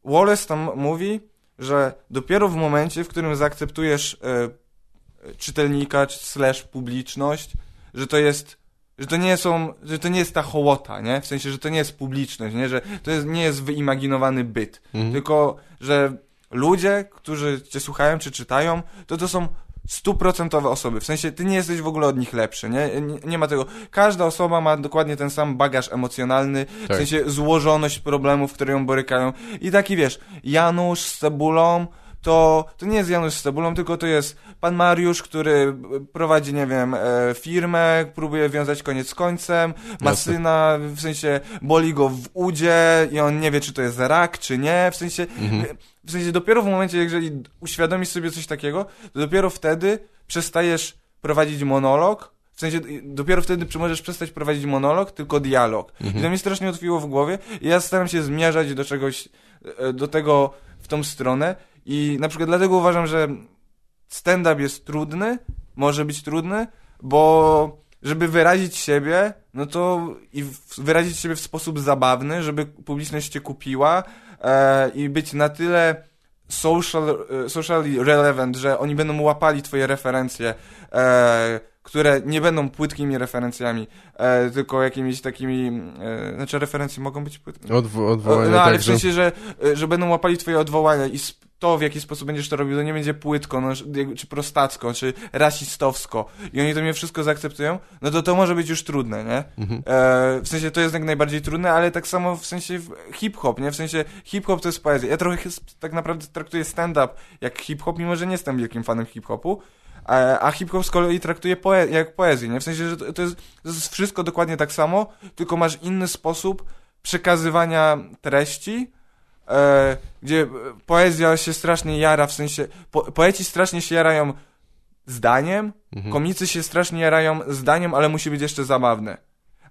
Wallace tam mówi, że dopiero w momencie, w którym zaakceptujesz e, czytelnika, czy slash publiczność, że to jest, że to nie są, że to nie jest ta hołota, nie? W sensie, że to nie jest publiczność, nie? Że to jest, nie jest wyimaginowany byt. Mhm. Tylko, że ludzie, którzy cię słuchają czy czytają, to to są stuprocentowe osoby. W sensie, ty nie jesteś w ogóle od nich lepszy, nie? Nie, nie ma tego. Każda osoba ma dokładnie ten sam bagaż emocjonalny, w Tak. sensie złożoność problemów, które ją borykają. I taki, wiesz, Janusz z cebulą, to, to nie jest Janusz z cebulą, tylko to jest pan Mariusz, który prowadzi, nie wiem, e, firmę, próbuje wiązać koniec z końcem, ma Jasne. syna, w sensie boli go w udzie i on nie wie, czy to jest rak, czy nie, w sensie, Mhm. w sensie dopiero w momencie, jeżeli uświadomisz sobie coś takiego, to dopiero wtedy przestajesz prowadzić monolog, w sensie dopiero wtedy możesz przestać prowadzić monolog, tylko dialog. I to mnie strasznie otwiło w głowie i ja staram się zmierzać do czegoś, e, do tego w tą stronę i na przykład dlatego uważam, że stand-up jest trudny, może być trudny, bo żeby wyrazić siebie, no to i wyrazić siebie w sposób zabawny, żeby publiczność cię kupiła e, i być na tyle social, e, socially relevant, że oni będą łapali twoje referencje, e, które nie będą płytkimi referencjami, e, tylko jakimiś takimi, e, znaczy referencje mogą być płytkimi. Odwo- odwołanie No ale tak, w sensie, że, że będą łapali twoje odwołania i to, w jaki sposób będziesz to robił, to nie będzie płytko, no, czy prostacko, czy rasistowsko i oni to mnie wszystko zaakceptują, no to to może być już trudne, nie? Mhm. E, w sensie to jest jak najbardziej trudne, ale tak samo w sensie hip-hop, nie? W sensie hip-hop to jest poezja. Ja trochę tak naprawdę traktuję stand-up jak hip-hop, mimo że nie jestem wielkim fanem hip-hopu, e, a hip-hop z kolei traktuje poe jak poezję, nie? W sensie, że to, jest, to jest wszystko dokładnie tak samo, tylko masz inny sposób przekazywania treści, e, gdzie poezja się strasznie jara, w sensie po, poeci strasznie się jarają zdaniem, Mhm. komicy się strasznie jarają zdaniem, ale musi być jeszcze zabawne.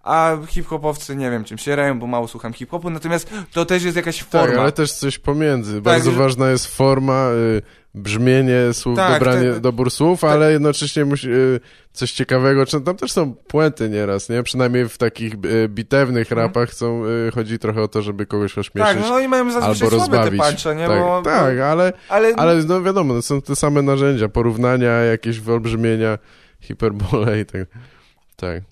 A hip-hopowcy nie wiem czym się jarają, bo mało słucham hip-hopu, natomiast to też jest jakaś forma. Tak, ale też coś pomiędzy. Bardzo że- ważna jest forma, y, brzmienie słów, Tak, dobranie, tak. dobór słów, ale jednocześnie musi, y, coś ciekawego. Tam też są puenty nieraz, nie? Przynajmniej w takich y, bitewnych rapach są, y, chodzi trochę o to, żeby kogoś ośmieszyć. Mhm. tak, no oni mają zazwyczaj Albo słabe te puncze, nie? tak, bo, tak, ale, ale, ale no wiadomo, no są te same narzędzia, porównania, jakieś wyolbrzymienia, hiperbole i tak. Tak.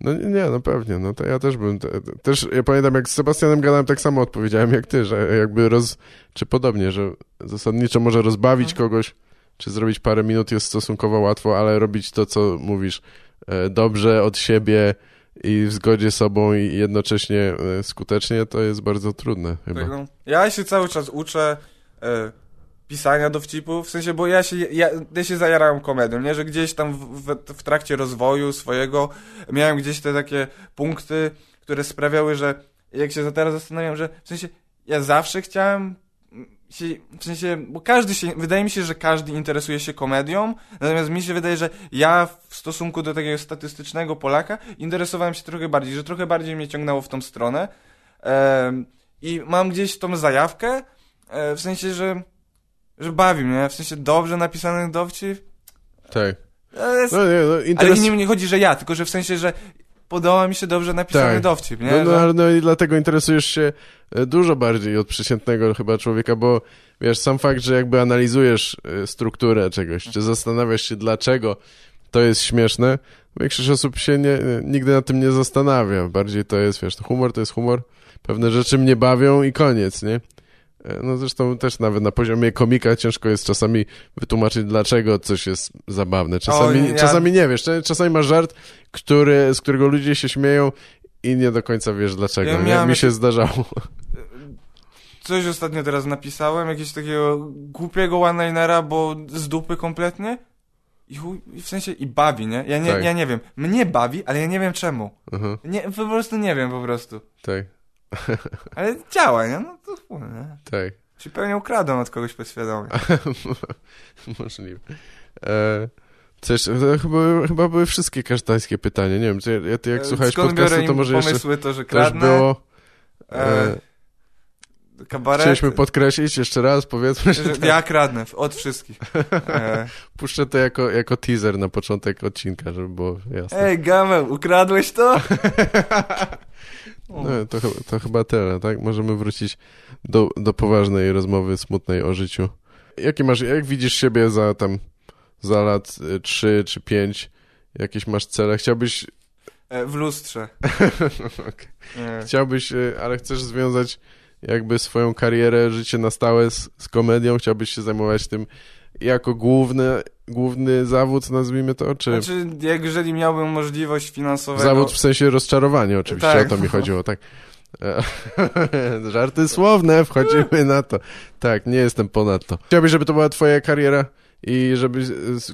No nie, nie, no pewnie, no to ja też bym, te, te- też, ja pamiętam jak z Sebastianem gadałem, tak samo odpowiedziałem jak ty, że jakby roz, czy podobnie, że zasadniczo może rozbawić Mhm. kogoś, czy zrobić parę minut jest stosunkowo łatwo, ale robić to, co mówisz, e, dobrze od siebie i w zgodzie z sobą i jednocześnie e, skutecznie, to jest bardzo trudne chyba. Tego. Ja się cały czas uczę e, pisania dowcipów, w sensie, bo ja się, ja, ja się zajarałem komedią, nie? Że gdzieś tam w, w, w trakcie rozwoju swojego miałem gdzieś te takie punkty, które sprawiały, że jak się za teraz zastanawiam, że w sensie ja zawsze chciałem się, w sensie, bo każdy się, wydaje mi się, że każdy interesuje się komedią, natomiast mi się wydaje, że ja w stosunku do takiego statystycznego Polaka interesowałem się trochę bardziej, że trochę bardziej mnie ciągnęło w tą stronę Em, i mam gdzieś tą zajawkę, e, w sensie, że że bawi mnie, w sensie dobrze napisany dowcip, Tak. ale, jest, No nie, no ale interes... nie, nie chodzi, że ja, tylko że w sensie, że podoba mi się dobrze napisany Tak. dowcip, nie? No, no, Że- ale no i dlatego interesujesz się e, dużo bardziej od przeciętnego chyba człowieka, bo wiesz, sam fakt, że jakby analizujesz e, strukturę czegoś, czy zastanawiasz się dlaczego to jest śmieszne, większość osób się nie, e, nigdy na tym nie zastanawia. Bardziej to jest, wiesz, humor to jest humor, pewne rzeczy mnie bawią i koniec, nie? E, No zresztą też nawet na poziomie komika ciężko jest czasami wytłumaczyć, dlaczego coś jest zabawne. Czasami, O, ja- czasami nie wiesz, czasami masz żart, który, z którego ludzie się śmieją i nie do końca wiesz dlaczego. Ja miałem Mi się zdarzało. Coś ostatnio teraz napisałem, jakiegoś takiego głupiego one-linera, bo z dupy kompletnie. I, chuj, w sensie, i bawi, nie? Ja nie, Tak. ja nie wiem. Mnie bawi, ale ja nie wiem czemu. Aha, Nie, po prostu nie wiem po prostu. tak, Ale działa, nie? No to chuj, nie? tak. Ci pewnie ukradłem od kogoś podświadomie. Możliwe. E, coś, to chyba, chyba były wszystkie kasztańskie pytania. Nie wiem, czy ja, ty jak E, słuchałeś podcastu, to może jeszcze pomysły to, że też kradnę? było... E, E, kabaret. chcieliśmy podkreślić jeszcze raz, powiedzmy, że że ja kradnę od wszystkich. E, puszczę to jako, jako teaser na początek odcinka, żeby było jasne. Ej, Gamel, ukradłeś to? No, to, chyba- to chyba tyle, tak? Możemy wrócić do, do poważnej rozmowy smutnej o życiu. Jakie masz, jak widzisz siebie za tam, za lat y, 3 czy 5? Jakieś masz cele? Chciałbyś, E, w lustrze. Okej. E, chciałbyś, y, ale chcesz związać jakby swoją karierę, życie na stałe z, z komedią? Chciałbyś się zajmować tym jako główny, główny zawód, nazwijmy to? Czy Znaczy, jak jeżeli miałbym możliwość finansowego... zawód w sensie rozczarowania oczywiście, Tak. o to mi chodziło, tak. E, Żarty słowne, wchodzimy na to. Tak, nie jestem ponad to. Chciałbyś, żeby to była twoja kariera i żeby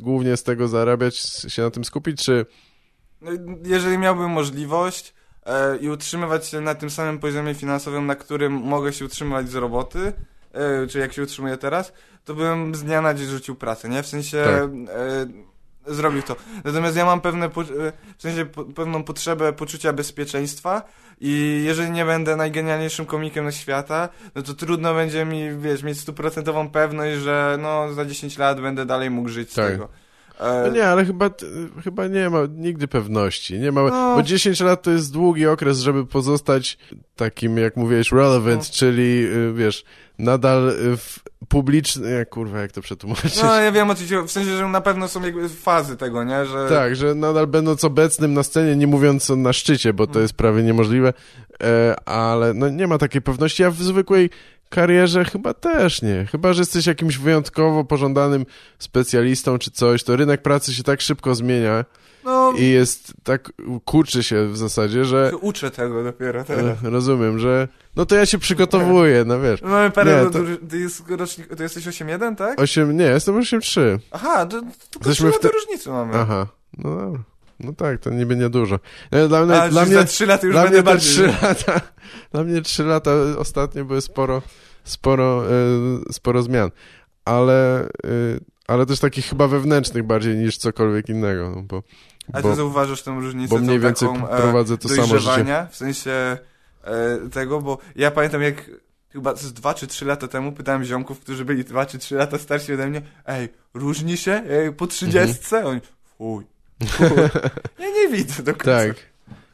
głównie z tego zarabiać, się na tym skupić, czy... No, Jeżeli miałbym możliwość e, i utrzymywać się na tym samym poziomie finansowym, na którym mogę się utrzymywać z roboty, e, czy jak się utrzymuję teraz, to bym z dnia na dzień rzucił pracę, nie? W sensie e, zrobił to. Natomiast ja mam pewne, e, w sensie pewną potrzebę poczucia bezpieczeństwa i jeżeli nie będę najgenialniejszym komikiem na świata, no to trudno będzie mi, wiesz, mieć stuprocentową pewność, że no za 10 lat będę dalej mógł żyć z Tak. tego. No nie, ale chyba, chyba nie ma nigdy pewności. Nie ma, No. Bo 10 lat to jest długi okres, żeby pozostać takim, jak mówiłeś, relevant, No. czyli, y, wiesz, nadal y, w publiczny... Kurwa, jak to przetłumaczyć? No ja wiem o co ci chodzi. w sensie, że na pewno są jakby fazy tego, nie? Że... Tak, że nadal będąc obecnym na scenie, nie mówiąc na szczycie, bo to Mm. jest prawie niemożliwe, e, ale no nie ma takiej pewności, a w zwykłej karierze chyba też nie. Chyba, że jesteś jakimś wyjątkowo pożądanym specjalistą czy coś, to rynek pracy się tak szybko zmienia No, i jest tak, kurczy się w zasadzie, że uczę tego dopiero teraz. rozumiem, że no to ja się przygotowuję, no wiesz. Mamy parę, Nie, to... to- ty, jest rocznik, ty jesteś 8-1, tak? 8, nie, jestem 8-3. Aha, to, to tylko Jesteśmy 3 w te- lata różnicy mamy. Aha, no dobra. No tak, to niby niedużo. E, Dla mnie, A, dla mnie za 3 lata już Dla będę mnie te bardziej... trzy lata, dla mnie trzy lata ostatnio były sporo, sporo, e, sporo zmian, ale, e, ale też takich chyba wewnętrznych bardziej niż cokolwiek innego, no bo, A ty bo, zauważasz tę różnicę bo mniej więcej taką, prowadzę to samo życie. w sensie tego, bo ja pamiętam jak chyba z 2 czy 3 lata temu pytałem ziomków, którzy byli 2 czy 3 lata starsi ode mnie, ej, różni się e, po 30? Oni, fuj, Ja nie widzę do końca. Tak.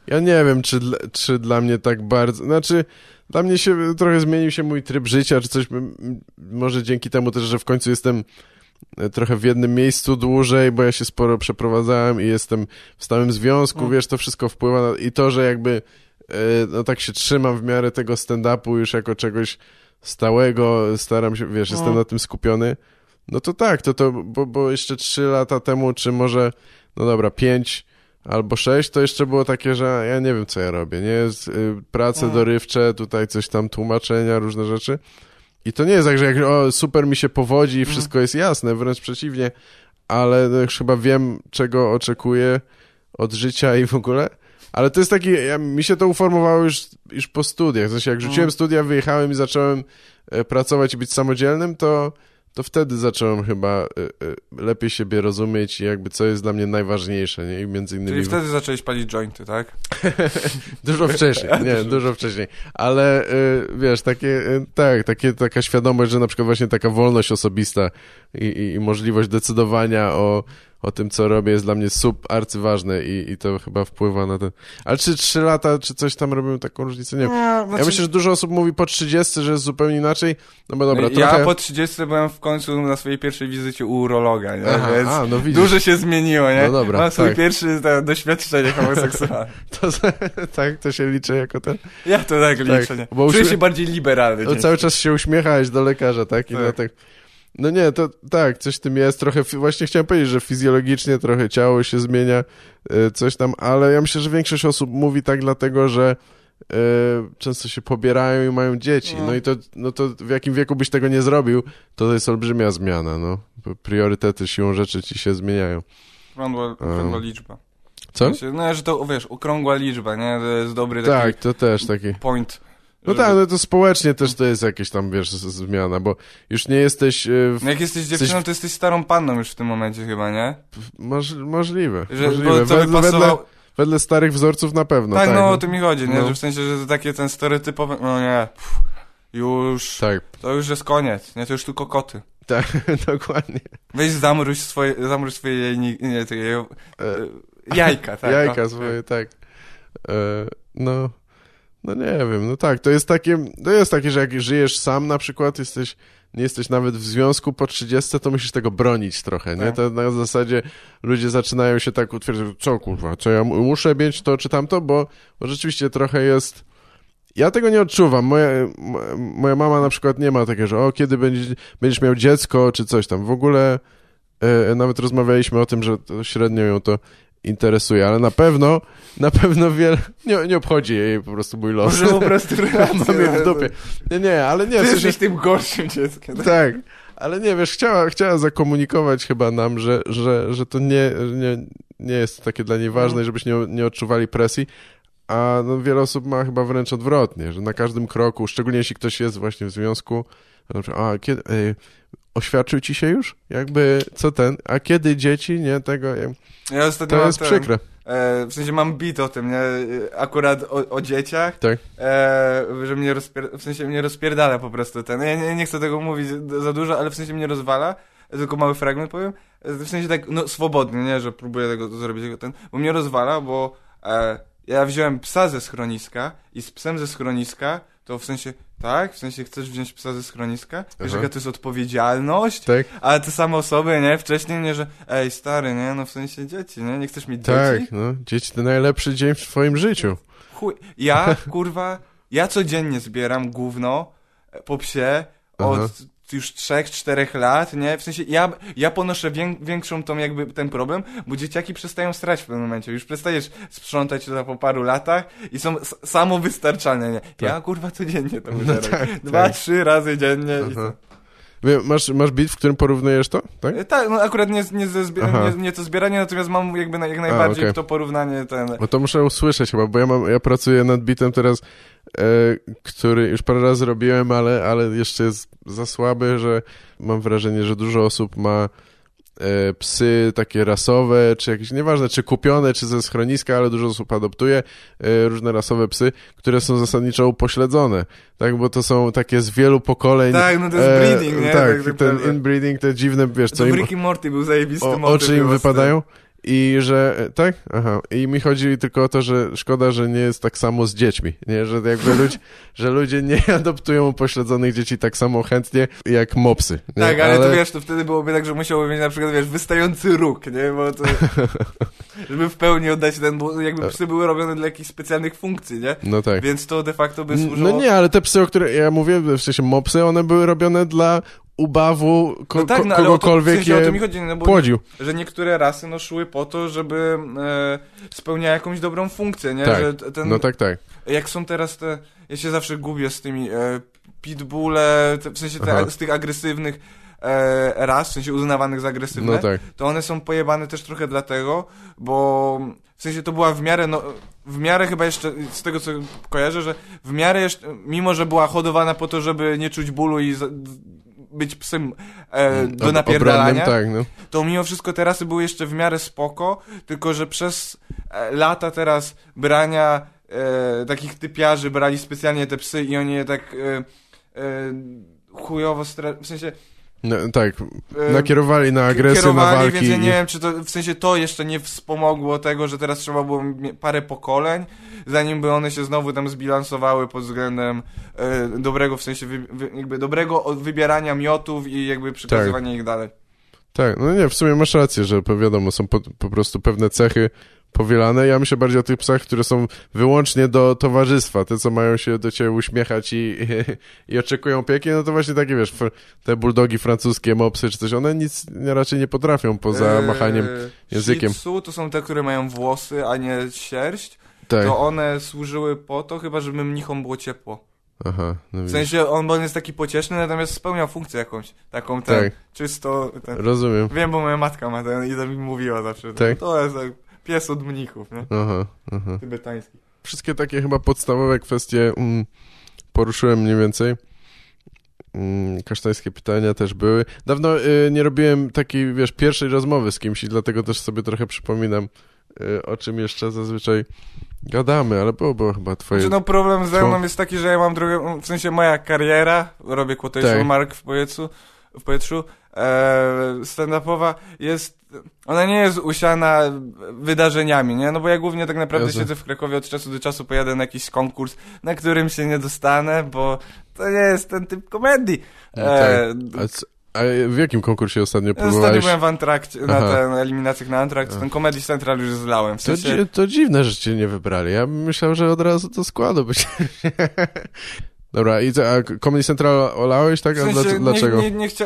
Ja nie wiem, czy, dla- czy dla mnie tak bardzo, znaczy dla mnie się trochę zmienił się mój tryb życia, czy coś, może dzięki temu też, że w końcu jestem e, trochę w jednym miejscu dłużej, bo ja się sporo przeprowadzałem i jestem w stałym związku, Mm. wiesz, to wszystko wpływa na, i to, że jakby e, no tak się trzymam w miarę tego stand-upu już jako czegoś stałego, staram się, wiesz, jestem Mm. na tym skupiony, no to tak, to to, bo, bo jeszcze trzy lata temu, czy może, no dobra, pięć albo sześć, to jeszcze było takie, że ja nie wiem, co ja robię, nie? Z, y, prace Mm. dorywcze, tutaj coś tam, tłumaczenia, różne rzeczy. I to nie jest tak, że jak, o, super mi się powodzi i Mm. wszystko jest jasne, wręcz przeciwnie, ale no, już chyba wiem, czego oczekuję od życia i w ogóle. Ale to jest taki, ja, mi się to uformowało już, już po studiach. W sensie, jak rzuciłem Mm. studia, wyjechałem i zacząłem e, pracować i być samodzielnym, to, to wtedy zacząłem chyba e, e, lepiej siebie rozumieć i jakby co jest dla mnie najważniejsze, nie? I między innymi... Czyli wtedy zacząłeś palić jointy, tak? Dużo wcześniej, nie, dużo wcześniej. Ale y, wiesz, takie, y, tak, takie, taka świadomość, że na przykład właśnie taka wolność osobista i, i, i możliwość decydowania o, o tym, co robię, jest dla mnie sub arcyważne i, i to chyba wpływa na ten... Ale czy trzy lata, czy coś tam robią taką różnicę? Nie wiem. No, Ja myślę, że dużo osób mówi po 30, że jest zupełnie inaczej, no bo dobra, ja trochę... po 30 byłem w końcu na swojej pierwszej wizycie u urologa, nie? Aha, więc a, no dużo się zmieniło, nie? No dobra, Mam swoje tak. pierwsze te, doświadczenie homoseksualne. To, tak, to się liczy jako ten... Ja to tak liczę, nie? bo Czuję uśmie- się bardziej liberalny. No, cały czas się uśmiechałeś do lekarza, tak? I Tak. No, tak. No nie, to tak, coś w tym jest. Trochę, właśnie chciałem powiedzieć, że fizjologicznie trochę ciało się zmienia, e, coś tam, ale ja myślę, że większość osób mówi tak dlatego, że e, często się pobierają i mają dzieci. No. No i to, no to w jakim wieku byś tego nie zrobił, to jest olbrzymia zmiana, no. Priorytety siłą rzeczy ci się zmieniają. Okrągła, okrągła liczba. Co? No, że to, wiesz, okrągła liczba, nie? To jest dobry Tak, taki to też taki. point. No tak, no to społecznie też to jest jakieś tam, wiesz, zmiana, bo już nie jesteś... e, W... No Jak jesteś dziewczyną, to jesteś starą panną już w tym momencie chyba, nie? Moż, możliwe. Że, możliwe. to Wedle, wedle, wedle starych wzorców na pewno. tak, tak, no o to mi chodzi, nie? No. Że w sensie, że to takie ten stereotypowe... No nie, pff, już... Tak, To już jest koniec, nie? To już tylko koty. tak, dokładnie. Weź zamróź swoje, zamróź swoje jajniki, nie, takie, e, jajka, tak. Jajka o. swoje, tak. E, no, no nie wiem, no tak, to jest takie, to jest takie, że jak żyjesz sam na przykład, jesteś, nie jesteś nawet w związku po 30, to musisz tego bronić trochę, nie? Tak. To na zasadzie ludzie zaczynają się tak utwierdzać, co kurwa, co ja mu- muszę mieć to czy tamto, bo, bo rzeczywiście trochę jest... Ja tego nie odczuwam. Moja, mo- moja mama na przykład nie ma takiego, że o, kiedy będziesz, będziesz miał dziecko, czy coś tam. W ogóle e, nawet rozmawialiśmy o tym, że średnio ją to interesuje, ale na pewno, na pewno wiele, nie, nie obchodzi jej po prostu mój los. Może po prostu Mam je w dupie. Nie, nie, ale nie, Ty w sensie, jesteś tym gorszym dzieckiem. tak, ale nie, wiesz, chciała, chciała zakomunikować chyba nam, że, że, że to nie, nie, nie jest takie dla niej ważne, No. żebyśmy nie, nie odczuwali presji, a no, wiele osób ma chyba wręcz odwrotnie, że na każdym kroku, szczególnie jeśli ktoś jest właśnie w związku, a kiedy, oświadczył ci się już? Jakby, co ten, a kiedy dzieci, nie, tego, Ja ostatnio to jest ten, przykre. E, w sensie mam bit o tym, nie? Akurat o, o dzieciach. Tak. E, że mnie rozpier... w sensie mnie rozpierdala po prostu ten. Ja nie, nie chcę tego mówić za dużo, ale w sensie mnie rozwala. Tylko mały fragment powiem. W sensie tak, no swobodnie, nie? Że próbuję tego zrobić, tego ten. Bo mnie rozwala, bo e, ja wziąłem psa ze schroniska i z psem ze schroniska to w sensie, tak? W sensie chcesz wziąć psa ze schroniska? Wiesz, Aha. jaka to jest odpowiedzialność? Tak, Ale te same osoby, nie? Wcześniej nie, że ej, stary, nie? No w sensie dzieci, nie? Nie chcesz mieć tak, dzieci? no, dzieci to najlepszy dzień w twoim życiu. Chuj. Ja, kurwa, ja codziennie zbieram gówno po psie od Aha. Już 3-4 lat, nie? W sensie ja, ja ponoszę wię, większą tą jakby ten problem, bo dzieciaki przestają strać w pewnym momencie. Już przestajesz sprzątać to po paru latach i są samowystarczalne, nie? Ja, kurwa, codziennie to muszę robić. tak, Dwa, tak. trzy razy dziennie i Aha. Masz, masz beat, w którym porównujesz to? Tak? E, Tak, no akurat nie, nie, ze zbi- nie, nie to zbieranie, natomiast mam jakby na, jak najbardziej okej. to porównanie ten... No to muszę usłyszeć chyba, bo ja mam, ja pracuję nad bitem teraz, e, który już parę razy robiłem, ale, ale jeszcze jest za słaby, że mam wrażenie, że dużo osób ma psy takie rasowe, czy jakieś, nieważne, czy kupione, czy ze schroniska, ale dużo osób adoptuje e, różne rasowe psy, które są zasadniczo upośledzone, tak, bo to są takie z wielu pokoleń. Tak, no to jest breeding, nie? Tak, Tak ten naprawdę. inbreeding, te dziwne, wiesz, co To im, Ricky Morty był zajebisty o, motyw oczy im wypadają. I że, e, tak? Aha. I mi chodzi tylko o to, że szkoda, że nie jest tak samo z dziećmi, nie? Że jakby ludzie, że ludzie nie adoptują upośledzonych dzieci tak samo chętnie jak mopsy. Nie? Tak, ale, to wiesz, to wtedy byłoby tak, że musiałby mieć na przykład, wiesz, wystający róg, nie? Bo to... żeby w pełni oddać ten, bo jakby psy były robione dla jakichś specjalnych funkcji, nie? No tak. Więc to de facto by służyło... No nie, ale te psy, o których ja mówię, w sensie mopsy, one były robione dla ubawu ko- No tak, no ale o to, w kogokolwiek sensie o to mi chodzi, no bo płodził. że niektóre rasy no szły po to, żeby e, spełniały jakąś dobrą funkcję, nie? Tak, Że ten, No tak, tak. Jak są teraz te, ja się zawsze gubię z tymi e, pitbulle, te, w sensie te, z tych agresywnych e, ras, w sensie uznawanych za agresywne, No tak. to one są pojebane też trochę dlatego, bo w sensie to była w miarę, no, w miarę chyba jeszcze, z tego co kojarzę, że w miarę jeszcze, mimo że była hodowana po to, żeby nie czuć bólu i za, być psem e, do Ob- napierdalania, tak, no. to mimo wszystko te rasy były jeszcze w miarę spoko, tylko że przez e, lata teraz brania e, takich typiarzy brali specjalnie te psy i oni je tak e, e, chujowo, w sensie No, tak, nakierowali na agresję, kierowali, na walki. więc ja nie i- wiem, czy to, w sensie to jeszcze nie wspomogło tego, że teraz trzeba było parę pokoleń, zanim by one się znowu tam zbilansowały pod względem e, dobrego, w sensie wy, jakby dobrego wybierania miotów i jakby przekazywania ich dalej. Tak, no nie, w sumie masz rację, że wiadomo, są po, po prostu pewne cechy powielane. Ja myślę bardziej o tych psach, które są wyłącznie do towarzystwa, te, co mają się do ciebie uśmiechać i, i, oczekują opieki, no to właśnie takie, wiesz, te bulldogi francuskie, mopsy czy coś, one nic raczej nie potrafią poza E, machaniem językiem. Shih to są te, które mają włosy, a nie sierść. Tak, To one służyły po to, chyba żeby mnichom było ciepło. aha, no W sensie on, on jest taki pocieszny, natomiast spełniał funkcję jakąś, taką ten, Tak. czysto... Ten, Rozumiem. Wiem, bo moja matka ma ten i to mi mówiła zawsze. Tak? To jest tak, pies od mnichów, nie? Aha, aha. Tybetański. Wszystkie takie chyba podstawowe kwestie mm, poruszyłem mniej więcej. Mm, kasztańskie pytania też były. Dawno y, nie robiłem takiej, wiesz, pierwszej rozmowy z kimś i dlatego też sobie trochę przypominam, y, o czym jeszcze zazwyczaj gadamy, ale było, było chyba twoje... Znaczy, no problem ze mną jest taki, że ja mam drogę, w sensie moja kariera, robię quotation Tak. mark w powietrzu, w powietrzu, stand-upowa jest, ona nie jest usiana wydarzeniami, nie? No bo ja głównie tak naprawdę Jasne. siedzę w Krakowie od czasu do czasu, pojadę na jakiś konkurs, na którym się nie dostanę, bo to nie jest ten typ komedii. No E, tak. A, w jakim konkursie ostatnio Ostatnio próbowałeś? byłem w Antrakcie, na ten eliminacjach na Antrakt, ten Comedy Central już zlałem. W To, sensie, dzi- to dziwne, że cię nie wybrali. Ja bym myślał, że od razu do składu by się... Dobra, i co, a Comedy Central olałeś, tak? w A sensie dlaczego? Nie, nie, nie chcia...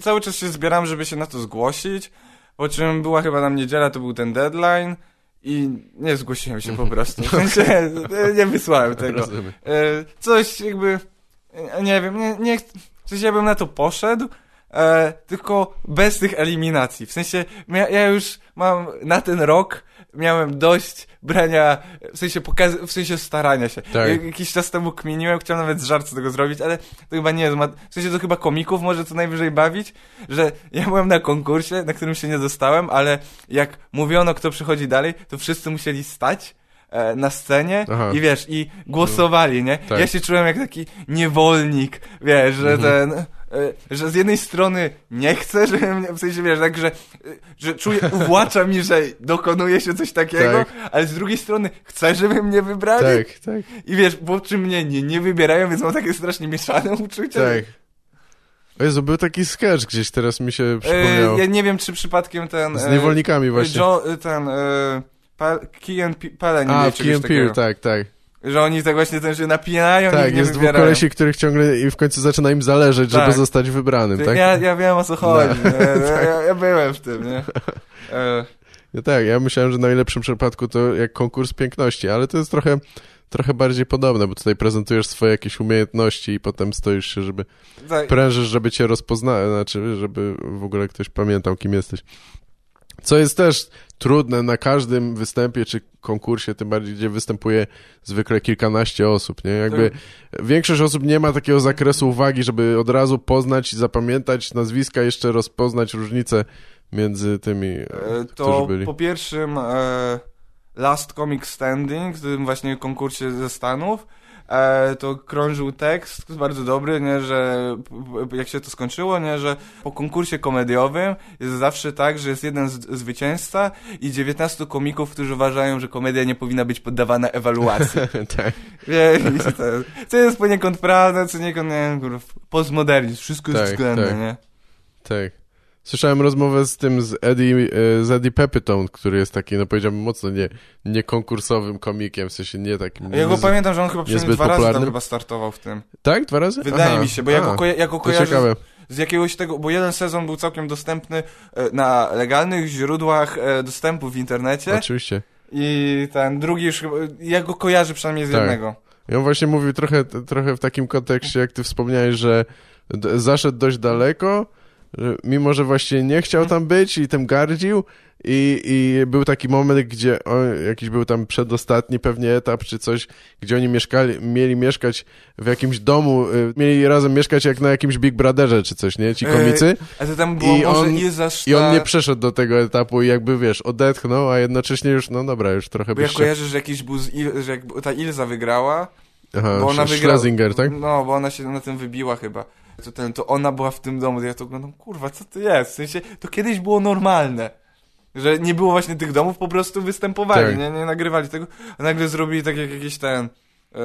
cały czas się zbieram, żeby się na to zgłosić, po czym była chyba nam niedziela, to był ten deadline i nie zgłosiłem się po prostu. W sensie nie wysłałem tego. E, Coś jakby, e, nie wiem, nie, nie w sensie ja bym na to poszedł, e, tylko bez tych eliminacji. W sensie ja, ja już mam na ten rok miałem dość brania, w sensie pokaz, w sensie starania się. Tak. Jak- Jakiś czas temu kminiłem, chciałem nawet z żartu z tego zrobić, ale to chyba nie jest, w sensie to chyba komików może co najwyżej bawić, że ja byłem na konkursie, na którym się nie dostałem, ale jak mówiono kto przychodzi dalej, to wszyscy musieli stać e, na scenie Aha. i wiesz, i głosowali, nie? Tak. Ja się czułem jak taki niewolnik, wiesz, że Mhm. ten, że z jednej strony nie chcę, że mnie, w sensie, wiesz, tak, że, e, że czuję, uwłacza mi, że dokonuje się coś takiego, Tak. ale z drugiej strony chcę, żeby mnie wybrali Tak, tak, i wiesz, po czym mnie nie, nie wybierają, więc mam takie strasznie mieszane uczucia. tak. O Jezu, był taki sketch gdzieś, teraz mi się E, przypomniał. ja nie wiem, czy przypadkiem ten... Z e, niewolnikami właśnie. Jo, e, ten... E, Pa- Key and Pe- A, Key and. Peele, tak, tak. Że oni tak właśnie ten się napinają i Tak, nie jest dwóch wybierają. kolesi, których ciągle i w końcu zaczyna im zależeć, żeby Tak. zostać wybranym, tak? Ja, ja wiem o co chodzi. No. Ja, ja, ja byłem w tym, nie? Ja tak, ja myślałem, że w najlepszym przypadku to jak konkurs piękności, ale to jest trochę, trochę bardziej podobne, bo tutaj prezentujesz swoje jakieś umiejętności i potem stoisz się, żeby tak, prężysz, żeby cię rozpoznać, znaczy, żeby w ogóle ktoś pamiętał, kim jesteś. Co jest też trudne na każdym występie czy konkursie, tym bardziej, gdzie występuje zwykle kilkanaście osób, nie? Jakby większość osób nie ma takiego zakresu uwagi, żeby od razu poznać i zapamiętać nazwiska, jeszcze rozpoznać różnice między tymi, e, którzy to byli. po pierwszym e, Last Comic Standing, w tym właśnie konkursie ze Stanów, e, to krążył tekst bardzo dobry, nie, że jak się to skończyło, nie, że po konkursie komediowym jest zawsze tak, że jest jeden z, zwycięzca i 19 komików, którzy uważają, że komedia nie powinna być poddawana ewaluacji. tak. Wie, i to, co jest poniekąd prawda, co niekąd, nie wiem, kurwa, postmodernizm, wszystko jest Tak, względne, tak. nie? Tak. Słyszałem rozmowę z tym, z Eddie, e, z Eddie Pepitone, który jest taki, no powiedziałbym, mocno nie, niekonkursowym komikiem, w sensie nie takim... Ja go nie- pamiętam, że on chyba przynajmniej dwa razy tam chyba startował w tym. Tak? Dwa razy? Wydaje Aha. mi się, bo ja go, koja- ja go kojarzę z, z jakiegoś tego, bo jeden sezon był całkiem dostępny e, na legalnych źródłach e, dostępu w internecie Oczywiście. i ten drugi już chyba, ja go kojarzę przynajmniej z Tak. jednego. I on właśnie mówił trochę, trochę w takim kontekście, jak ty wspomniałeś, że zaszedł dość daleko, że mimo, że właśnie nie chciał tam być i tym gardził i, i był taki moment, gdzie on, jakiś był tam przedostatni pewnie etap czy coś, gdzie oni mieszkali, mieli mieszkać w jakimś domu, y, mieli razem mieszkać jak na jakimś Big Brotherze czy coś, nie? Ci komicy. A to tam było I może on- Ilza I on nie przeszedł do tego etapu i jakby, wiesz, odetchnął, a jednocześnie już, no dobra, już trochę Bo ja kojarzę, że jakiś był Il, że jak ta Ilza wygrała, Aha, bo ona wygrała. Schlesinger, tak? No, bo ona się na tym wybiła chyba. To, ten, to ona była w tym domu, ja to oglądam, kurwa, co to jest? W sensie, to kiedyś było normalne. Że nie było właśnie tych domów, po prostu występowali, Tak. nie, nie nagrywali tego, a nagle zrobili tak jak jakiś ten, e,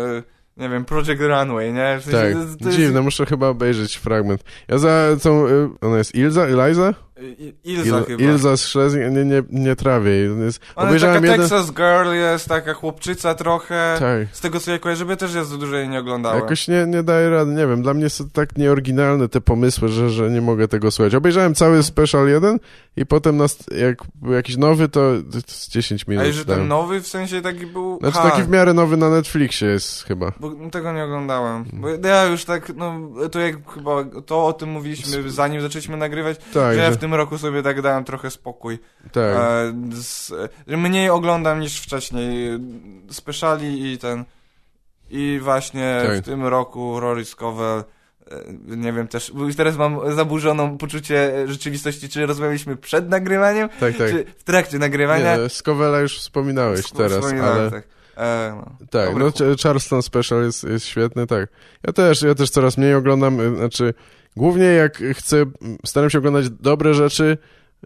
nie wiem, Project Runway, nie? W sensie, Tak, to- to jest- dziwne, muszę chyba obejrzeć fragment. Ja za tą, y, ona jest Ilza, Eliza? I- Ilza Il, chyba. Ilza z nie, nie, nie trawię. Jest, Ona jest taka jeden... Texas Girl jest, taka chłopczyca trochę. Tak. Z tego co ja kojarzę, ja też ja za dużo jej nie oglądałem. Jakoś nie, nie daję rady, nie wiem, dla mnie są tak nieoryginalne te pomysły, że, że nie mogę tego słuchać. Obejrzałem cały special jeden i potem nas, jak był jakiś nowy, to, to jest 10 minut. A że ten nowy w sensie taki był... Znaczy taki w miarę nowy na Netflixie jest chyba. Bo tego nie oglądałem. Bo ja już tak, no, to jak chyba, to o tym mówiliśmy zanim zaczęliśmy nagrywać, Tak, że ja że, w tym roku sobie tak dałem trochę spokój. tak. E, z, mniej oglądam niż wcześniej. Speciali i ten, i właśnie Tak. w tym roku Rory Scovel, e, nie wiem też, bo już teraz mam zaburzoną poczucie rzeczywistości, czy rozmawialiśmy przed nagrywaniem, tak, tak. czy w trakcie nagrywania. Nie, Skowela już wspominałeś Wsp- teraz, ale... Tak, e, no. Tak, no Charleston Special jest, jest świetny, tak. Ja też, ja też coraz mniej oglądam, y, znaczy głównie jak chcę, staram się oglądać dobre rzeczy,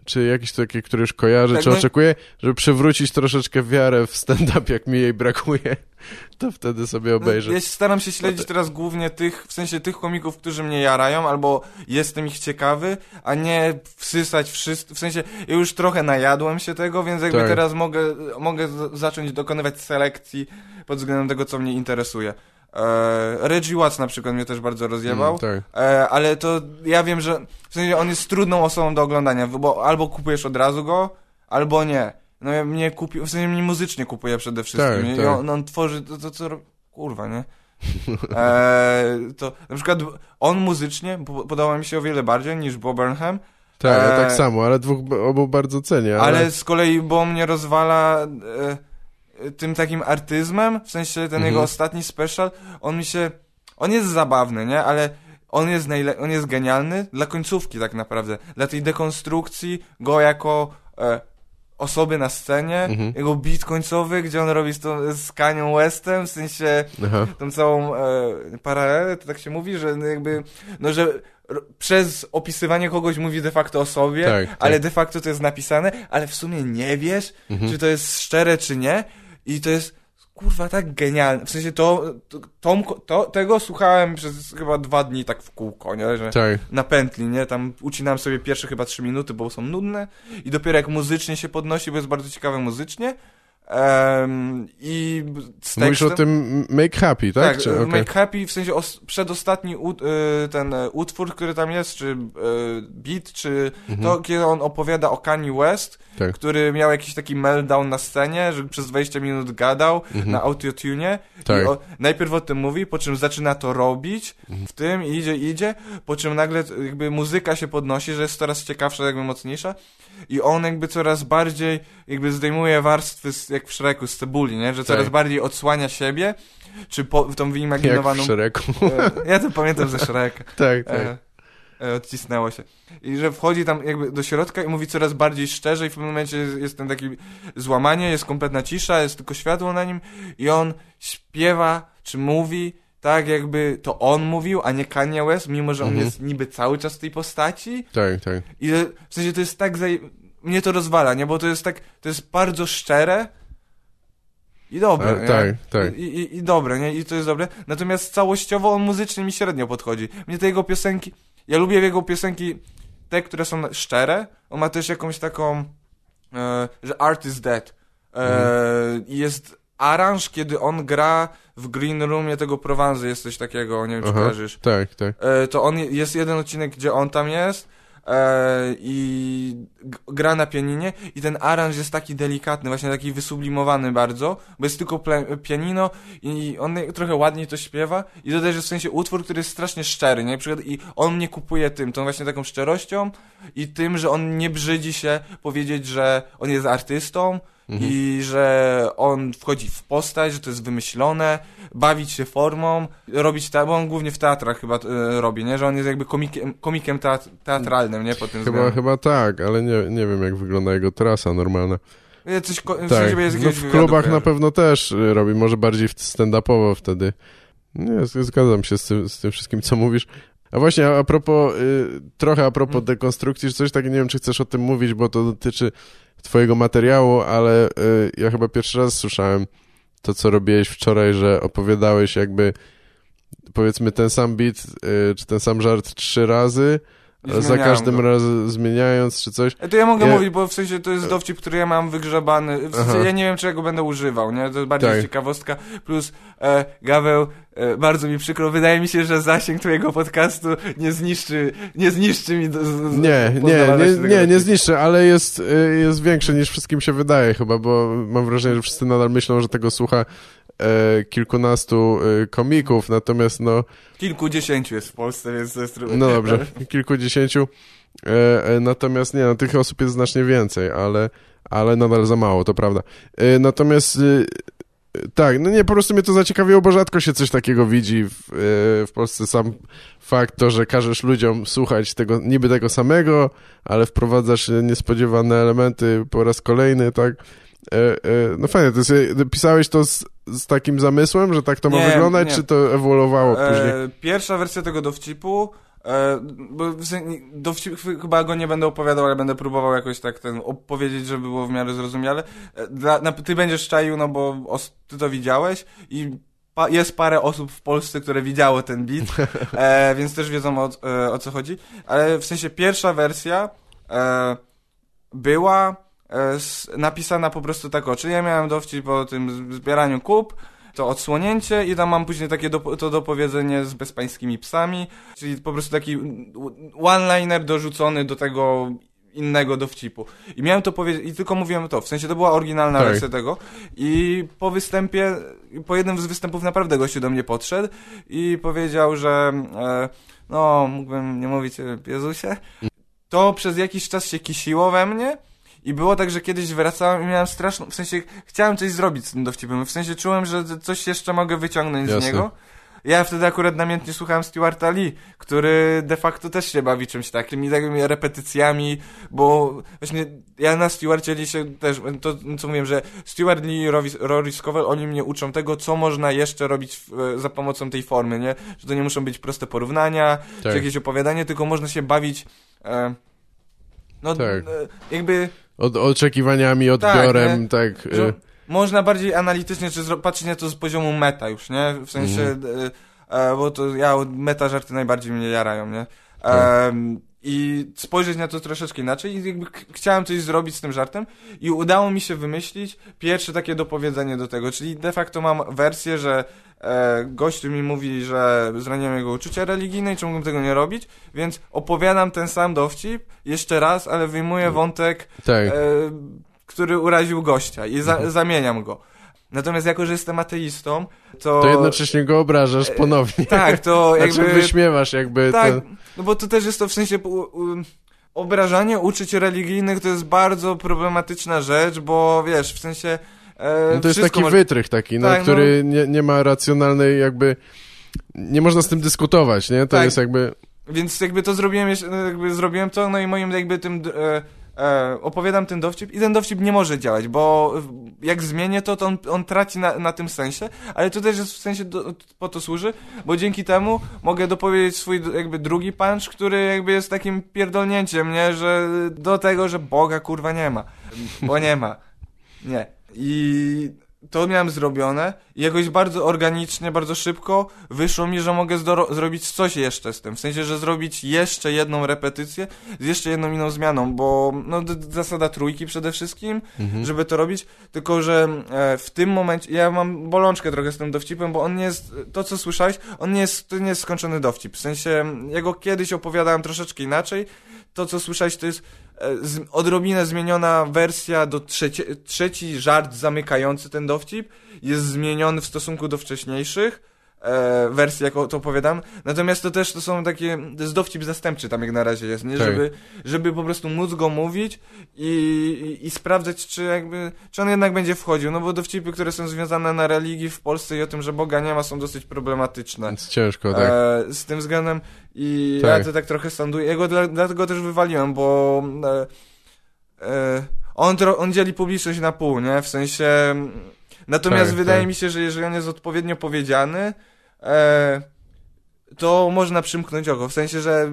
czy jakieś takie, które już kojarzę, Tak, czy no- oczekuję, żeby przywrócić troszeczkę wiarę w stand-up, jak mi jej brakuje, to wtedy sobie obejrzę. No, ja staram się śledzić teraz głównie tych, w sensie tych komików, którzy mnie jarają, albo jestem ich ciekawy, a nie wsysać wszystko, w sensie ja już trochę najadłem się tego, więc jakby Tak. teraz mogę, mogę zacząć dokonywać selekcji pod względem tego, co mnie interesuje. E, Reggie Watts na przykład mnie też bardzo rozjebał. Mm, tak. E, ale to ja wiem, że w sensie on jest trudną osobą do oglądania, bo albo kupujesz od razu go, albo nie. No ja mnie kupi, w sensie mnie muzycznie kupuje przede wszystkim. Tak, tak. on, on tworzy to, to co kurwa, nie? E, to na przykład on muzycznie po- podoba mi się o wiele bardziej niż Bob Burnham, Tak, ja e, tak samo, ale dwóch obu bardzo cenię, ale... ale z kolei Bo mnie rozwala e, tym takim artyzmem, w sensie ten Mhm. jego ostatni special, on mi się, on jest zabawny, nie, ale on jest, najle- on jest genialny dla końcówki tak naprawdę, dla tej dekonstrukcji go jako e, osoby na scenie, Mhm. jego beat końcowy, gdzie on robi z, tą, z Kanią Westem, w sensie Aha. tą całą e, paralelę, to tak się mówi, że no jakby, no że przez opisywanie kogoś mówi de facto o sobie, Tak, tak. ale de facto to jest napisane, ale w sumie nie wiesz, Mhm. czy to jest szczere, czy nie i to jest kurwa tak genialne, w sensie to, to, tą- to tego słuchałem przez chyba dwa dni tak w kółko, nie, że Tak, na pętli, nie? Tam ucinałem sobie pierwsze chyba trzy minuty, bo są nudne. I dopiero jak muzycznie się podnosi, bo jest bardzo ciekawe muzycznie em, i z mówisz o tym Make Happy, tak? tak, Czy, okej. Make Happy, w sensie os, przedostatni ut, e, ten e, utwór, który tam jest, czy e, beat, czy to, kiedy on opowiada o Kanye West, Mhm. Tak. który miał jakiś taki meltdown na scenie, że przez 20 minut gadał na autotune. Mhm. Tak. I o, najpierw o tym mówi, po czym zaczyna to robić Mhm. w tym, idzie, idzie, po czym nagle jakby muzyka się podnosi, że jest coraz ciekawsza, jakby mocniejsza i on jakby coraz bardziej jakby zdejmuje warstwy, z, jak w Shreku, z cebuli, nie? Że coraz Tak. bardziej odsłania siebie, czy po, tą Jak w wyimaginowaną... Szereku. E, ja to pamiętam ze Shreka. tak, tak. E, e, odcisnęło się. I że wchodzi tam jakby do środka i mówi coraz bardziej szczerze i w pewnym momencie jest, jest ten taki złamanie, jest kompletna cisza, jest tylko światło na nim i on śpiewa, czy mówi tak jakby to on mówił, a nie Kanye West, mimo że on Mhm. jest niby cały czas w tej postaci. Tak, tak. I w sensie to jest tak zaje... Mnie to rozwala, nie? Bo to jest tak, to jest bardzo szczere i dobre, nie? tak, tak. I, i, I dobre, nie? I to jest dobre. Natomiast całościowo on muzycznie mi średnio podchodzi. Mnie te jego piosenki... Ja lubię jego piosenki te, które są szczere. On ma też jakąś taką... E, że art is dead. E, I jest aranż, kiedy on gra w Green Roomie tego Provenzy, jest coś takiego, nie wiem czy kojarzysz. Tak, tak. E, to on jest jeden odcinek, gdzie on tam jest e, i gra na pianinie i ten aranż jest taki delikatny, właśnie taki wysublimowany bardzo, bo jest tylko pianino i on trochę ładniej to śpiewa i to też jest w sensie utwór, który jest strasznie szczery, nie? Na przykład i on mnie kupuje tym, tą właśnie taką szczerością i tym, że on nie brzydzi się powiedzieć, że on jest artystą, i że on wchodzi w postać, że to jest wymyślone, bawić się formą, robić ta, bo on głównie w teatrach chyba e, robi, nie? Że on jest jakby komikiem, komikiem teat, teatralnym, nie? Po tym Chyba, względem. chyba tak, ale nie, nie wiem jak wygląda jego trasa normalna. Ja Coś, Tak, no w klubach na pewno też y, robi, może bardziej stand-upowo wtedy. Nie, zgadzam się z tym, z tym wszystkim, co mówisz. A właśnie, a, a propos, y, trochę a propos Hmm. dekonstrukcji, czy coś tak, nie wiem, czy chcesz o tym mówić, bo to dotyczy twojego materiału, ale y, ja chyba pierwszy raz słyszałem to, co robiłeś wczoraj, że opowiadałeś jakby, powiedzmy, ten sam beat, y, czy ten sam żart trzy razy, za każdym go. razem zmieniając, czy coś. E, To ja mogę Ja- mówić, bo w sensie to jest dowcip, który ja mam wygrzebany. W sensie Aha. ja nie wiem, czy ja go będę używał, nie? To jest bardziej Tak. ciekawostka. Plus, e, Gaweł, e, bardzo mi przykro, wydaje mi się, że zasięg twojego podcastu nie zniszczy, nie zniszczy mi do, z, Nie, nie, nie, nie, nie zniszczę, ale jest, y, jest większy niż wszystkim się wydaje chyba, bo mam wrażenie, że wszyscy nadal myślą, że tego słucha e, kilkunastu e, komików, natomiast no, Kilkudziesięciu jest w Polsce, więc to jest trudne. no dobrze, kilkudziesięciu, e, e, natomiast nie, no, tych osób jest znacznie więcej, ale, ale nadal za mało, to prawda. E, natomiast y, tak, no nie, po prostu mnie to zaciekawiło, bo rzadko się coś takiego widzi w, e, w Polsce. Sam fakt to, że każesz ludziom słuchać tego, niby tego samego, ale wprowadzasz niespodziewane elementy po raz kolejny, tak? E, e, no fajnie, to jest, e, pisałeś to z, z takim zamysłem, że tak to ma Nie, wyglądać, nie. czy to ewoluowało później? E, pierwsza wersja tego dowcipu, e, bo dowcip, ch- chyba go nie będę opowiadał, ale będę próbował jakoś tak ten opowiedzieć, żeby było w miarę zrozumiale. E, Dla, na, ty będziesz czaił, no bo os, ty to widziałeś i pa, jest parę osób w Polsce, które widziało ten beat, e, więc też wiedzą o, e, o co chodzi. Ale w sensie pierwsza wersja e, była napisana po prostu tak o, czyli ja miałem dowcip o tym zbieraniu kup, to odsłonięcie i tam mam później takie do, to dopowiedzenie z bezpańskimi psami, czyli po prostu taki one-liner dorzucony do tego innego dowcipu. I miałem to powiedzieć, i tylko mówiłem to, w sensie to była oryginalna Tak. wersja tego i po występie, po jednym z występów naprawdę gościu do mnie podszedł i powiedział, że e, no, mógłbym nie mówić Jezusie. To przez jakiś czas się kisiło we mnie i było tak, że kiedyś wracałem i miałem straszną, w sensie chciałem coś zrobić z tym dowcipem, w sensie czułem, że coś jeszcze mogę wyciągnąć Jasne. z niego. Ja wtedy akurat namiętnie słuchałem Stewarta Lee, który de facto też się bawi czymś takim i takimi repetycjami, bo właśnie ja na Stewarcie Lee się też, to co mówiłem, że Stewart Lee i Rory- Scovel, oni mnie uczą tego, co można jeszcze robić w, za pomocą tej formy, nie? Że to nie muszą być proste porównania, Tak. czy jakieś opowiadanie, tylko można się bawić e, no Tak. e, jakby Od, oczekiwaniami, odbiorem, nie? tak. że e, można bardziej analitycznie, czy patrzeć na to z poziomu meta już, nie? W sensie, e, e, bo to ja meta żarty najbardziej mnie jarają, nie? Tak. I spojrzeć na to troszeczkę inaczej. I jakby ch- chciałem coś zrobić z tym żartem. I udało mi się wymyślić pierwsze takie dopowiedzenie do tego, czyli de facto mam wersję, że e, gościu mi mówi, że zraniłem jego uczucia religijne i czemu tego nie robić, więc opowiadam ten sam dowcip jeszcze raz, ale wyjmuję wątek tak. e, który uraził gościa i za, zamieniam go. Natomiast jako, że jestem ateistą, to... To jednocześnie go obrażasz ponownie. Tak, to Znaczy jakby... wyśmiewasz jakby tak, ten... no bo to też jest to w sensie... Obrażanie uczuć religijnych to jest bardzo problematyczna rzecz, bo wiesz, w sensie... E, No to jest taki może- wytrych taki, no, Tak, no. który nie, nie ma racjonalnej jakby... Nie można z tym dyskutować, nie? To Tak. jest jakby... Więc jakby to zrobiłem, no jakby zrobiłem to, no i moim jakby tym e, e, opowiadam ten dowcip i ten dowcip nie może działać, bo jak zmienię to, to on, on traci na, na tym sensie, ale to też jest w sensie do, po to służy, bo dzięki temu mogę dopowiedzieć swój jakby drugi punch, który jakby jest takim pierdolnięciem, nie, że do tego, że Boga kurwa nie ma, bo nie ma. Nie. I to miałem zrobione i jakoś bardzo organicznie, bardzo szybko wyszło mi, że mogę zrobić coś jeszcze z tym. W sensie, że zrobić jeszcze jedną repetycję z jeszcze jedną inną zmianą, bo no, zasada trójki przede wszystkim, Mhm. żeby to robić, tylko że e, w tym momencie, ja mam bolączkę trochę z tym dowcipem, bo on nie jest, to co słyszałeś, on nie jest, to nie jest skończony dowcip. W sensie, ja go kiedyś opowiadałem troszeczkę inaczej, to co słyszałeś to jest odrobinę zmieniona wersja do trzecie, trzeci żart zamykający ten dowcip. Jest zmieniony w stosunku do wcześniejszych e, wersji, jak o- to opowiadam. Natomiast to też to są takie, to jest dowcip zastępczy tam jak na razie jest, nie? Tak. Żeby, żeby po prostu móc go mówić i, i, i sprawdzać, czy jakby, czy on jednak będzie wchodził, no bo dowcipy, które są związane na religii w Polsce i o tym, że Boga nie ma, są dosyć problematyczne. Ciężko, tak. E, z tym względem i Tak. ja to tak trochę sanduję. Ja go dla, dlatego też wywaliłem, bo e, e, on, tro, on dzieli publiczność na pół, nie? W sensie... Natomiast Tak, wydaje tak. mi się, że jeżeli on jest odpowiednio powiedziany, e, to można przymknąć oko. W sensie, że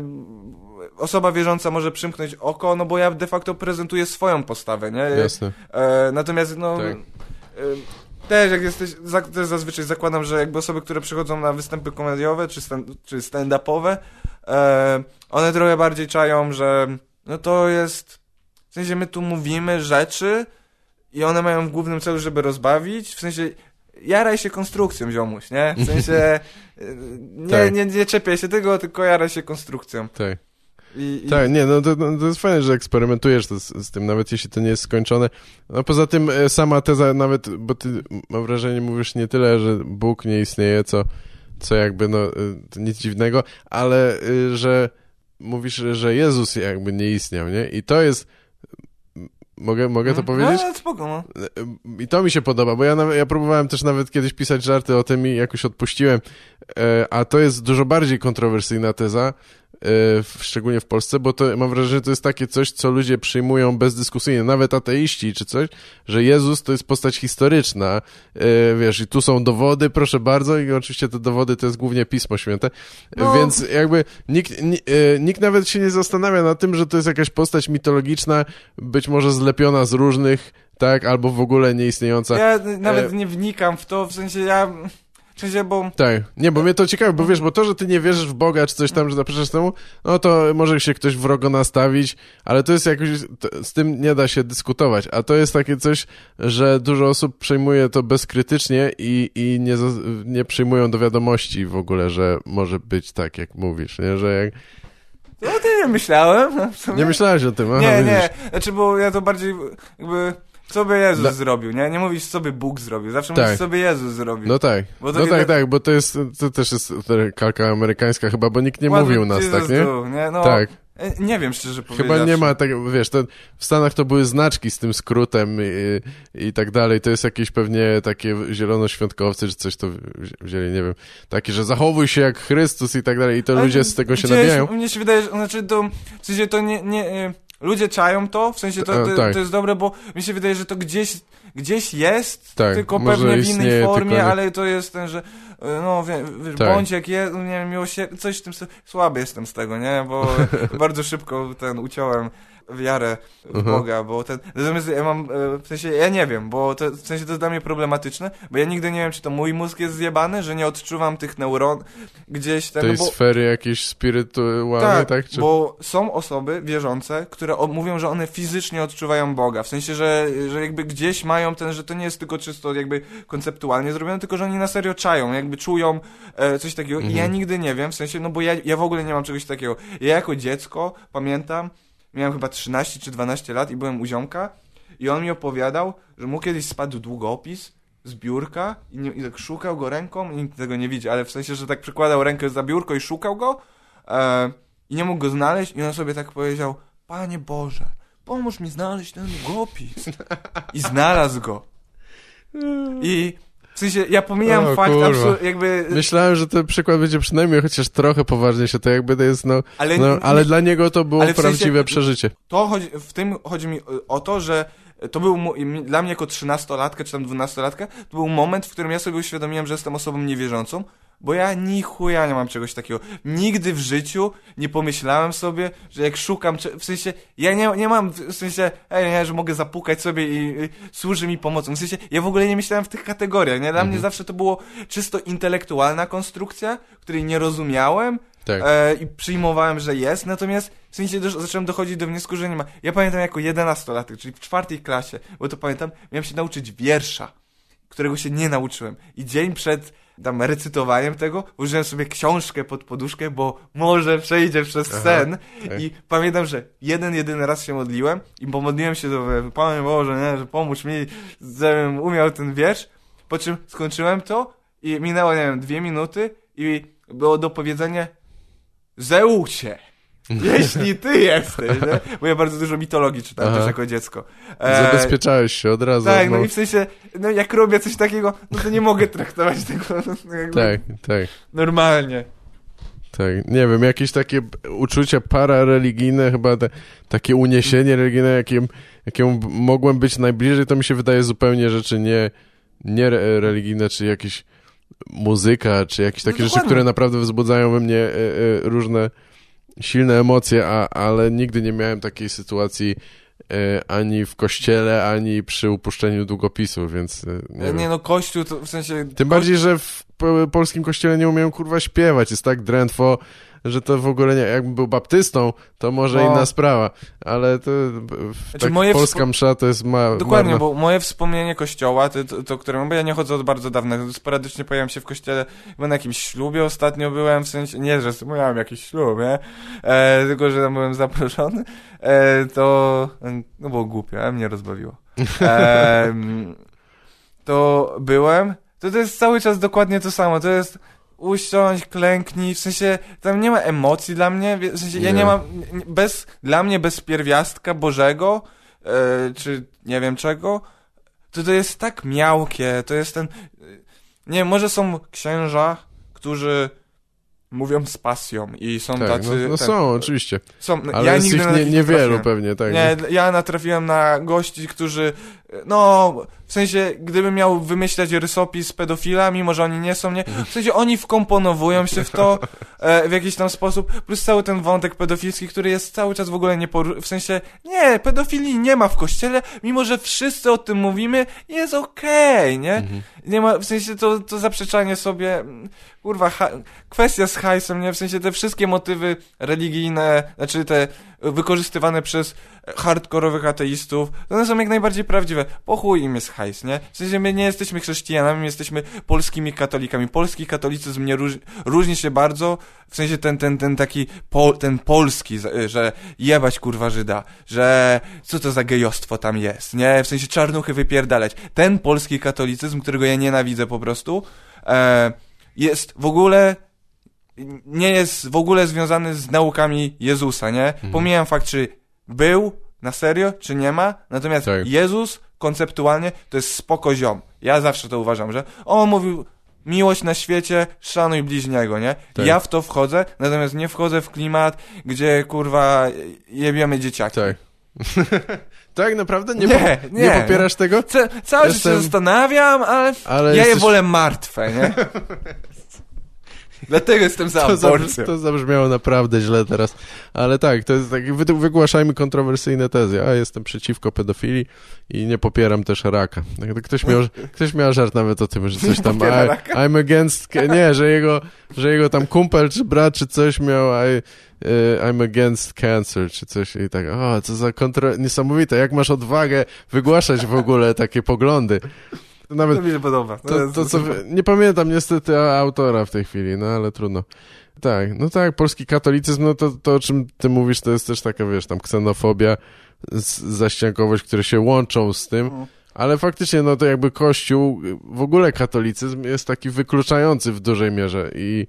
osoba wierząca może przymknąć oko, no bo ja de facto prezentuję swoją postawę, nie? Jasne. E, natomiast, no... Tak. E, też jak jesteś, też zazwyczaj zakładam, że jakby osoby, które przychodzą na występy komediowe czy, stand, czy stand-upowe, e, one trochę bardziej czają, że no to jest, w sensie my tu mówimy rzeczy i one mają w głównym celu, żeby rozbawić, w sensie jaraj się konstrukcją, ziomuś, nie? W sensie e, nie, Tak. nie, nie czepiaj się tego, tylko jaraj się konstrukcją. Tak. I, i, Tak, nie, no to, no to jest fajne, że eksperymentujesz to z, z tym, nawet jeśli to nie jest skończone. No poza tym e, sama teza nawet, bo ty mam wrażenie mówisz nie tyle, że Bóg nie istnieje, co, co jakby no e, nic dziwnego, ale e, że mówisz, że Jezus jakby nie istniał, nie? I to jest Mogę, mogę to Mm, powiedzieć? No, spoko, no. I to mi się podoba, bo ja, ja próbowałem też nawet kiedyś pisać żarty o tym i jakoś odpuściłem, e, a to jest dużo bardziej kontrowersyjna teza, e, w, szczególnie w Polsce, bo to mam wrażenie, że to jest takie coś, co ludzie przyjmują bezdyskusyjnie, nawet ateiści czy coś, że Jezus to jest postać historyczna, e, wiesz, i tu są dowody, proszę bardzo, i oczywiście te dowody to jest głównie Pismo Święte, No. więc jakby nikt, ni, e, nikt nawet się nie zastanawia na tym, że to jest jakaś postać mitologiczna, być może zlepiona z różnych, tak, albo w ogóle nieistniejąca. Ja nawet E, nie wnikam w to, w sensie ja... W sensie, bo... Tak, nie, bo mnie to ciekawe, bo wiesz, bo to, że ty nie wierzysz w Boga czy coś tam, że zaprzeczasz temu, no to może się ktoś wrogo nastawić, ale to jest jakoś, to, z tym nie da się dyskutować, a to jest takie coś, że dużo osób przejmuje to bezkrytycznie i, i nie, nie przyjmują do wiadomości w ogóle, że może być tak, jak mówisz, nie, że jak... No to nie myślałem. sumie. Nie myślałeś o tym, aha, Nie, widzisz. nie. Znaczy, bo ja to bardziej jakby... Co by Jezus Dla- zrobił, nie? Nie mówisz, co by Bóg zrobił. Zawsze Tak. mówisz, co by Jezus zrobił. No tak, no tak, tak, bo to jest, to też jest kalka amerykańska chyba, bo nikt nie What mówił nas, Jesus tak, nie? do, nie? No, Tak. e, Nie wiem, szczerze Chyba powiedziawszy. nie ma tak, wiesz, to w Stanach to były znaczki z tym skrótem i, i tak dalej. To jest jakieś pewnie takie zielonoświątkowcy czy coś to wzi- wzięli, nie wiem. Takie, że zachowuj się jak Chrystus i tak dalej. I to Ale ludzie z tego się nabijają. Mnie się wydaje, że znaczy to, w sensie to nie, nie e, ludzie czają to, w sensie to, E, to, tak. to jest dobre, bo mi się wydaje, że to gdzieś, gdzieś jest, Tak, tylko pewnie w innej formie, tylko ale to jest ten, że e, no wie, wiesz, Tak. bądź jak jest, nie wiem, miłosierdzie, coś w tym, słaby jestem z tego, nie, bo bardzo szybko ten uciąłem wiarę w Mhm. Boga, bo ten, natomiast ja mam, e, w sensie, ja nie wiem, bo to, w sensie to jest dla mnie problematyczne, bo ja nigdy nie wiem, czy to mój mózg jest zjebany, że nie odczuwam tych neuron gdzieś ten, Tej no bo, sfery jakiejś spirytualnej, tak? Czy... bo są osoby wierzące, które mówią, że one fizycznie odczuwają Boga. W sensie, że, że jakby gdzieś mają ten, że to nie jest tylko czysto jakby konceptualnie zrobione, tylko że oni na serio czają, jakby czują e, coś takiego. I ja Mhm. nigdy nie wiem, w sensie, no bo ja, ja w ogóle nie mam czegoś takiego. Ja jako dziecko pamiętam, miałem chyba 13 czy 12 lat i byłem u ziomka i on mi opowiadał, że mu kiedyś spadł długopis z biurka i, nie, i tak szukał go ręką i nikt tego nie widzi, ale w sensie, że tak przykładał rękę za biurko i szukał go e, i nie mógł go znaleźć i on sobie tak powiedział, Panie Boże, pomóż mi znaleźć ten długopis. I znalazł go. I sensie, ja pomijam O, fakt, absur- jakby... Myślałem, że ten przykład będzie przynajmniej chociaż trochę poważniejszy, to jakby to jest, no, Ale, no, nie- ale dla niego to było w sensie- prawdziwe przeżycie. To chodzi, w tym chodzi mi o to, że to był dla mnie jako 13-latka czy tam 12-latka, to był moment, w którym ja sobie uświadomiłem, że jestem osobą niewierzącą, bo ja ni chuja nie mam czegoś takiego. Nigdy w życiu nie pomyślałem sobie, że jak szukam, w sensie, ja nie, nie mam, w sensie, ej, nie, że mogę zapukać sobie i, i służy mi pomocą. W sensie, ja w ogóle nie myślałem w tych kategoriach, nie? Dla mnie zawsze to było czysto intelektualna konstrukcja, której nie rozumiałem, Tak. e, i przyjmowałem, że jest, natomiast w sensie dosz, zacząłem dochodzić do wniosku, że nie ma. Ja pamiętam jako 11-latek, czyli w czwartej klasie, bo to pamiętam, miałem się nauczyć wiersza, którego się nie nauczyłem. I dzień przed tam recytowaniem tego, użyłem sobie książkę pod poduszkę, bo może przejdzie przez Aha, sen. I pamiętam, że jeden, jedyny raz się modliłem i pomodliłem się do Panie Boże, nie, że pomóż mi, żebym umiał ten wiersz. Po czym skończyłem to i minęło, nie wiem, dwie minuty i było do powiedzenia Zeusie, jeśli ty jesteś, nie? Bo ja bardzo dużo mitologii czytałem Aha. też jako dziecko. E, Zabezpieczałeś się od razu. tak, no. no i w sensie, no jak robię coś takiego, no to nie mogę traktować tego no, jakby Tak, tak. normalnie. Tak, nie wiem, jakieś takie uczucia parareligijne, chyba te, takie uniesienie religijne, jakim, jakiemu b- mogłem być najbliżej, to mi się wydaje zupełnie rzeczy nie, nie re- religijne, czy jakieś muzyka, czy jakieś takie No rzeczy, które naprawdę wzbudzają we mnie e, e, różne silne emocje, a, ale nigdy nie miałem takiej sytuacji e, ani w kościele, ani przy upuszczeniu długopisu, więc e, nie, Nie, wiem. no kościół to w sensie... Tym bardziej, że w po- polskim kościele nie umieją kurwa śpiewać, jest tak drętwo, że to w ogóle nie, jakbym był baptystą, to może No. inna sprawa, ale to w, Znaczy, tak, moje polska wspo- msza to jest ma, Dokładnie, marna. bo moje wspomnienie kościoła, to, to, to bo ja nie chodzę od bardzo dawna, sporadycznie pojawiam się w kościele, bo na jakimś ślubie ostatnio byłem, w sensie, nie, że miałem jakiś ślub, nie? E, tylko, że tam byłem zaproszony, e, to, no było głupio, ale mnie rozbawiło. E, to byłem, to to jest cały czas dokładnie to samo, to jest usiąść, klęknij, w sensie tam nie ma emocji dla mnie, w sensie ja Nie. nie mam, nie- bez, dla mnie bez pierwiastka Bożego, e, czy nie wiem czego, to to jest tak miałkie, to jest ten, nie może są księża, którzy mówią z pasją i są Tak, tacy, no, no ten- są, oczywiście, są, ale ja jest nigdy ich nie, niewielu pewnie, tak. Nie, ja natrafiłem na gości, którzy, no, w sensie, gdybym miał wymyślać rysopis pedofila, mimo że oni nie są, nie, w sensie oni wkomponowują się w to e, w jakiś tam sposób, plus cały ten wątek pedofilski, który jest cały czas w ogóle nie w sensie, nie, pedofilii nie ma w kościele, mimo że wszyscy o tym mówimy, jest okej, nie? Mhm. Nie ma, w sensie to, to zaprzeczanie sobie, kurwa, ha, kwestia z hajsem, nie? W sensie te wszystkie motywy religijne, znaczy te wykorzystywane przez hardkorowych ateistów, to one są jak najbardziej prawdziwe. Po chuj im jest hajs, nie? W sensie my nie jesteśmy chrześcijanami, my jesteśmy polskimi katolikami. Polski katolicyzm nie róż, różni się bardzo, w sensie ten, ten, ten taki, pol, ten polski, że jebać kurwa Żyda, że co to za gejostwo tam jest, nie? W sensie czarnuchy wypierdalać. Ten polski katolicyzm, którego ja nienawidzę po prostu, e, jest w ogóle nie jest w ogóle związany z naukami Jezusa, nie? Pomijam fakt, czy był na serio, czy nie ma, natomiast Tak. Jezus konceptualnie to jest spoko ziom. Ja zawsze to uważam, że on mówił miłość na świecie, szanuj bliźniego, nie? Tak. Ja w to wchodzę, natomiast nie wchodzę w klimat, gdzie kurwa jebiemy dzieciaki. Tak. tak, naprawdę? Nie, Nie, po, nie, nie. popierasz tego? Ca- cały czas się Jestem- zastanawiam, ale, Ale ja je jesteś- wolę martwe, nie? Dlatego jestem za To, aborcją. to zabrzmiało naprawdę źle teraz. Ale tak, to jest tak, wy, wygłaszajmy kontrowersyjne tezy. A jestem przeciwko pedofilii i nie popieram też raka. Tak, Ktoś miał, ktoś miał żart nawet o tym, że coś tam. I? I'm against. Nie, że jego, że jego tam kumpel czy brat czy coś miał. I, y, I'm against cancer, czy coś i tak, o, co za kontro... Niesamowite, jak masz odwagę wygłaszać w ogóle takie poglądy. Nawet To mi się podoba. to, to co, wy- nie pamiętam niestety autora w tej chwili, no ale trudno. Tak, no tak, polski katolicyzm, no to, to o czym ty mówisz, to jest też taka, wiesz, tam ksenofobia, zaściankowość, które się łączą z tym, Mhm. ale faktycznie, no to jakby Kościół, w ogóle katolicyzm jest taki wykluczający w dużej mierze i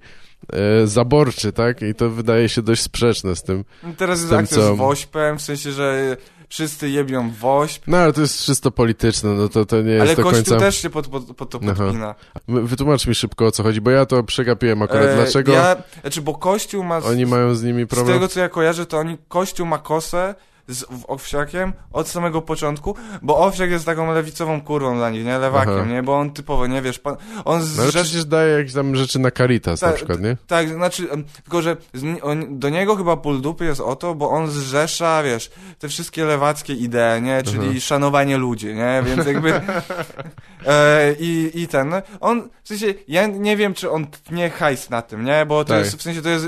e, zaborczy, tak? I to wydaje się dość sprzeczne z tym. Teraz jest akcja co- z wośpem, w sensie, że wszyscy jebią wośp, No ale to jest czysto polityczne, no to, to nie jest ale do Kościół końca... też się pod, pod, pod to Aha. podpina. Wytłumacz mi szybko o co chodzi, bo ja to przegapiłem akurat. E, Dlaczego Ja, znaczy, bo Kościół ma... z- oni mają z nimi Z problem? tego, co ja kojarzę, to oni... Kościół ma kosę z Owsiakiem od samego początku, bo Owsiak jest taką lewicową kurwą dla nich, nie? Lewakiem, Aha. nie? Bo on typowo, nie? Wiesz, pan, on z No ale rzecz- przecież daje jakieś tam rzeczy na Caritas na Tak, przykład, nie? Tak, znaczy, tylko że z, on, do niego chyba ból dupy jest o to, bo on zrzesza, wiesz, te wszystkie lewackie idee, nie? Czyli Aha. szanowanie ludzi, nie? Więc jakby... e, i, I ten, no, on, w sensie, ja nie wiem, czy on tnie hajs na tym, nie? Bo to Tak. jest, w sensie, to jest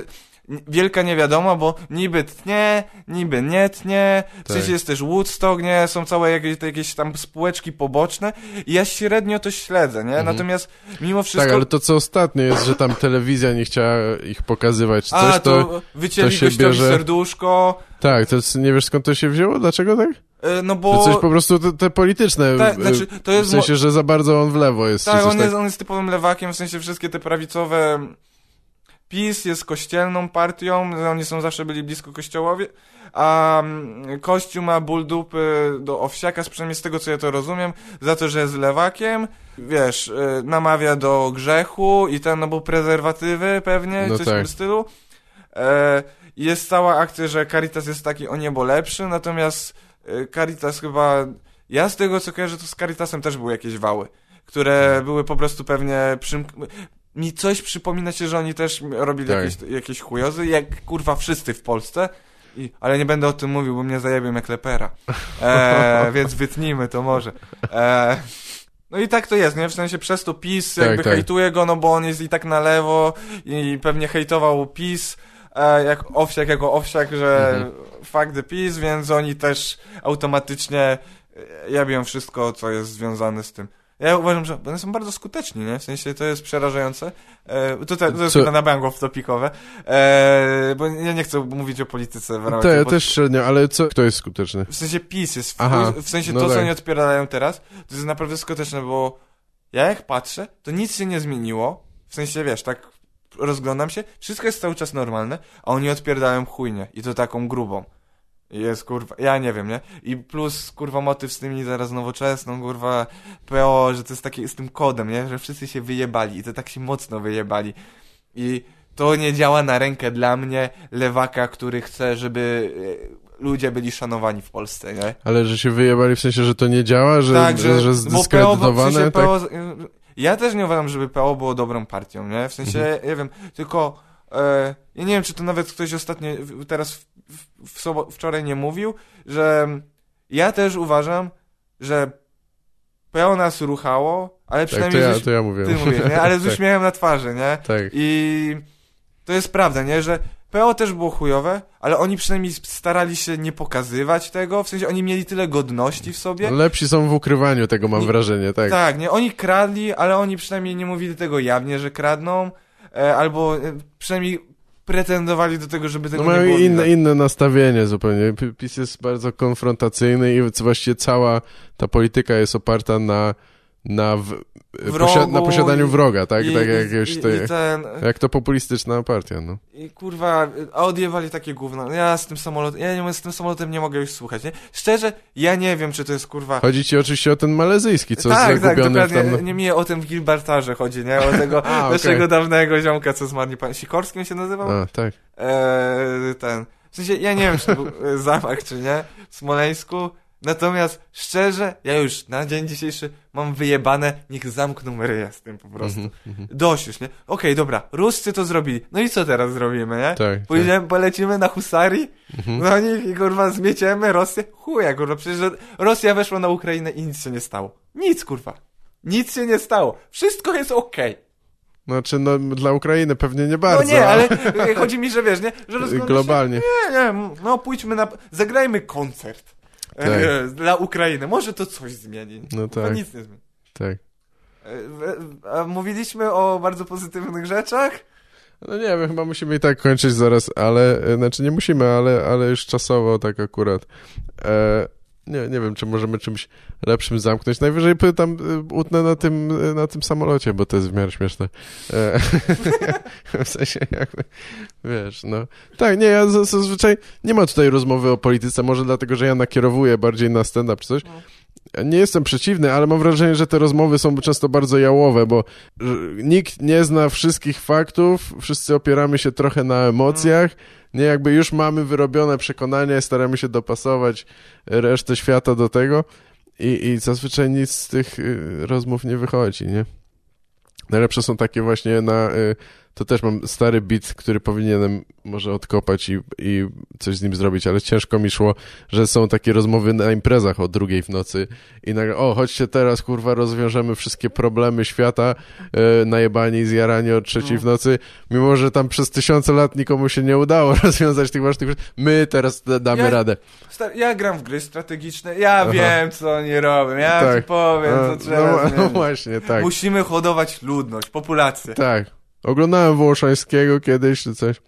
wielka niewiadoma, bo niby tnie, niby nie tnie, Tak. sensie jest też Woodstock, nie? Są całe jakieś, jakieś tam spółeczki poboczne i ja średnio to śledzę, nie? Mhm. Natomiast mimo wszystko... Tak, ale to co ostatnio jest, że tam telewizja nie chciała ich pokazywać czy coś, A, to... to, wycięli to się bierze- serduszko. Tak, to jest, nie wiesz skąd to się wzięło? Dlaczego tak? e, No To bo... coś po prostu te, te polityczne, tak, w- znaczy, to jest... w sensie, że za bardzo on w lewo jest. tak, on tak. jest, on jest typowym lewakiem, w sensie wszystkie te prawicowe... PiS jest kościelną partią, oni są zawsze byli blisko kościołowi, a mm, Kościół ma ból dupy do Owsiaka, przynajmniej z tego co ja to rozumiem, za to, że jest lewakiem, wiesz, y, namawia do grzechu i ten, no bo prezerwatywy pewnie, No coś tak. w tym stylu. E, jest cała akcja, że Caritas jest taki o niebo lepszy, natomiast y, Caritas chyba, ja z tego co kojarzę, to z Caritasem też były jakieś wały, które były po prostu pewnie przym... mi coś przypomina się, że oni też robili Tak. jakieś, jakieś chujozy, jak kurwa wszyscy w Polsce. I, ale nie będę o tym mówił, bo mnie zajebią jak lepera. E, więc wytnijmy to może. E, no i tak to jest, nie? W sensie przez to PiS Tak, jakby tak. hejtuje go, no bo on jest i tak na lewo i pewnie hejtował PiS e, jak owsiak jako owsiak, że Mhm. fuck the PiS, więc oni też automatycznie e, jabią wszystko, co jest związane z tym. Ja uważam, że one są bardzo skuteczni, nie? W sensie to jest przerażające. E, to, te, to jest Co- na bango topikowe. E, bo ja nie chcę mówić o polityce w ramach ja też średnio, ale co, kto jest skuteczny? w sensie PiS jest, w, Aha, w sensie no to, co tak. oni odpierają teraz, to jest naprawdę skuteczne, bo ja jak patrzę, to nic się nie zmieniło, w sensie, wiesz, tak rozglądam się, wszystko jest cały czas normalne, a oni odpierają chujnie i to taką grubą. Jest kurwa, ja nie wiem, nie? I plus kurwa motyw z tymi zaraz nowoczesną, kurwa PO, że to jest takie z tym kodem, nie? Że wszyscy się wyjebali i to tak się mocno wyjebali. I to nie działa na rękę dla mnie, lewaka, który chce, żeby e, ludzie byli szanowani w Polsce, nie? Ale że się wyjebali w sensie, że to nie działa, że, tak, że, że bo PO, w zdyskredytowane? sensie tak? PO, ja też nie uważam, żeby PO było dobrą partią, nie? W sensie, Mhm. nie wiem, tylko ja nie wiem, czy to nawet ktoś ostatnio, teraz w, w, w wczoraj nie mówił, że ja też uważam, że PO nas ruchało, ale Tak, to przynajmniej ja, z, to ja mówię. ty mówisz, nie? Ale z tak, uśmiechem na twarzy, nie? tak. I to jest prawda, nie? Że PO też było chujowe, ale oni przynajmniej starali się nie pokazywać tego, w sensie oni mieli tyle godności w sobie. Lepsi są w ukrywaniu tego, mam Nie- wrażenie, tak. Tak, nie, oni kradli, ale oni przynajmniej nie mówili tego jawnie, że kradną, e, albo e, przynajmniej pretendowali do tego, żeby tego No nie mają było inne, widać. inne nastawienie zupełnie. PiS jest bardzo konfrontacyjny i właściwie cała ta polityka jest oparta na, na, w, Wrogu na posiadaniu i- wroga, tak? I, tak jak, jakieś i, te, ten, jak to populistyczna partia, no. I kurwa, a odjewali takie gówno. Ja z tym samolotem, ja nie, z tym samolotem nie mogę już słuchać, nie? Szczerze, ja nie wiem, czy to jest kurwa... Chodzi ci oczywiście o ten malezyjski, co tak, jest tak, zagubiony dokładnie. tam... Nie mi o tym w Gilbartarze chodzi, nie? O tego A, okej. naszego dawnego ziomka, co zmarł, pan Sikorskim się nazywał? A, tak. Eee, ten. W sensie, ja nie wiem, czy to był e, zamach, czy nie, w Smoleńsku. Natomiast, szczerze, ja już na dzień dzisiejszy mam wyjebane, niech zamkną ryja z tym po prostu. Mhm. Dość już, nie? Okej, dobra, Ruscy to zrobili. No i co teraz zrobimy, nie? Tak, tak. Pójdziemy, polecimy na Husarii, Mhm. no nich i kurwa zmieciemy Rosję. Chuja, kurwa, przecież Rosja weszła na Ukrainę i nic się nie stało. Nic, kurwa. Nic się nie stało. Wszystko jest okej. Znaczy, no, dla Ukrainy pewnie nie No bardzo. nie, a- ale e, chodzi mi, że wiesz, nie? Że Globalnie. Się, nie, nie, no pójdźmy na... Zagrajmy koncert. E, dla Ukrainy. Może to coś zmieni. No To tak. nic nie zmieni. Tak. E, mówiliśmy o bardzo pozytywnych rzeczach. No nie wiem, chyba musimy i tak kończyć zaraz, ale, e, znaczy nie musimy, ale, ale już czasowo tak akurat. E, nie, nie wiem, czy możemy czymś lepszym zamknąć. Najwyżej pytam, e, utnę na tym, e, na tym samolocie, bo to jest w miarę śmieszne. E, w sensie jakby, wiesz, no. Tak, nie, ja zazwyczaj nie ma tutaj rozmowy o polityce, może dlatego, że ja nakierowuję bardziej na stand-up czy coś. No. Nie jestem przeciwny, ale mam wrażenie, że te rozmowy są często bardzo jałowe, bo nikt nie zna wszystkich faktów, wszyscy opieramy się trochę na emocjach, nie jakby już mamy wyrobione przekonania, staramy się dopasować resztę świata do tego i, i zazwyczaj nic z tych y, rozmów nie wychodzi, nie? Najlepsze są takie właśnie na... To też mam stary bit, który powinienem może odkopać i, i coś z nim zrobić, ale ciężko mi szło, że są takie rozmowy na imprezach o drugiej w nocy i nagle, o, chodźcie teraz, kurwa, rozwiążemy wszystkie problemy świata, e, najebani i zjarani o trzeciej No. w nocy, mimo że tam przez tysiące lat nikomu się nie udało rozwiązać tych ważnych rzeczy, my teraz da- damy Ja- radę. Ja gram w gry strategiczne, ja Aha. wiem, co oni robią, ja Tak. ci powiem, co trzeba no, no właśnie, tak, Musimy hodować ludność, populację. tak. Oglądałem Wołoszańskiego kiedyś, czy coś.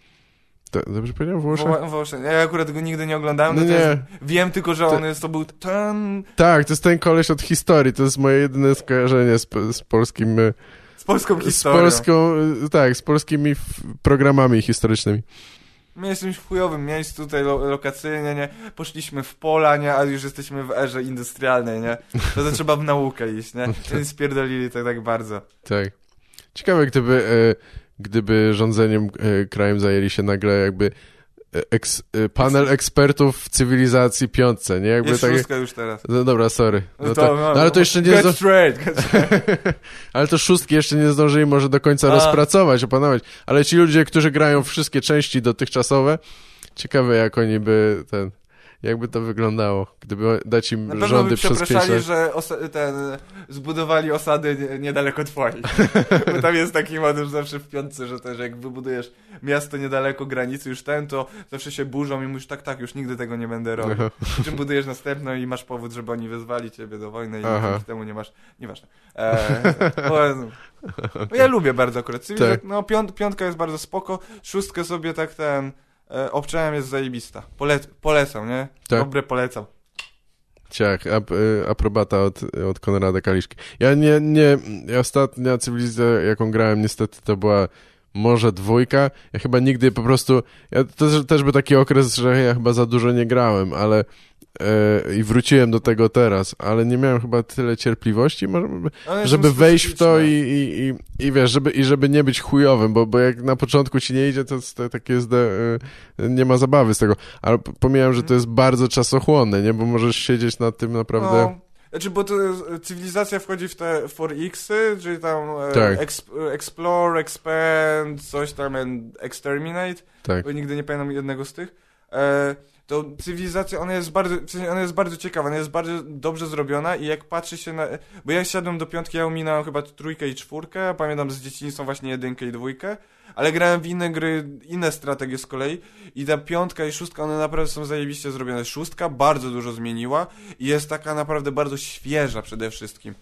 To, dobrze powiedziałem? Wołoszań? Wo- Wołosza- Ja akurat go nigdy nie oglądałem, No natomiast nie. wiem tylko, że on jest, to był ten Tak, to jest ten koleś od historii, to jest moje jedyne skojarzenie z, z polskim... e, z polską Z historią. polską, y, tak, z polskimi programami historycznymi. My jesteśmy w chujowym miejscu tutaj lo lokacyjnie, nie? Poszliśmy w pola, nie? A już jesteśmy w erze industrialnej, nie? To, to trzeba w naukę iść, nie? Więc spierdolili to tak bardzo. Tak. Ciekawe, gdyby, e, gdyby rządzeniem e, krajem zajęli się nagle jakby eks, e, panel ekspertów w cywilizacji piątce, nie? Jakby Jest szóstka już teraz. No dobra, sorry. No, No to, no, ale to jeszcze nie... Get straight, get straight. ale to szóstki jeszcze nie zdążyli może do końca A. rozpracować, opanować. Ale ci ludzie, którzy grają wszystkie części dotychczatowe, ciekawe jak oni by ten... Jakby to wyglądało, gdyby dać im Na rządy przez pięć lat. że ten, zbudowali osady nie- niedaleko twoich. Bo tam jest taki motyw zawsze w piątce, że też jak wybudujesz miasto niedaleko granicy już ten, to zawsze się burzą i mówisz tak, tak, już nigdy tego nie będę robił. Czym budujesz następną i masz powód, żeby oni wezwali ciebie do wojny i Aha. dzięki temu nie masz, nieważne. Eee, bo, no, ja lubię bardzo akurat. Tak. No piąt, piątka jest bardzo spoko, szóstkę sobie tak ten e, obczałem jest zajebista. Pole, polecam, nie? Tak. Dobre polecam. Ciach, ap, y, aprobata od, od Konrada Kaliszki. Ja nie, nie, ostatnia cywilizacja, jaką grałem, niestety to była może dwójka. Ja chyba nigdy po prostu, ja też, też był taki okres, że ja chyba za dużo nie grałem, ale e, i wróciłem do tego teraz, ale nie miałem chyba tyle cierpliwości, żeby wejść w to i, i, i, i wiesz, żeby, i żeby nie być chujowym, bo, bo jak na początku ci nie idzie, to, to takie jest, y, nie ma zabawy z tego. Ale pomijam, że to jest bardzo czasochłonne, nie? Bo możesz siedzieć nad tym naprawdę... No, znaczy, bo to jest, cywilizacja wchodzi w te 4X-y, czyli tam e, Tak. exp- explore, expand, coś tam, exterminate, tak. bo nigdy nie pamiętam jednego z tych. E, to cywilizacja, ona jest bardzo, w sensie ona jest bardzo ciekawa, ona jest bardzo dobrze zrobiona i jak patrzy się na, bo ja siadłem do piątki, ja ominąłem chyba trójkę i czwórkę, pamiętam z dzieciństwa właśnie jedynkę i dwójkę, ale grałem w inne gry, inne strategie z kolei i ta piątka i szóstka, one naprawdę są zajebiście zrobione. Szóstka bardzo dużo zmieniła i jest taka naprawdę bardzo świeża przede wszystkim.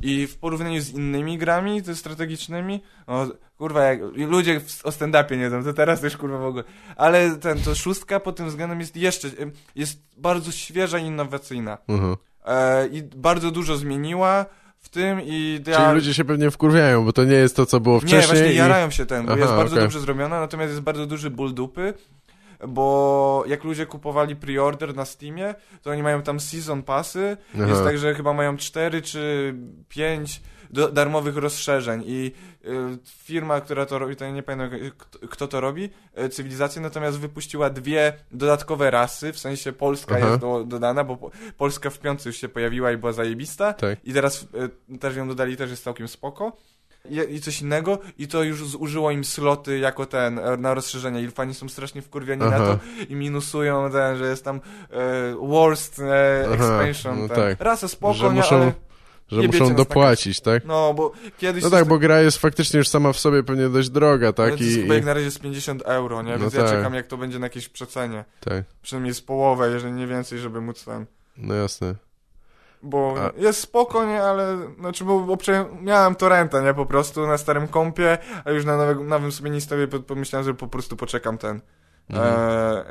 I w porównaniu z innymi grami te strategicznymi, o, kurwa, jak ludzie w, o stand-upie nie wiem, to teraz też kurwa w ogóle, ale ten, to szóstka pod tym względem jest jeszcze, jest bardzo świeża i innowacyjna. Mhm. E, I bardzo dużo zmieniła w tym i ja... Czyli ludzie się pewnie wkurwiają, bo to nie jest to, co było Nie, wcześniej. właśnie i... jarają się ten, bo Aha, jest bardzo okej. dobrze zrobiona, natomiast jest bardzo duży ból dupy, bo jak ludzie kupowali pre-order na Steamie, to oni mają tam season passy, Aha. jest tak, że chyba mają 4 czy 5 do, darmowych rozszerzeń i firma, która to robi, to nie pamiętam y, kto, to robi, y, cywilizacja natomiast wypuściła dwie dodatkowe rasy, w sensie Polska Aha. jest do, dodana, bo po, Polska w piątce już się pojawiła i była zajebista Tak. i teraz y, też ją dodali, też jest całkiem spoko. I, coś innego, i to już zużyło im sloty jako ten, e, na rozszerzenie. I fani są strasznie wkurwieni na Aha. to i minusują ten, że jest tam e, worst e, expansion. no tak. Rasa spoko, nie, muszą- ale... Że Nie muszą nas dopłacić, tak? No, bo kiedyś... No tak, bo gra jest faktycznie już sama w sobie pewnie dość droga, tak, tak? to I, i... na razie jest 50 euro, nie? No Więc ja tak. czekam, jak to będzie na jakieś przecenie. tak. Przynajmniej z połowę, jeżeli nie więcej, żeby móc ten... No jasne. Bo A- jest spoko, nie, ale znaczy, bo, bo prze... miałem torrenta, nie, po prostu na starym kompie, a już na nowego, nowym sobie nie stawię, po- pomyślałem, że po prostu poczekam ten. Mhm. E,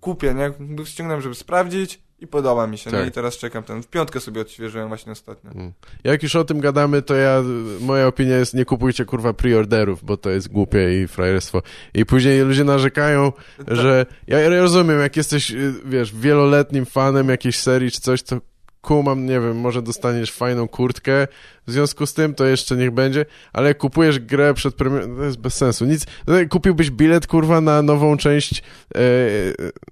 kupię, nie, ściągnąłem, żeby sprawdzić i podoba mi się, Tak. nie, i teraz czekam ten. W piątkę sobie odświeżyłem właśnie ostatnio. Mm. Jak już o tym gadamy, to ja, moja opinia jest, nie kupujcie kurwa preorderów, bo to jest głupie i frajerstwo. I później ludzie narzekają, że, ja ja rozumiem, jak jesteś, y, wiesz, wieloletnim fanem jakiejś serii czy coś, to kumam, nie wiem, może dostaniesz fajną kurtkę, w związku z tym to jeszcze niech będzie, ale kupujesz grę przed premierą, to jest bez sensu, nic, no, kupiłbyś bilet, kurwa, na nową część, e, e,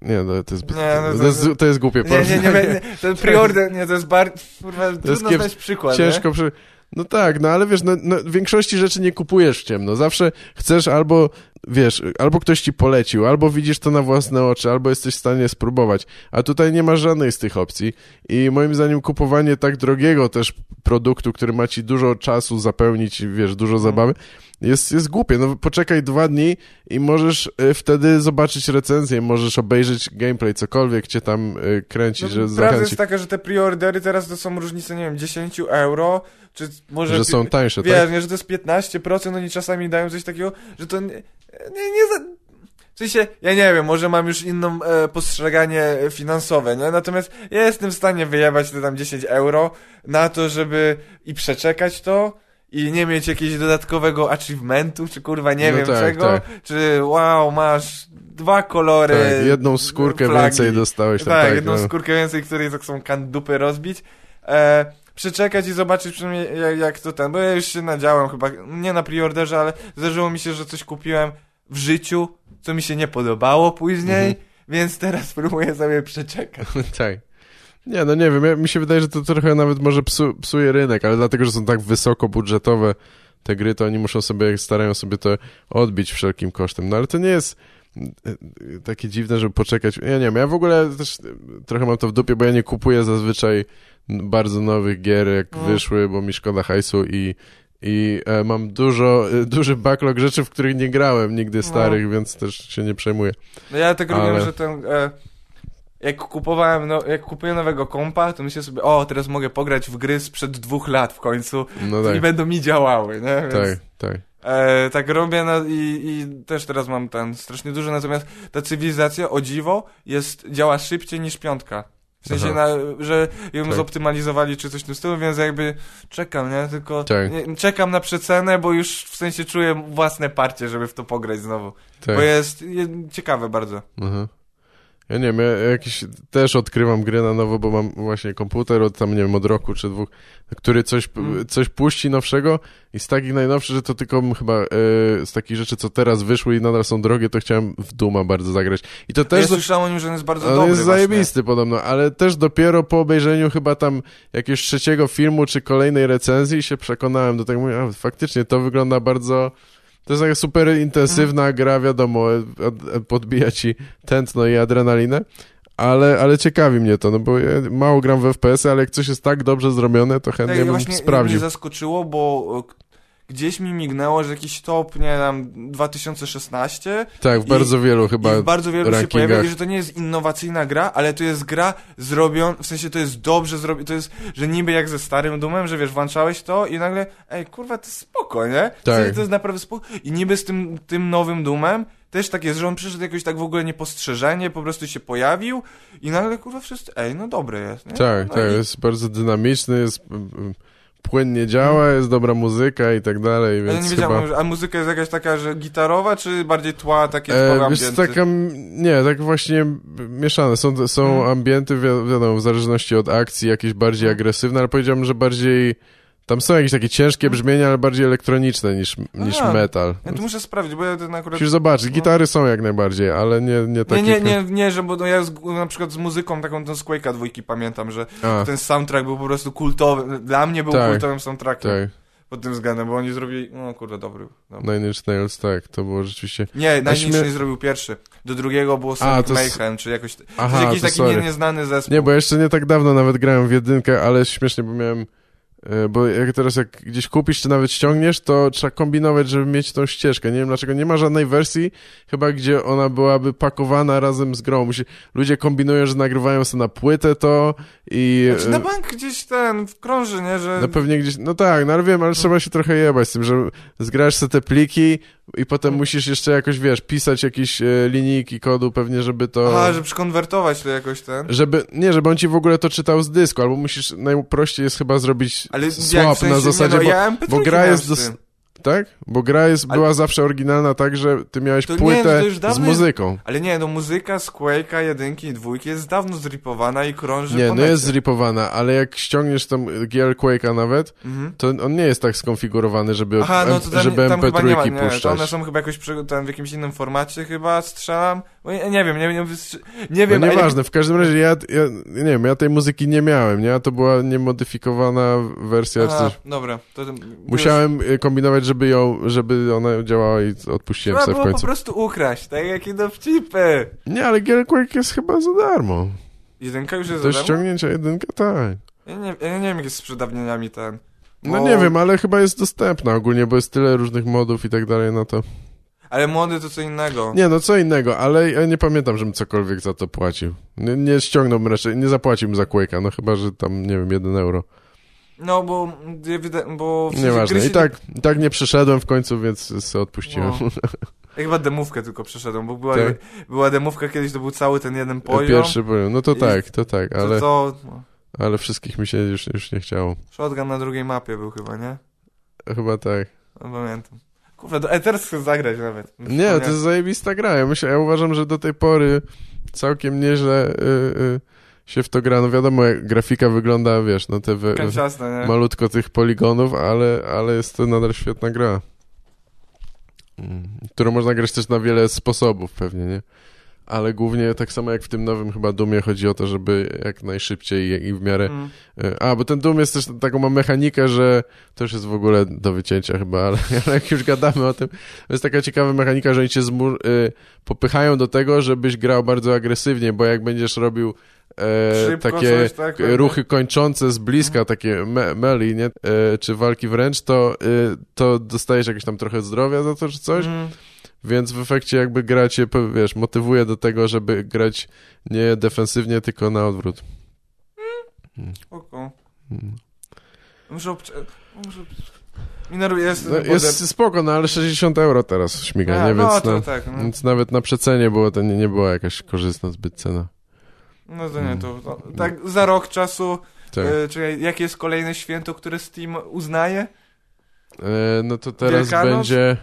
nie, no, to jest, bez, Nie, no to- to, jest, to jest głupie Nie, nie, nie, nie, ten preorder, nie, to jest bardzo, kurwa, jest trudno kiep- znaleźć przykład, Ciężko przy... No tak, no ale wiesz, no, no, większości rzeczy nie kupujesz w ciemno. Zawsze chcesz albo, wiesz, albo ktoś ci polecił, albo widzisz to na własne oczy, albo jesteś w stanie spróbować. A tutaj nie ma żadnej z tych opcji. I moim zdaniem kupowanie tak drogiego też produktu, który ma ci dużo czasu zapełnić, wiesz, dużo zabawy, jest, jest głupie. No poczekaj dwa dni i możesz y, wtedy zobaczyć recenzję, możesz obejrzeć gameplay, cokolwiek cię tam y, kręci, No, że prawda zachęci, jest taka, że te preordery teraz to są różnice, nie wiem, 10 euro, czy może... że są tańsze, Wiesz, tak? nie, że to jest 15%, oni czasami dają coś takiego, że to nie, nie, nie za... W sensie, ja nie wiem, może mam już inną e, postrzeganie finansowe, nie? Natomiast ja jestem w stanie wyjebać te tam 10 euro na to, żeby i przeczekać to i nie mieć jakiegoś dodatkowego achievementu, czy kurwa nie No wiem tak, czego, tak. czy wow, masz dwa kolory Tak, jedną skórkę więcej dostałeś. Tam, Tak, tak, jedną no. skórkę więcej, której tak są kan dupy rozbić. E, przeczekać i zobaczyć przynajmniej jak, jak to ten, bo ja już się nadziałem chyba, nie na preorderze, ale zdarzyło mi się, że coś kupiłem, w życiu, co mi się nie podobało później, Mhm. więc teraz próbuję sobie przeczekać. tak. Nie, no nie wiem, ja, mi się wydaje, że to trochę nawet może psu, psuje rynek, ale dlatego, że są tak wysoko budżetowe te gry, to oni muszą sobie, starają sobie to odbić wszelkim kosztem. No ale to nie jest takie dziwne, żeby poczekać. Ja nie wiem, ja w ogóle też trochę mam to w dupie, bo ja nie kupuję zazwyczaj bardzo nowych gier, jak No. wyszły, bo mi szkoda hajsu i i e, mam dużo, e, duży backlog rzeczy, w których nie grałem nigdy starych, więc też się nie przejmuję. No ja tak Ale- robiłem, że ten... E, jak kupowałem, no, jak kupuję nowego kompa, to myślę sobie, o, teraz mogę pograć w gry sprzed dwóch lat w końcu No i tak, będą mi działały, nie? Więc, tak, tak. E, tak robię no, i, i też teraz mam ten strasznie dużo, natomiast ta cywilizacja, o dziwo, jest, działa szybciej niż piątka. W sensie, na, że ją Tak. zoptymalizowali czy coś w tym stylu, więc jakby czekam, nie? Tylko Tak. nie, czekam na przecenę, bo już w sensie czuję własne parcie, żeby w to pograć znowu. tak. Bo jest, jest ciekawe bardzo. Aha. Ja nie wiem, ja jakiś też odkrywam gry na nowo, bo mam właśnie komputer od tam, nie wiem, od roku czy dwóch, który coś, Mm. coś puści nowszego i z takich najnowszych, że to tylko chyba e, z takich rzeczy, co teraz wyszły i nadal są drogie, to chciałem w Duma bardzo zagrać. I to Też ja do- słyszałem o nim, że on jest bardzo on dobry jest właśnie. zajebisty podobno, ale też dopiero po obejrzeniu chyba tam jakiegoś trzeciego filmu czy kolejnej recenzji się przekonałem do tego, mówię, a faktycznie to wygląda bardzo... To jest taka super intensywna Mhm. gra, wiadomo, ad- ad- podbija ci tętno i adrenalinę, ale, ale ciekawi mnie to, no bo ja mało gram w FPS, ale jak coś jest tak dobrze zrobione, to Tak, chętnie ja bym właśnie sprawdził. mnie zaskoczyło, bo gdzieś mi mignęło, że jakiś top, nie wiem, 2016 Tak, w bardzo wielu chyba i w bardzo wielu się rankingach. pojawia, i że to nie jest innowacyjna gra, ale to jest gra zrobiona, w sensie to jest dobrze zrobione, to jest, że niby jak ze starym Doomem, że wiesz, włączałeś to i nagle, ej, kurwa, to jest spoko, nie? W Tak. sensie to jest naprawdę spoko. I niby z tym, tym nowym Doomem też tak jest, że on przyszedł jakoś tak w ogóle niepostrzeżenie, po prostu się pojawił i nagle, kurwa, wszyscy, ej, no dobry jest, nie? Tak, no tak, i- jest bardzo dynamiczny, jest mm, mm, płynnie działa, jest dobra muzyka i tak dalej, Ja nie więc wiedziałem, chyba... a muzyka jest jakaś taka, że gitarowa, czy bardziej tła, takie E, ambienty? taka, nie, tak właśnie mieszane. Są, są Mhm. ambienty, wi- wiadomo, w zależności od akcji, jakieś bardziej Mhm. agresywne, ale powiedziałbym, że bardziej... Tam są jakieś takie ciężkie Mhm. brzmienia, ale bardziej elektroniczne niż, niż A, metal. Ja to muszę sprawdzić, bo ja ten akurat... Musisz zobaczyć, no. gitary są jak najbardziej, ale nie, nie Nie, takie... nie, nie, nie, że bo no ja z, na przykład z muzyką taką tą z Quake'a dwójki pamiętam, że A, ten soundtrack był po prostu kultowy. Dla mnie był Tak. kultowym soundtrackiem tak, pod tym względem, bo oni zrobili, no kurde, dobry. dobry. Nine Inch Nails, tak, to było rzeczywiście... Nie, A śmie- najniższy zrobił pierwszy. Do drugiego było A, Sonic to s- Mayhem, czy jakoś... Aha, to jakiś to taki nie, nieznany zespół. Nie, bo ja jeszcze nie tak dawno nawet grałem w jedynkę, ale śmiesznie, bo miałem... e, Bo jak teraz jak gdzieś kupisz, czy nawet ściągniesz, to trzeba kombinować, żeby mieć tą ścieżkę. Nie wiem dlaczego. Nie ma żadnej wersji, chyba gdzie ona byłaby pakowana razem z grą. Musi... Ludzie kombinują, że nagrywają sobie na płytę to i... Znaczy na bank gdzieś ten krąży, nie, że... No pewnie gdzieś, no tak, no ale wiem, ale trzeba się trochę jebać z tym, że zgrasz sobie te pliki i potem Mm. musisz jeszcze jakoś, wiesz, pisać jakieś e, linijki kodu pewnie, żeby to... Aha, żeby przekonwertować to jakoś ten... Żeby, nie, żeby on ci w ogóle to czytał z dysku, albo musisz, najprościej jest chyba zrobić Ale swap na zasadzie, nie, no, bo, ja MP3 bo gra jest dos-. Tak? Bo gra jest, Ale- była zawsze oryginalna tak, że ty miałeś To nie, płytę to już z dawno jest- muzyką. Ale nie, no muzyka z Quake'a jedynki i dwójki jest dawno zripowana i krąży Nie, no jest zripowana, ale jak ściągniesz tam GL Quake'a nawet, Mhm. to on nie jest tak skonfigurowany, żeby, Aha, no to tam, żeby tam chyba nie ma, MP3 nie, to puszczać. one są chyba jakoś tam w jakimś innym formacie chyba strzelam, nie, nie wiem, nie, nie, nie No wiem, ile- nieważne, w każdym razie ja, ja, nie wiem, ja tej muzyki nie miałem, nie? A to była niemodyfikowana wersja, Aha, coś. dobra, to, to Musiałem y, kombinować, żeby ją, żeby ona działała i odpuściłem Trzeba sobie w było po końcu. prostu ukraść, tak jakie dowcipy. Nie, ale GL Quake jest chyba za darmo. Jedynka już jest Do za darmo? ściągnięcia jedynkę, tak. Ja nie, ja nie wiem, jak jest z przedawnieniami ten. No bo- nie wiem, ale chyba jest dostępna ogólnie, bo jest tyle różnych modów i tak dalej na to. Ale młody to co innego. Nie, no co innego, ale ja nie pamiętam, żebym cokolwiek za to płacił. Nie, nie ściągnąłbym raczej, nie zapłaciłbym za Quake'a, no chyba, że tam, nie wiem, jeden euro. No bo, bo w sensie Nieważne. I się- tak, i tak nie przeszedłem w końcu, więc sobie odpuściłem. No. Ja chyba demówkę tylko przeszedłem, bo była, Tak. była demówka kiedyś, to był cały ten jeden poziom. Pierwszy poziom. No to tak, to tak, To, ale, to, no, ale wszystkich mi się już, już nie chciało. shotgun na drugiej mapie był chyba, nie? Chyba tak. No pamiętam. Kurwa, do, e, teraz chcę zagrać nawet. Nie, to jest zajebista gra. Ja, myślę, ja uważam, że do tej pory całkiem nieźle y, y, się w to gra. No wiadomo, jak grafika wygląda, wiesz, no te we, Kanciasne, nie? malutko tych poligonów, ale, ale jest to nadal świetna gra. Mm, Którą można grać też na wiele sposobów pewnie, nie? Ale głównie tak samo jak w tym nowym chyba Dumie chodzi o to, żeby jak najszybciej i w miarę... Mm. E, A, bo ten Doom jest też taką ma mechanikę, że to już jest w ogóle do wycięcia chyba, ale, ale jak już gadamy o tym, to jest taka ciekawa mechanika, że oni cię zmu- y, popychają do tego, żebyś grał bardzo agresywnie, bo jak będziesz robił e, takie coś, tak, k- ruchy kończące z bliska, takie me melee, nie? E, czy walki wręcz, to, y, to dostajesz jakieś tam trochę zdrowia za to, czy coś, Mm. więc w efekcie jakby gra cię, wiesz, motywuje do tego, żeby grać nie defensywnie, tylko na odwrót. Oko. Mm. Muszę obcze... Muszę... Minoru jest... No, jest spoko, no ale 60 euro teraz śmiga, nie? no Więc, no, tak, no. więc nawet na przecenie było to nie, nie była jakaś korzystna zbyt cena. No to nie, to, to tak za rok czasu, Tak. e, czekaj, jakie jest kolejne święto, które Steam uznaje? E, no to teraz Wielkanoc? będzie...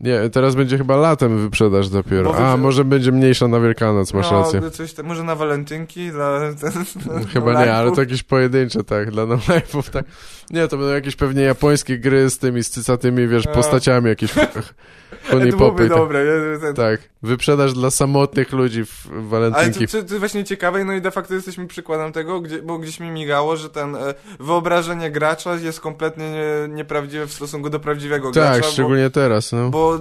Nie, teraz będzie chyba latem wyprzedaż dopiero. Bo A, może będzie mniejsza na Wielkanoc, masz no, rację. Coś tam, może na walentynki dla... Chyba nie, ale to jakieś pojedyncze, tak, dla no-life'ów, tak. Nie, to będą jakieś pewnie japońskie gry z tymi, z cycatymi, wiesz, A. postaciami, jakieś honey to tak. dobre. Ten, Tak, wyprzedaż dla samotnych ludzi w w Ale to, walentynki. to, to właśnie ciekawe, no i de facto jesteśmy przykładem tego, gdzie, bo gdzieś mi migało, że ten e, wyobrażenie gracza jest kompletnie nie, nieprawdziwe w stosunku do prawdziwego Tak, gracza. szczególnie teraz, no. Bo, bo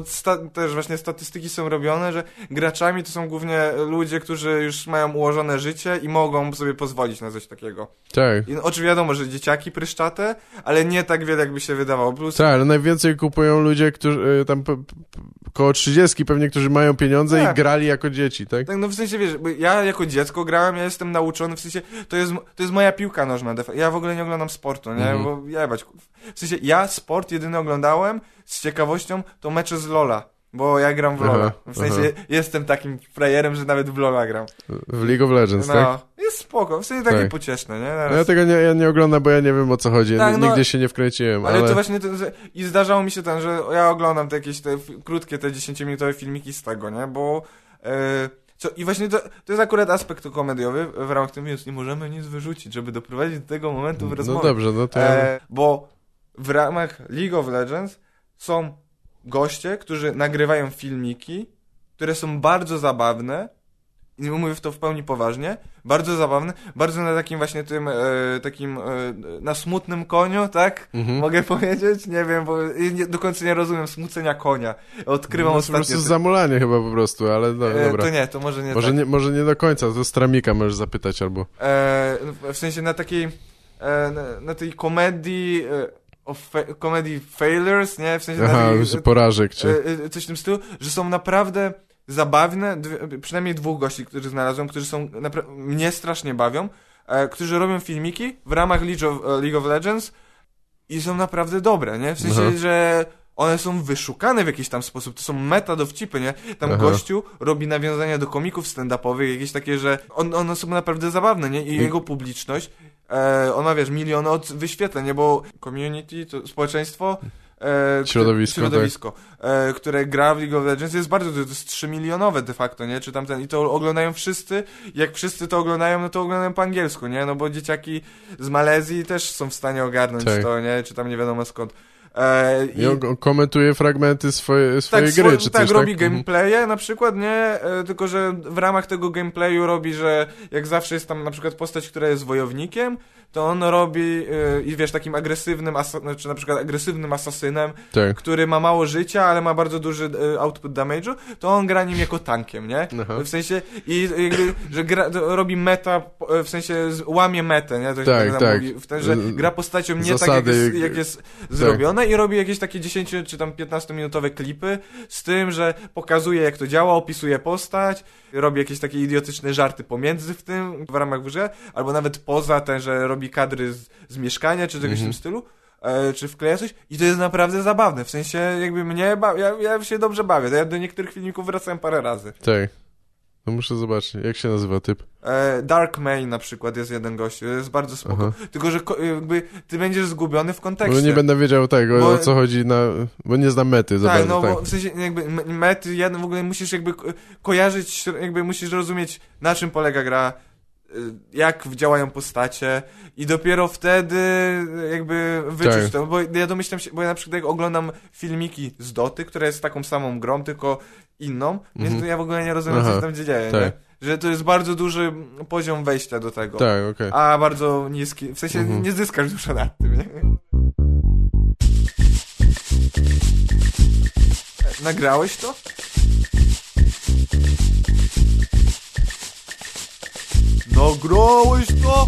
też właśnie statystyki są robione, że graczami to są głównie ludzie, którzy już mają ułożone życie i mogą sobie pozwolić na coś takiego. Tak. I no, oczywiście wiadomo, że dzieciaki pryszczate, ale nie tak wiele, jakby się wydawało. Plus, Tak, ale najwięcej kupują ludzie, którzy y, tam koło 30 pewnie, którzy mają pieniądze Tak. i grali jako dzieci, tak? Tak, no w sensie, wiesz, ja jako dziecko grałem, ja jestem nauczony, w sensie, to jest, to jest moja piłka nożna, ja w ogóle nie oglądam sportu, nie, Mhm. bo jebać, w sensie, ja sport jedyny oglądałem z ciekawością, to mecze z Lola, bo ja gram w Aha, Lola, w sensie, aha. jestem takim frajerem, że nawet w Lola gram, W League of Legends, no, tak? jest spoko, w sensie takie Tak. pocieszne, nie, No Naraz. ja tego nie, ja nie oglądam, bo ja nie wiem o co chodzi. Tak, no, Nigdy się nie wkręciłem, ale, ale... to właśnie, to, i zdarzało mi się ten, że ja oglądam te jakieś te krótkie, te 10-minutowe filmiki z tego, nie, bo... E, co, I właśnie to, to jest akurat aspekt komediowy w ramach tym, więc nie możemy nic wyrzucić, żeby doprowadzić do tego momentu w No rozmowie. dobrze, no to... ja- E, bo w ramach League of Legends są goście, którzy nagrywają filmiki, które są bardzo zabawne i mówię w to w pełni poważnie, bardzo zabawne, bardzo na takim właśnie tym, e, takim, e, na smutnym koniu, tak? Mhm. Mogę powiedzieć? Nie wiem, bo nie, do końca nie rozumiem smucenia konia. Odkrywam No, ostatnio... prostu te- zamulanie chyba po prostu, ale no, e, dobra. to nie, to może nie może, tak. nie, może nie do końca, to Stramika możesz zapytać albo... E, w sensie na takiej, e, na, na tej komedii, e, of fa komedii failures, nie? W sensie Aha, z porażek cię. e, e, coś w tym stylu, że są naprawdę zabawne, przynajmniej dwóch gości, których znalazłem, którzy są, mnie strasznie bawią, e, którzy robią filmiki w ramach League of, League of Legends i są naprawdę dobre, nie? W sensie, Aha. że one są wyszukane w jakiś tam sposób, to są meta dowcipy, nie? Tam Aha. gościu robi nawiązania do komików stand-upowych, jakieś takie, że on, one są naprawdę zabawne, nie? I I- jego publiczność, e, ona wiesz, miliony od wyświetleń? Bo community, to społeczeństwo, e, które- Środowisko, środowisko e, które gra w League of Legends jest bardzo, to jest 3 milionowe de facto, nie? Czy tamten, i to oglądają wszyscy, jak wszyscy to oglądają, no to oglądają po angielsku, nie? No bo dzieciaki z Malezji też są w stanie ogarnąć Tak. to, nie? Czy tam nie wiadomo skąd. E, I on komentuje fragmenty swoje, swojej tak, gry, czy tak, coś, robi tak? Mhm. gameplaye na przykład, nie? E, tylko, że w ramach tego gameplayu robi, że jak zawsze jest tam na przykład postać, która jest wojownikiem, to on robi e, i wiesz, takim agresywnym, asa- znaczy na przykład agresywnym asasynem, Tak. który ma mało życia, ale ma bardzo duży output damage'u, to on gra nim jako tankiem, nie? Aha. W sensie, i jakby, że gra, robi meta, w sensie łamie metę, nie? To Tak, nam tak. Mówi, w ten, że gra postacią nie tak, jak zasady- jest, jak jest zrobione i robi jakieś takie 10 czy tam 15 minutowe klipy z tym, że pokazuje jak to działa, opisuje postać, robi jakieś takie idiotyczne żarty pomiędzy w tym, w ramach grze, albo nawet poza ten, że robi kadry z, z mieszkania, czy czegoś w Mhm. tym stylu. E, czy wkleja coś i to jest naprawdę zabawne, w sensie jakby mnie, ja, ja się dobrze bawię, ja do niektórych filmików wracałem parę razy. Tak. No muszę zobaczyć, jak się nazywa typ. E, Dark Main na przykład jest jeden gościu, jest bardzo spoko, Aha. tylko że jakby ty będziesz zgubiony w kontekście. Bo nie będę wiedział tego, Bo- o co chodzi na... Bo nie znam mety za Tak, bardzo, no tak. bo w sensie jakby mety, jeden w ogóle musisz jakby ko- kojarzyć, jakby musisz rozumieć na czym polega gra, jak działają postacie i dopiero wtedy jakby wyczuć Tak. to, bo ja domyślam się, bo ja na przykład jak oglądam filmiki z Doty, która jest taką samą grą, tylko inną, więc Mhm. ja w ogóle nie rozumiem, co Aha, się tam dzieje, tak. Że to jest bardzo duży poziom wejścia do tego. Tak, okej. A bardzo niski, w sensie Mhm. nie zyskasz dużo na tym, nie? Nagrałeś to? Nagrałeś to?